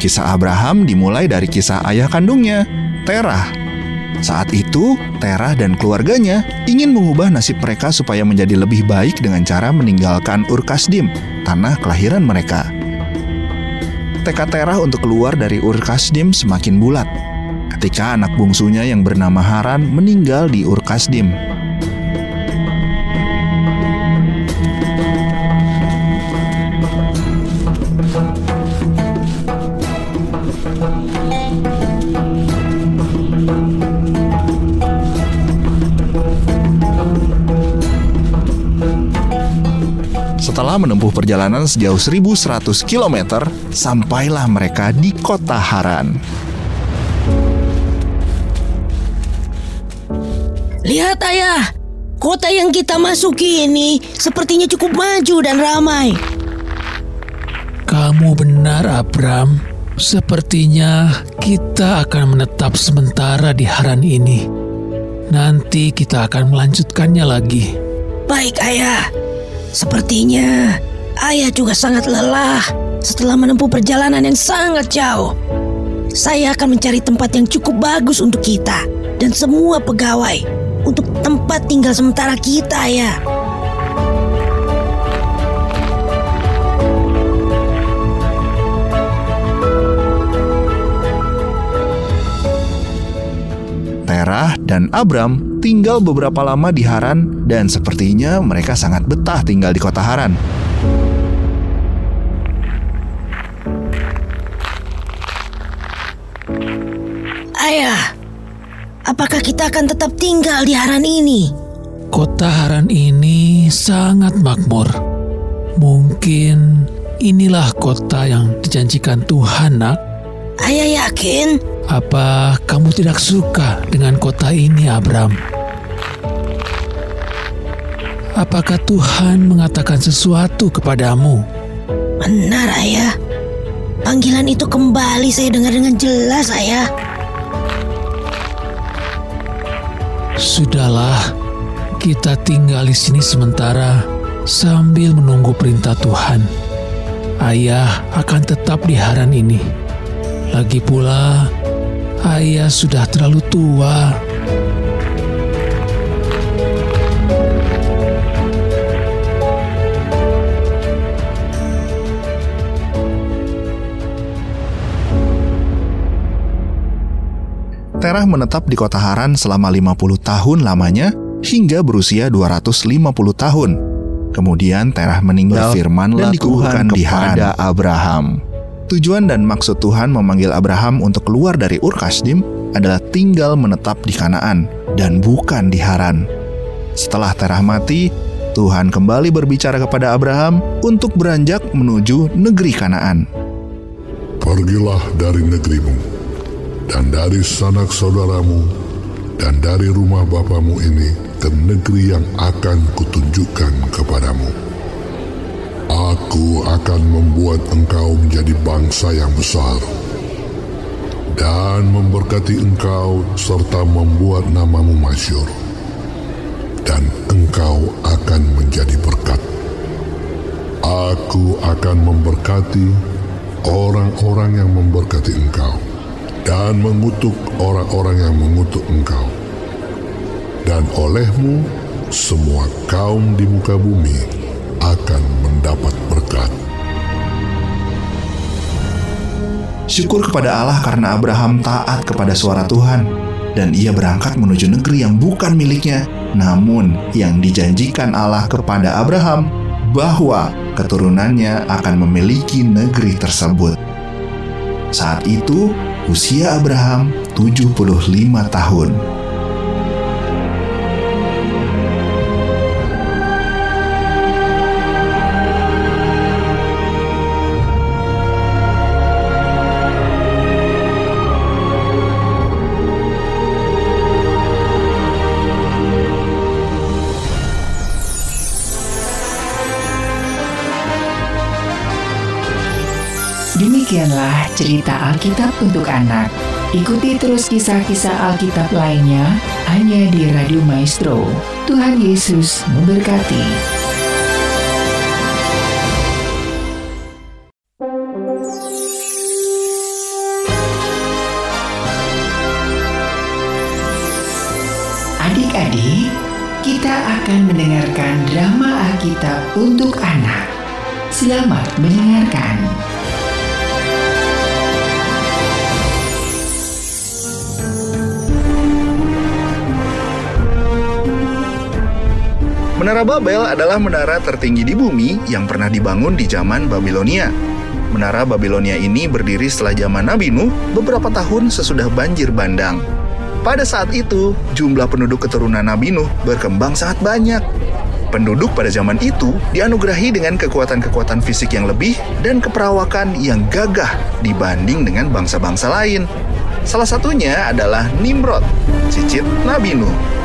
Kisah Abraham dimulai dari kisah ayah kandungnya, Terah. Saat itu, Terah dan keluarganya ingin mengubah nasib mereka supaya menjadi lebih baik dengan cara meninggalkan Ur Kasdim, tanah kelahiran mereka. Tekad Terah untuk keluar dari Ur Kasdim semakin bulat. Ketika anak bungsunya yang bernama Haran meninggal di Ur menempuh perjalanan sejauh 1100 km, sampailah mereka di kota Haran. Lihat ayah, kota yang kita masuki ini sepertinya cukup maju dan ramai. Kamu benar, Abram. Sepertinya kita akan menetap sementara di Haran ini. Nanti kita akan melanjutkannya lagi. Baik ayah, sepertinya ayah juga sangat lelah setelah menempuh perjalanan yang sangat jauh. Saya akan mencari tempat yang cukup bagus untuk kita dan semua pegawai untuk tempat tinggal sementara kita ya. Terah dan Abram tinggal beberapa lama di Haran dan sepertinya mereka sangat betah tinggal di kota Haran. Ayah, apakah kita akan tetap tinggal di Haran ini? Kota Haran ini sangat makmur. Mungkin inilah kota yang dijanjikan Tuhan, Nak. Ayah yakin? Apa kamu tidak suka dengan kota ini, Abram? Apakah Tuhan mengatakan sesuatu kepadamu? Benar, Ayah. Panggilan itu kembali saya dengar dengan jelas, Ayah. Sudahlah, kita tinggal di sini sementara sambil menunggu perintah Tuhan. Ayah akan tetap di haran ini. Lagi pula, ayah sudah terlalu tua. Terah menetap di kota Haran selama 50 tahun lamanya hingga berusia 250 tahun. Kemudian Terah meninggal Berfirmanlah dan dikuburkan Tuhan di Haran. kepada Abraham. Tujuan dan maksud Tuhan memanggil Abraham untuk keluar dari Ur Kasdim adalah tinggal menetap di Kanaan dan bukan di Haran. Setelah Terah mati, Tuhan kembali berbicara kepada Abraham untuk beranjak menuju negeri Kanaan. Pergilah dari negerimu, dan dari sanak saudaramu, dan dari rumah bapamu ini ke negeri yang akan kutunjukkan kepadamu. Aku akan membuat engkau menjadi bangsa yang besar, dan memberkati engkau serta membuat namamu masyur, dan engkau akan menjadi berkat. Aku akan memberkati orang-orang yang memberkati engkau dan mengutuk orang-orang yang mengutuk engkau. Dan olehmu, semua kaum di muka bumi akan mendapat berkat. Syukur kepada Allah karena Abraham taat kepada suara Tuhan dan ia berangkat menuju negeri yang bukan miliknya, namun yang dijanjikan Allah kepada Abraham bahwa keturunannya akan memiliki negeri tersebut. Saat itu, usia Abraham 75 tahun. Cerita Alkitab untuk anak. Ikuti terus kisah-kisah Alkitab lainnya hanya di Radio Maestro. Tuhan Yesus memberkati. Adik-adik, kita akan mendengarkan drama Alkitab untuk anak. Selamat mendengarkan. Menara Babel adalah menara tertinggi di bumi yang pernah dibangun di zaman Babilonia. Menara Babilonia ini berdiri setelah zaman Nabi Nuh beberapa tahun sesudah banjir bandang. Pada saat itu, jumlah penduduk keturunan Nabi Nuh berkembang sangat banyak. Penduduk pada zaman itu dianugerahi dengan kekuatan-kekuatan fisik yang lebih dan keperawakan yang gagah dibanding dengan bangsa-bangsa lain. Salah satunya adalah Nimrod, cicit Nabi Nuh.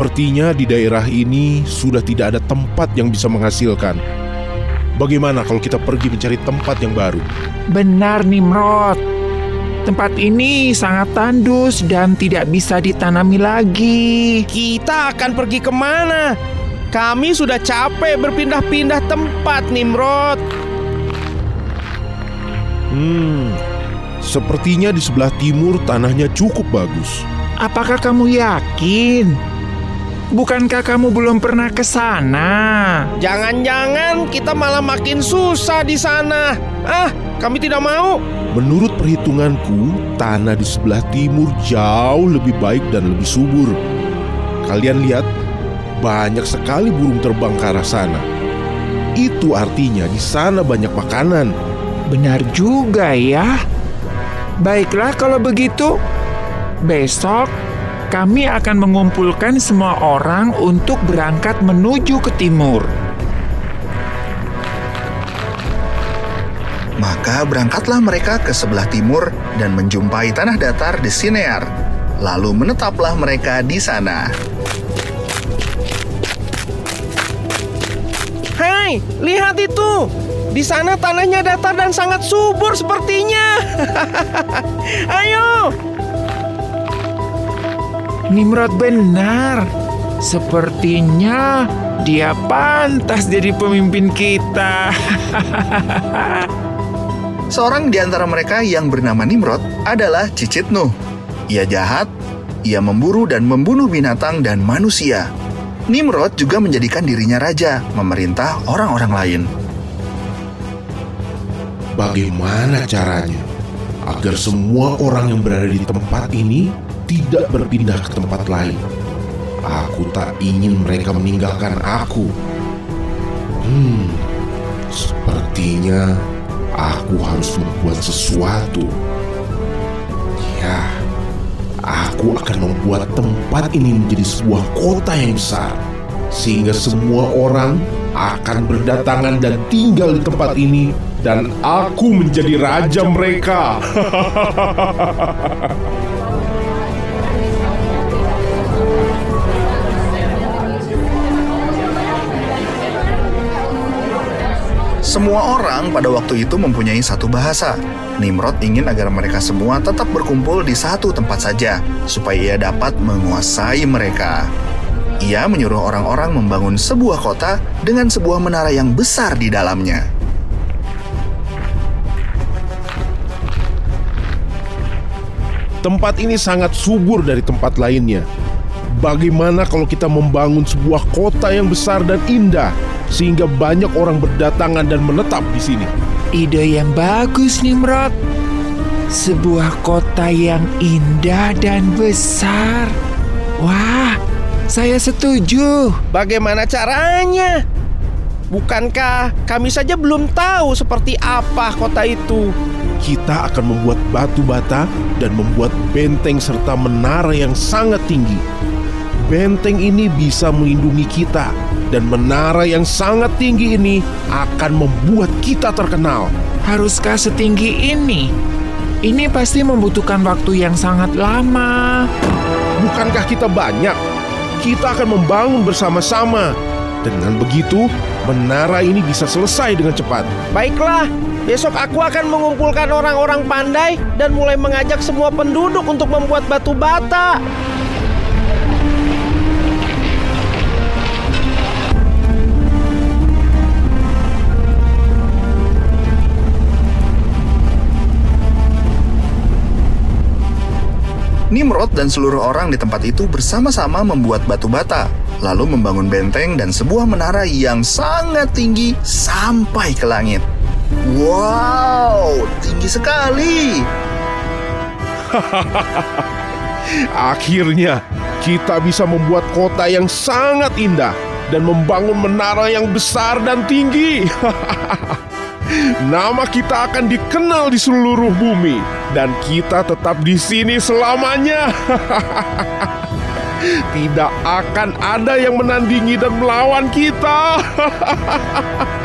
Sepertinya di daerah ini sudah tidak ada tempat yang bisa menghasilkan. Bagaimana kalau kita pergi mencari tempat yang baru? Benar Nimrod. Tempat ini sangat tandus dan tidak bisa ditanami lagi. Kita akan pergi ke mana? Kami sudah capek berpindah-pindah tempat, Nimrod. Hmm, sepertinya di sebelah timur tanahnya cukup bagus. Apakah kamu yakin? Bukankah kamu belum pernah ke sana? Jangan-jangan kita malah makin susah di sana. Ah, kami tidak mau. Menurut perhitunganku, tanah di sebelah timur jauh lebih baik dan lebih subur. Kalian lihat, banyak sekali burung terbang ke arah sana. Itu artinya di sana banyak makanan. Benar juga ya. Baiklah kalau begitu. Besok kami akan mengumpulkan semua orang untuk berangkat menuju ke timur. Maka berangkatlah mereka ke sebelah timur dan menjumpai tanah datar di Sinear. Lalu menetaplah mereka di sana. Hai, lihat itu. Di sana tanahnya datar dan sangat subur sepertinya. Ayo. Nimrod benar. Sepertinya dia pantas jadi pemimpin kita. Seorang di antara mereka yang bernama Nimrod adalah Cicit Nuh. Ia jahat, ia memburu dan membunuh binatang dan manusia. Nimrod juga menjadikan dirinya raja, memerintah orang-orang lain. Bagaimana caranya agar semua orang yang berada di tempat ini tidak berpindah ke tempat lain? Aku tak ingin mereka meninggalkan aku. Hmm, sepertinya aku harus membuat sesuatu. Ya, aku akan membuat tempat ini menjadi sebuah kota yang besar, sehingga semua orang akan berdatangan dan tinggal di tempat ini, dan aku menjadi raja mereka. Semua orang pada waktu itu mempunyai satu bahasa. Nimrod ingin agar mereka semua tetap berkumpul di satu tempat saja, supaya ia dapat menguasai mereka. Ia menyuruh orang-orang membangun sebuah kota dengan sebuah menara yang besar di dalamnya. Tempat ini sangat subur dari tempat lainnya. Bagaimana kalau kita membangun sebuah kota yang besar dan indah sehingga banyak orang berdatangan dan menetap di sini? Ide yang bagus, Nimrod. Sebuah kota yang indah dan besar. Wah, saya setuju. Bagaimana caranya? Bukankah kami saja belum tahu seperti apa kota itu? Kita akan membuat batu bata dan membuat benteng serta menara yang sangat tinggi. Benteng ini bisa melindungi kita dan menara yang sangat tinggi ini akan membuat kita terkenal. Haruskah setinggi ini? Ini pasti membutuhkan waktu yang sangat lama. Bukankah kita banyak? Kita akan membangun bersama-sama. Dengan begitu, menara ini bisa selesai dengan cepat. Baiklah, besok aku akan mengumpulkan orang-orang pandai dan mulai mengajak semua penduduk untuk membuat batu bata. Nimrod dan seluruh orang di tempat itu bersama-sama membuat batu bata, lalu membangun benteng dan sebuah menara yang sangat tinggi sampai ke langit. Wow, tinggi sekali! Akhirnya, kita bisa membuat kota yang sangat indah dan membangun menara yang besar dan tinggi. Nama kita akan dikenal di seluruh bumi dan kita tetap di sini selamanya. Tidak akan ada yang menandingi dan melawan kita.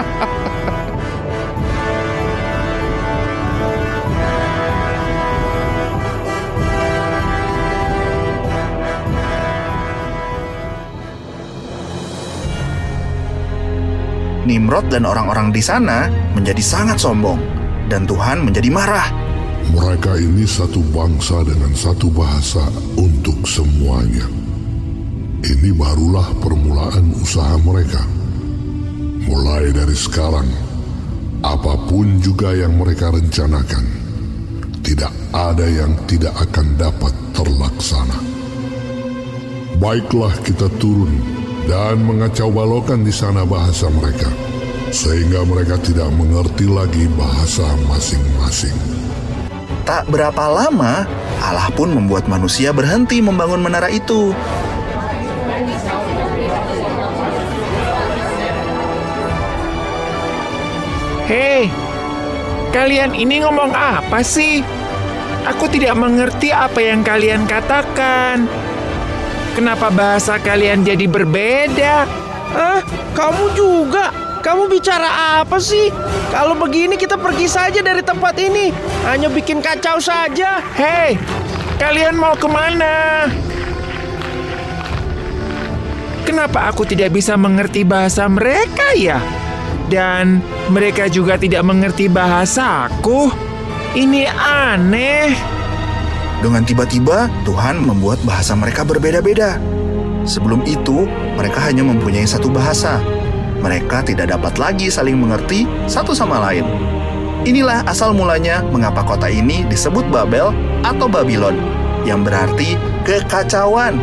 Nimrod dan orang-orang di sana menjadi sangat sombong, dan Tuhan menjadi marah. Mereka ini satu bangsa dengan satu bahasa untuk semuanya. Ini barulah permulaan usaha mereka. Mulai dari sekarang, apa pun juga yang mereka rencanakan, tidak ada yang tidak akan dapat terlaksana. Baiklah kita turun dan mengacau balokan di sana bahasa mereka, sehingga mereka tidak mengerti lagi bahasa masing-masing. Tak berapa lama, Allah pun membuat manusia berhenti membangun menara itu. Hei, kalian ini ngomong apa sih? Aku tidak mengerti apa yang kalian katakan. Kenapa bahasa kalian jadi berbeda? Ah, kamu juga? Kamu bicara apa sih? Kalau begini kita pergi saja dari tempat ini. Hanya bikin kacau saja. Hei, kalian mau ke mana? Kenapa aku tidak bisa mengerti bahasa mereka ya? Dan mereka juga tidak mengerti bahasaku. Ini aneh. Dengan tiba-tiba, Tuhan membuat bahasa mereka berbeda-beda. Sebelum itu, mereka hanya mempunyai satu bahasa. Mereka tidak dapat lagi saling mengerti satu sama lain. Inilah asal mulanya mengapa kota ini disebut Babel atau Babylon, yang berarti kekacauan.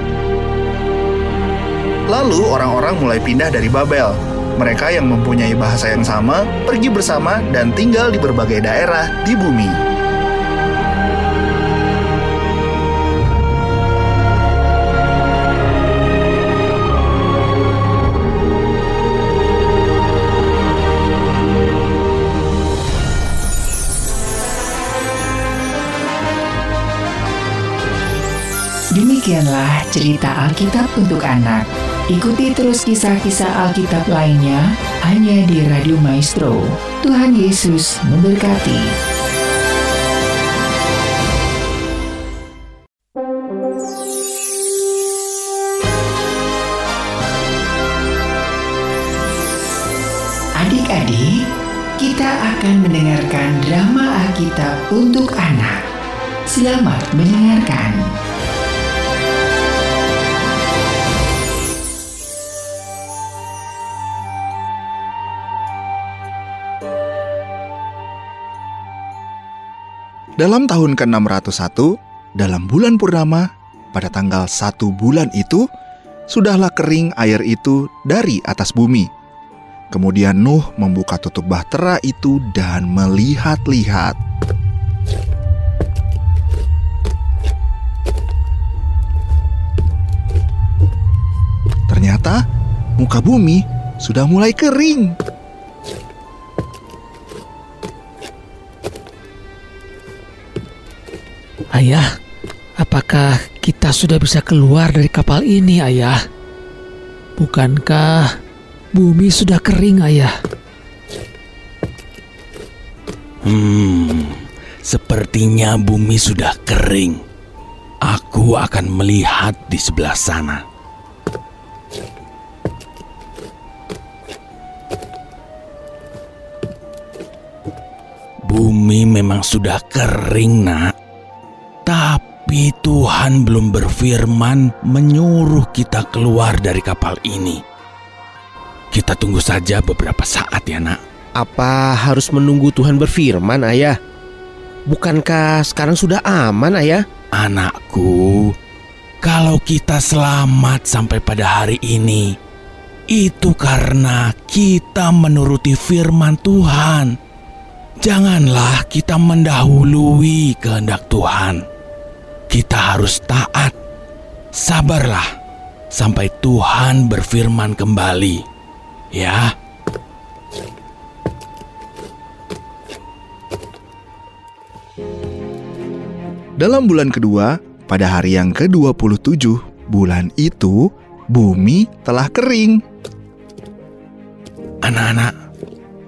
Lalu orang-orang mulai pindah dari Babel. Mereka yang mempunyai bahasa yang sama pergi bersama dan tinggal di berbagai daerah di bumi. Cerita Alkitab untuk anak. Ikuti terus kisah-kisah Alkitab lainnya hanya di Radio Maestro. Tuhan Yesus memberkati. Adik-adik, kita akan mendengarkan drama Alkitab untuk anak. Selamat mendengarkan. Dalam tahun ke-601, dalam bulan purnama, pada tanggal satu bulan itu, sudahlah kering air itu dari atas bumi. Kemudian Nuh membuka tutup bahtera itu dan melihat-lihat. Ternyata muka bumi sudah mulai kering. Ayah, apakah kita sudah bisa keluar dari kapal ini, Ayah? Bukankah bumi sudah kering, Ayah? Hmm, sepertinya bumi sudah kering. Aku akan melihat di sebelah sana. Bumi memang sudah kering, Nak. Tapi Tuhan belum berfirman menyuruh kita keluar dari kapal ini. Kita tunggu saja beberapa saat ya nak. Apa harus menunggu Tuhan berfirman, Ayah? Bukankah sekarang sudah aman, Ayah? Anakku, kalau kita selamat sampai pada hari ini, itu karena kita menuruti firman Tuhan. Janganlah kita mendahului kehendak Tuhan. Kita harus taat. Sabarlah sampai Tuhan berfirman kembali. Ya. Dalam bulan kedua, pada hari yang ke-27 bulan itu, bumi telah kering. Anak-anak,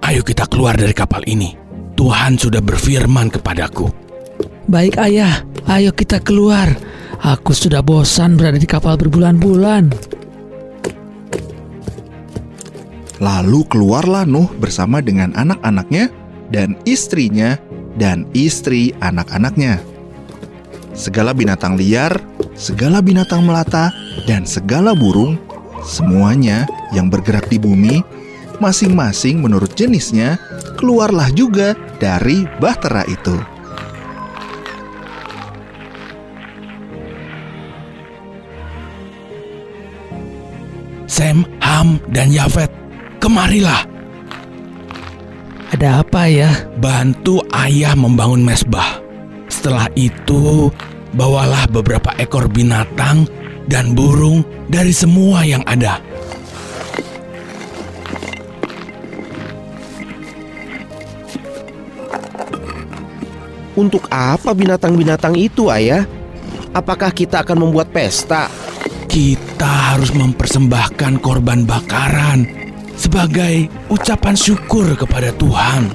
ayo kita keluar dari kapal ini. Tuhan sudah berfirman kepadaku. Baik ayah, ayo kita keluar. Aku sudah bosan berada di kapal berbulan-bulan. Lalu keluarlah Nuh bersama dengan anak-anaknya dan istrinya dan istri anak-anaknya. Segala binatang liar, segala binatang melata, dan segala burung, semuanya yang bergerak di bumi, masing-masing menurut jenisnya, keluarlah juga dari bahtera itu. Sem, Ham, dan Yafet, kemarilah. Ada apa ya? Bantu ayah membangun mesbah. Setelah itu, bawalah beberapa ekor binatang dan burung dari semua yang ada. Untuk apa binatang-binatang itu, Ayah? Apakah kita akan membuat pesta? Kita harus mempersembahkan korban bakaran sebagai ucapan syukur kepada Tuhan.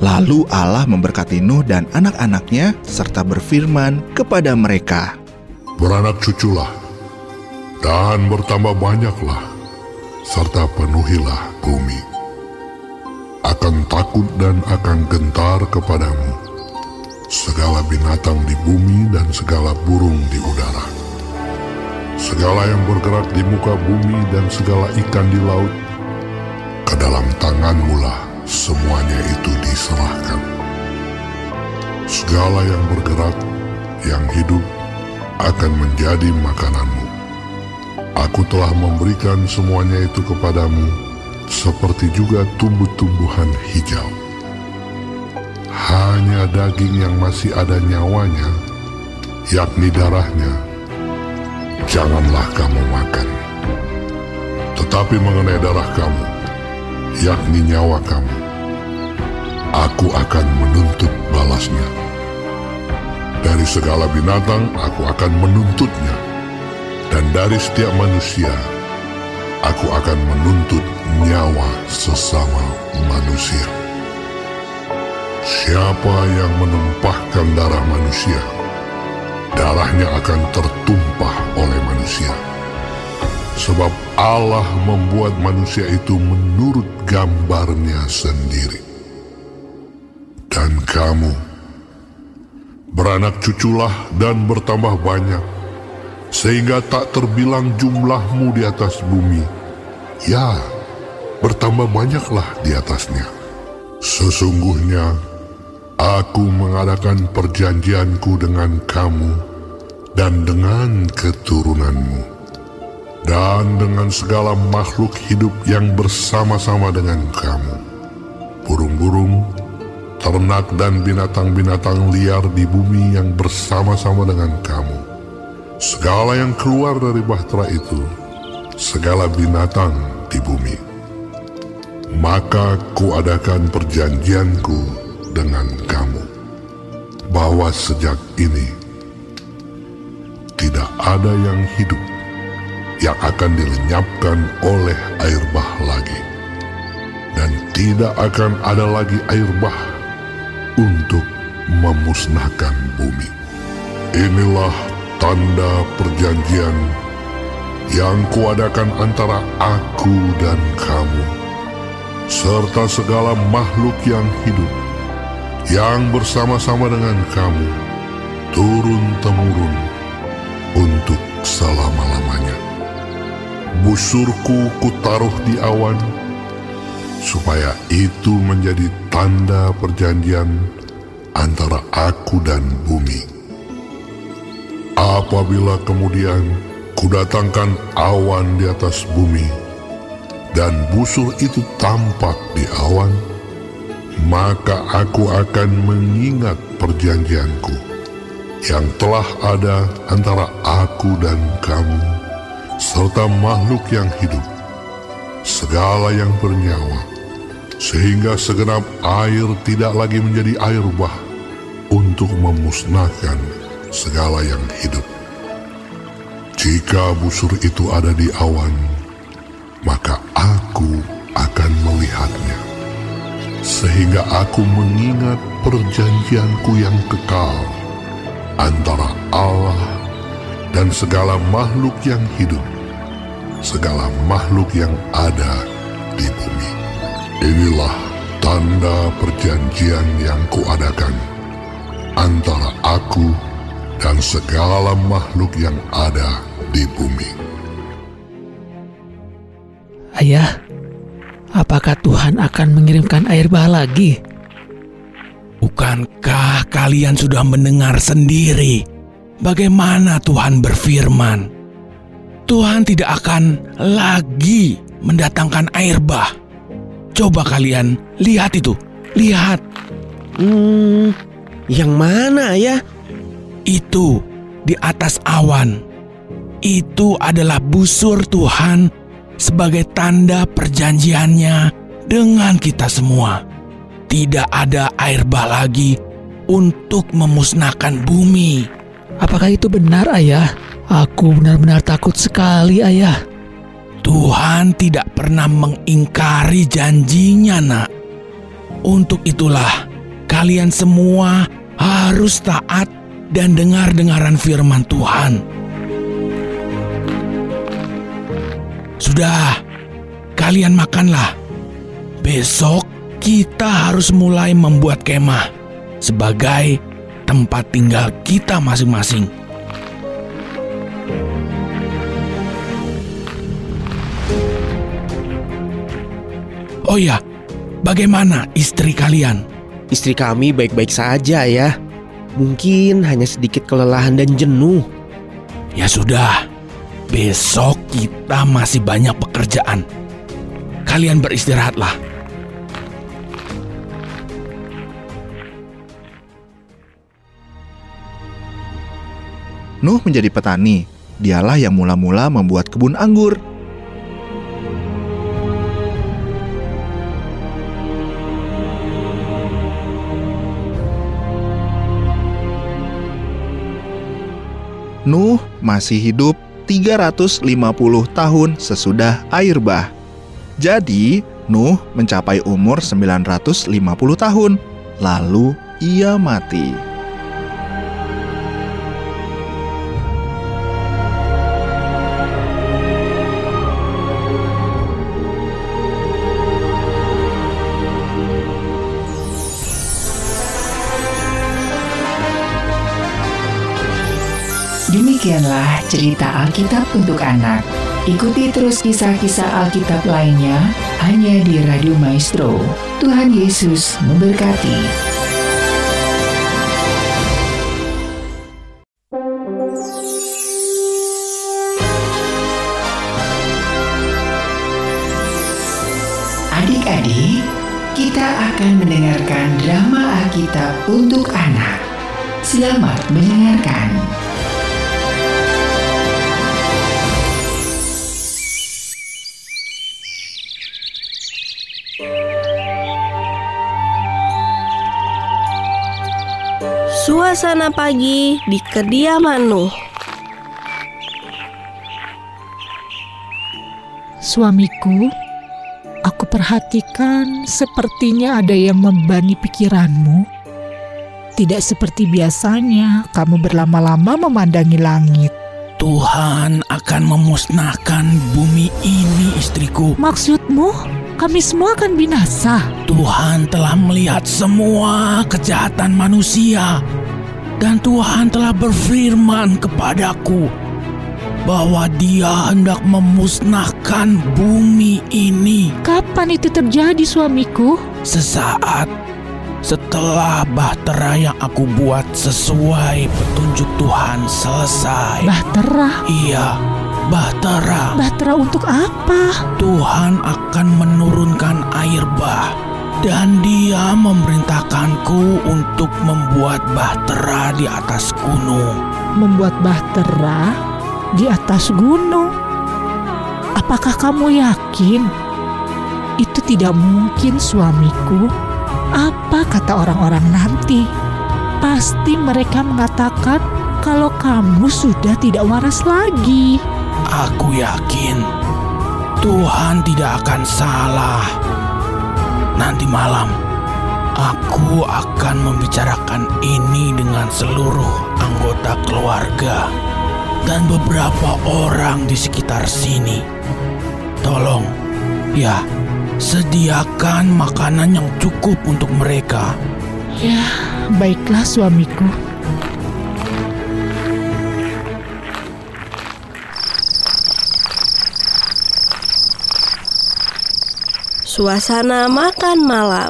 Lalu Allah memberkati Nuh dan anak-anaknya serta berfirman kepada mereka, Beranak cuculah, dan bertambah banyaklah, serta penuhilah bumi. Akan takut dan akan gentar kepadamu, segala binatang di bumi dan segala burung di udara. Segala yang bergerak di muka bumi dan segala ikan di laut, ke dalam tanganmu lah semuanya itu diserahkan. Segala yang bergerak, yang hidup, akan menjadi makananmu. Aku telah memberikan semuanya itu kepadamu, seperti juga tumbuh-tumbuhan hijau. Hanya daging yang masih ada nyawanya, yakni darahnya, janganlah kamu makan. Tetapi mengenai darah kamu, yakni nyawa kamu, aku akan menuntut balasnya. Dari segala binatang aku akan menuntutnya, dan dari setiap manusia aku akan menuntut nyawa sesama manusia. Siapa yang menumpahkan darah manusia, darahnya akan tertumpah oleh manusia. Sebab Allah membuat manusia itu menurut gambarnya sendiri. Dan kamu, beranak cuculah dan bertambah banyak, sehingga tak terbilang jumlahmu di atas bumi. Ya, bertambah banyaklah di atasnya. Sesungguhnya, aku mengadakan perjanjianku dengan kamu dan dengan keturunanmu dan dengan segala makhluk hidup yang bersama-sama dengan kamu. Burung-burung, ternak dan binatang-binatang liar di bumi yang bersama-sama dengan kamu. Segala yang keluar dari bahtera itu, segala binatang di bumi. Maka kuadakan perjanjianku dengan kamu, bahwa sejak ini tidak ada yang hidup yang akan dilenyapkan oleh air bah lagi. Dan tidak akan ada lagi air bah untuk memusnahkan bumi. Inilah tanda perjanjian yang kuadakan antara aku dan kamu, serta segala makhluk yang hidup, yang bersama-sama dengan kamu, turun-temurun untuk selama-lamanya busurku kutaruh di awan, supaya itu menjadi tanda perjanjian antara aku dan bumi. Apabila kemudian kudatangkan awan di atas bumi, dan busur itu tampak di awan, maka aku akan mengingat perjanjianku yang telah ada antara aku dan kamu serta makhluk yang hidup, segala yang bernyawa, sehingga segenap air tidak lagi menjadi air bah untuk memusnahkan segala yang hidup. Jika busur itu ada di awan, maka aku akan melihatnya, sehingga aku mengingat perjanjianku yang kekal antara Allah dan segala makhluk yang hidup segala makhluk yang ada di bumi. Inilah tanda perjanjian yang kuadakan antara aku dan segala makhluk yang ada di bumi. Ayah, apakah Tuhan akan mengirimkan air bah lagi? Bukankah kalian sudah mendengar sendiri bagaimana Tuhan berfirman? Tuhan tidak akan lagi mendatangkan air bah. Coba kalian lihat itu, lihat. Hmm, yang mana ya? Itu di atas awan. Itu adalah busur Tuhan sebagai tanda perjanjiannya dengan kita semua. Tidak ada air bah lagi untuk memusnahkan bumi. Apakah itu benar, Ayah? Aku benar-benar takut sekali, Ayah. Tuhan tidak pernah mengingkari janjinya, Nak. Untuk itulah kalian semua harus taat dan dengar-dengaran firman Tuhan. Sudah, kalian makanlah. Besok kita harus mulai membuat kemah sebagai tempat tinggal kita masing-masing. Oh ya, bagaimana istri kalian? Istri kami baik-baik saja ya. Mungkin hanya sedikit kelelahan dan jenuh. Ya sudah, besok kita masih banyak pekerjaan. Kalian beristirahatlah. Nuh menjadi petani. Dialah yang mula-mula membuat kebun anggur. Nuh masih hidup 350 tahun sesudah air bah. Jadi, Nuh mencapai umur 950 tahun. Lalu ia mati. Demikianlah cerita Alkitab untuk anak. Ikuti terus kisah-kisah Alkitab lainnya hanya di Radio Maestro. Tuhan Yesus memberkati. Adik-adik, kita akan mendengarkan drama Alkitab untuk anak. Selamat mendengarkan. Suasana pagi di kediaman Nuh. Suamiku, aku perhatikan sepertinya ada yang membani pikiranmu. Tidak seperti biasanya kamu berlama-lama memandangi langit. Tuhan akan memusnahkan bumi ini, istriku. Maksudmu, kami semua akan binasa. Tuhan telah melihat semua kejahatan manusia, dan Tuhan telah berfirman kepadaku bahwa Dia hendak memusnahkan bumi ini. Kapan itu terjadi, suamiku? Sesaat setelah bahtera yang aku buat sesuai petunjuk Tuhan selesai. Bahtera? Iya, bahtera. Bahtera untuk apa? Tuhan akan menurunkan air bah dan dia memerintahkanku untuk membuat bahtera di atas gunung. Membuat bahtera di atas gunung? Apakah kamu yakin? Itu tidak mungkin suamiku. Apa kata orang-orang nanti? Pasti mereka mengatakan kalau kamu sudah tidak waras lagi. Aku yakin Tuhan tidak akan salah. Nanti malam aku akan membicarakan ini dengan seluruh anggota keluarga dan beberapa orang di sekitar sini. Tolong, ya, sediakan makanan yang cukup untuk mereka. Ya, baiklah suamiku. Suasana makan malam.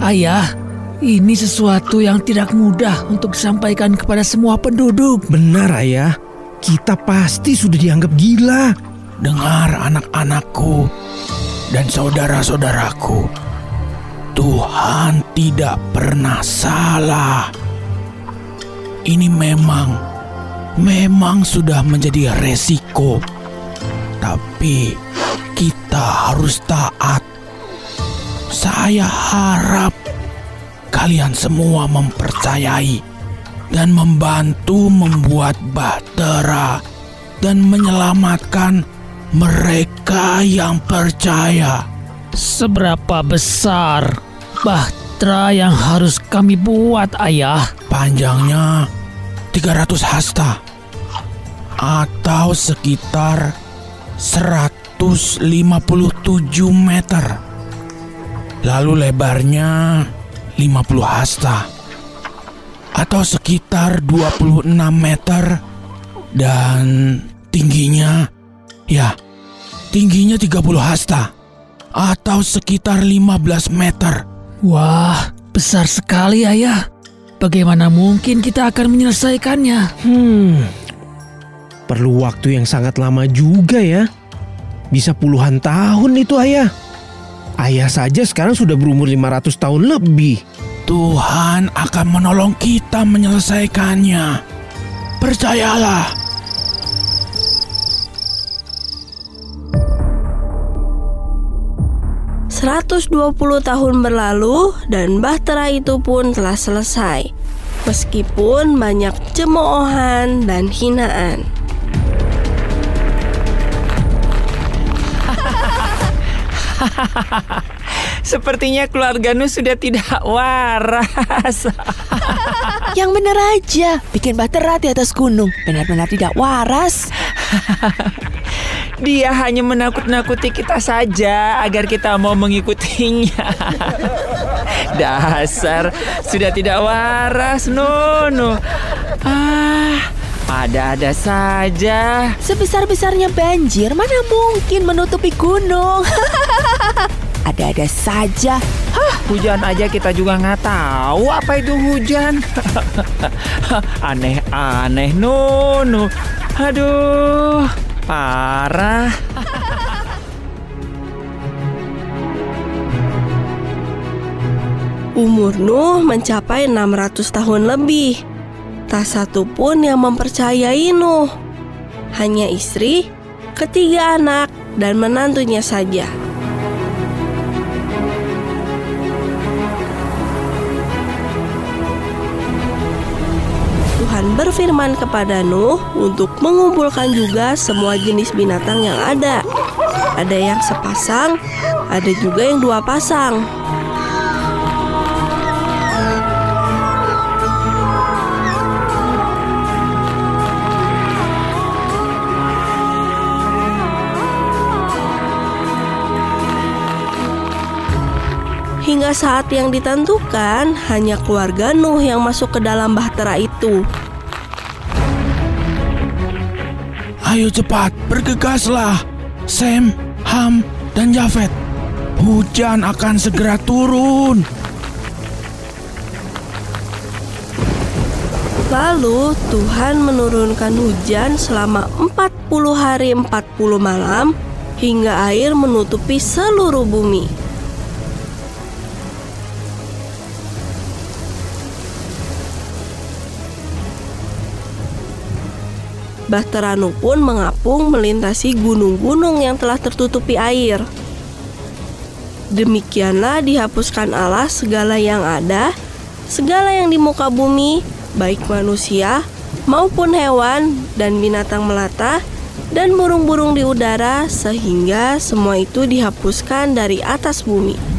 Ayah, ini sesuatu yang tidak mudah untuk disampaikan kepada semua penduduk. Benar, Ayah. Kita pasti sudah dianggap gila. Dengar anak-anakku dan saudara-saudaraku. Tuhan tidak pernah salah. Ini memang memang sudah menjadi resiko. Tapi kita harus taat. Saya harap kalian semua mempercayai dan membantu membuat bahtera dan menyelamatkan mereka yang percaya. Seberapa besar bahtera yang harus kami buat, Ayah? Panjangnya 300 hasta atau sekitar 157 meter. Lalu lebarnya 50 hasta atau sekitar 26 meter dan tingginya ya tingginya 30 hasta atau sekitar 15 meter. Wah, besar sekali ayah. Bagaimana mungkin kita akan menyelesaikannya? Hmm, perlu waktu yang sangat lama juga ya. Bisa puluhan tahun itu ayah. Ayah saja sekarang sudah berumur 500 tahun lebih. Tuhan akan menolong kita menyelesaikannya. Percayalah. Seratus dua puluh tahun berlalu dan bahtera itu pun telah selesai. Meskipun banyak cemoohan dan hinaan. Sepertinya keluarga Nu sudah tidak waras. Yang benar aja, bikin bahtera di atas gunung. Benar-benar tidak waras. Dia hanya menakut-nakuti kita saja agar kita mau mengikutinya. Dasar sudah tidak waras, Nono. Ah, ada-ada saja. Sebesar-besarnya banjir, mana mungkin menutupi gunung? Ada-ada saja. Hah, hujan aja kita juga nggak tahu apa itu hujan. Aneh-aneh, Nono. Aduh, parah. Umur Nuh mencapai 600 tahun lebih. Tak satu pun yang mempercayai Nuh. Hanya istri, ketiga anak, dan menantunya saja. Tuhan berfirman kepada Nuh untuk mengumpulkan juga semua jenis binatang yang ada. Ada yang sepasang, ada juga yang dua pasang. Hingga saat yang ditentukan, hanya keluarga Nuh yang masuk ke dalam bahtera itu. Ayo cepat, bergegaslah. Sam, Ham, dan Jafet. Hujan akan segera turun. Lalu Tuhan menurunkan hujan selama 40 hari 40 malam hingga air menutupi seluruh bumi. Bahtera Nuh pun mengapung melintasi gunung-gunung yang telah tertutupi air. Demikianlah dihapuskan Allah segala yang ada, segala yang di muka bumi, baik manusia maupun hewan dan binatang melata dan burung-burung di udara sehingga semua itu dihapuskan dari atas bumi.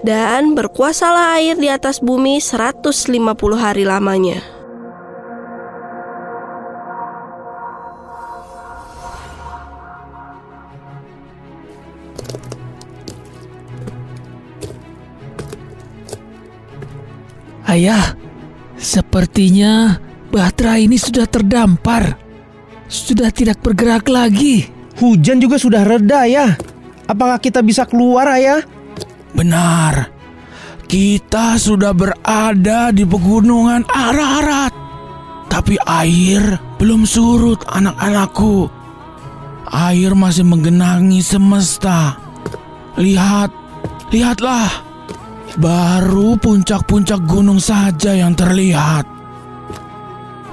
Dan berkuasalah air di atas bumi 150 hari lamanya. Ayah, sepertinya bahtera ini sudah terdampar. Sudah tidak bergerak lagi. Hujan juga sudah reda ya. Apakah kita bisa keluar ayah? Benar. Kita sudah berada di pegunungan Ararat. Tapi air belum surut anak-anakku. Air masih menggenangi semesta. Lihat, lihatlah. Baru puncak-puncak gunung saja yang terlihat.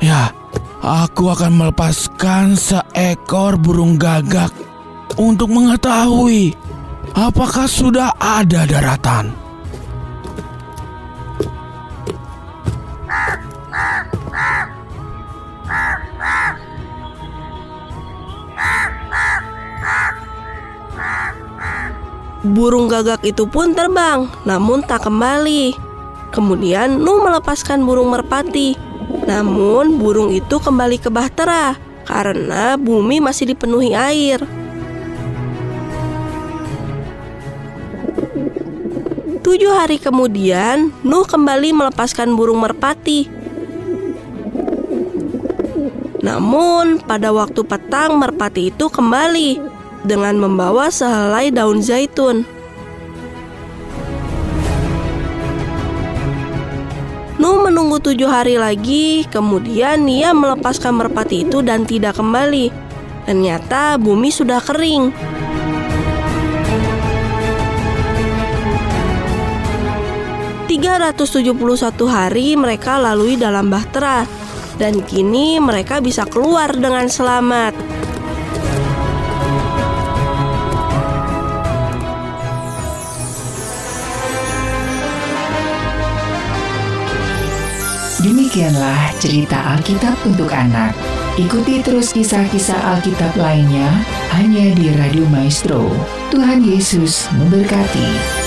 Ya, aku akan melepaskan seekor burung gagak untuk mengetahui Apakah sudah ada daratan? Burung gagak itu pun terbang, namun tak kembali. Kemudian Nu melepaskan burung merpati. Namun burung itu kembali ke bahtera karena bumi masih dipenuhi air. Tujuh hari kemudian, Nuh kembali melepaskan burung merpati. Namun, pada waktu petang, merpati itu kembali dengan membawa sehelai daun zaitun. Nuh menunggu tujuh hari lagi, kemudian ia melepaskan merpati itu dan tidak kembali. Ternyata bumi sudah kering. Tiga ratus tujuh puluh satu hari mereka lalui dalam bahtera, dan kini mereka bisa keluar dengan selamat. Demikianlah cerita Alkitab untuk anak. Ikuti terus kisah-kisah Alkitab lainnya hanya di Radio Maestro. Tuhan Yesus memberkati.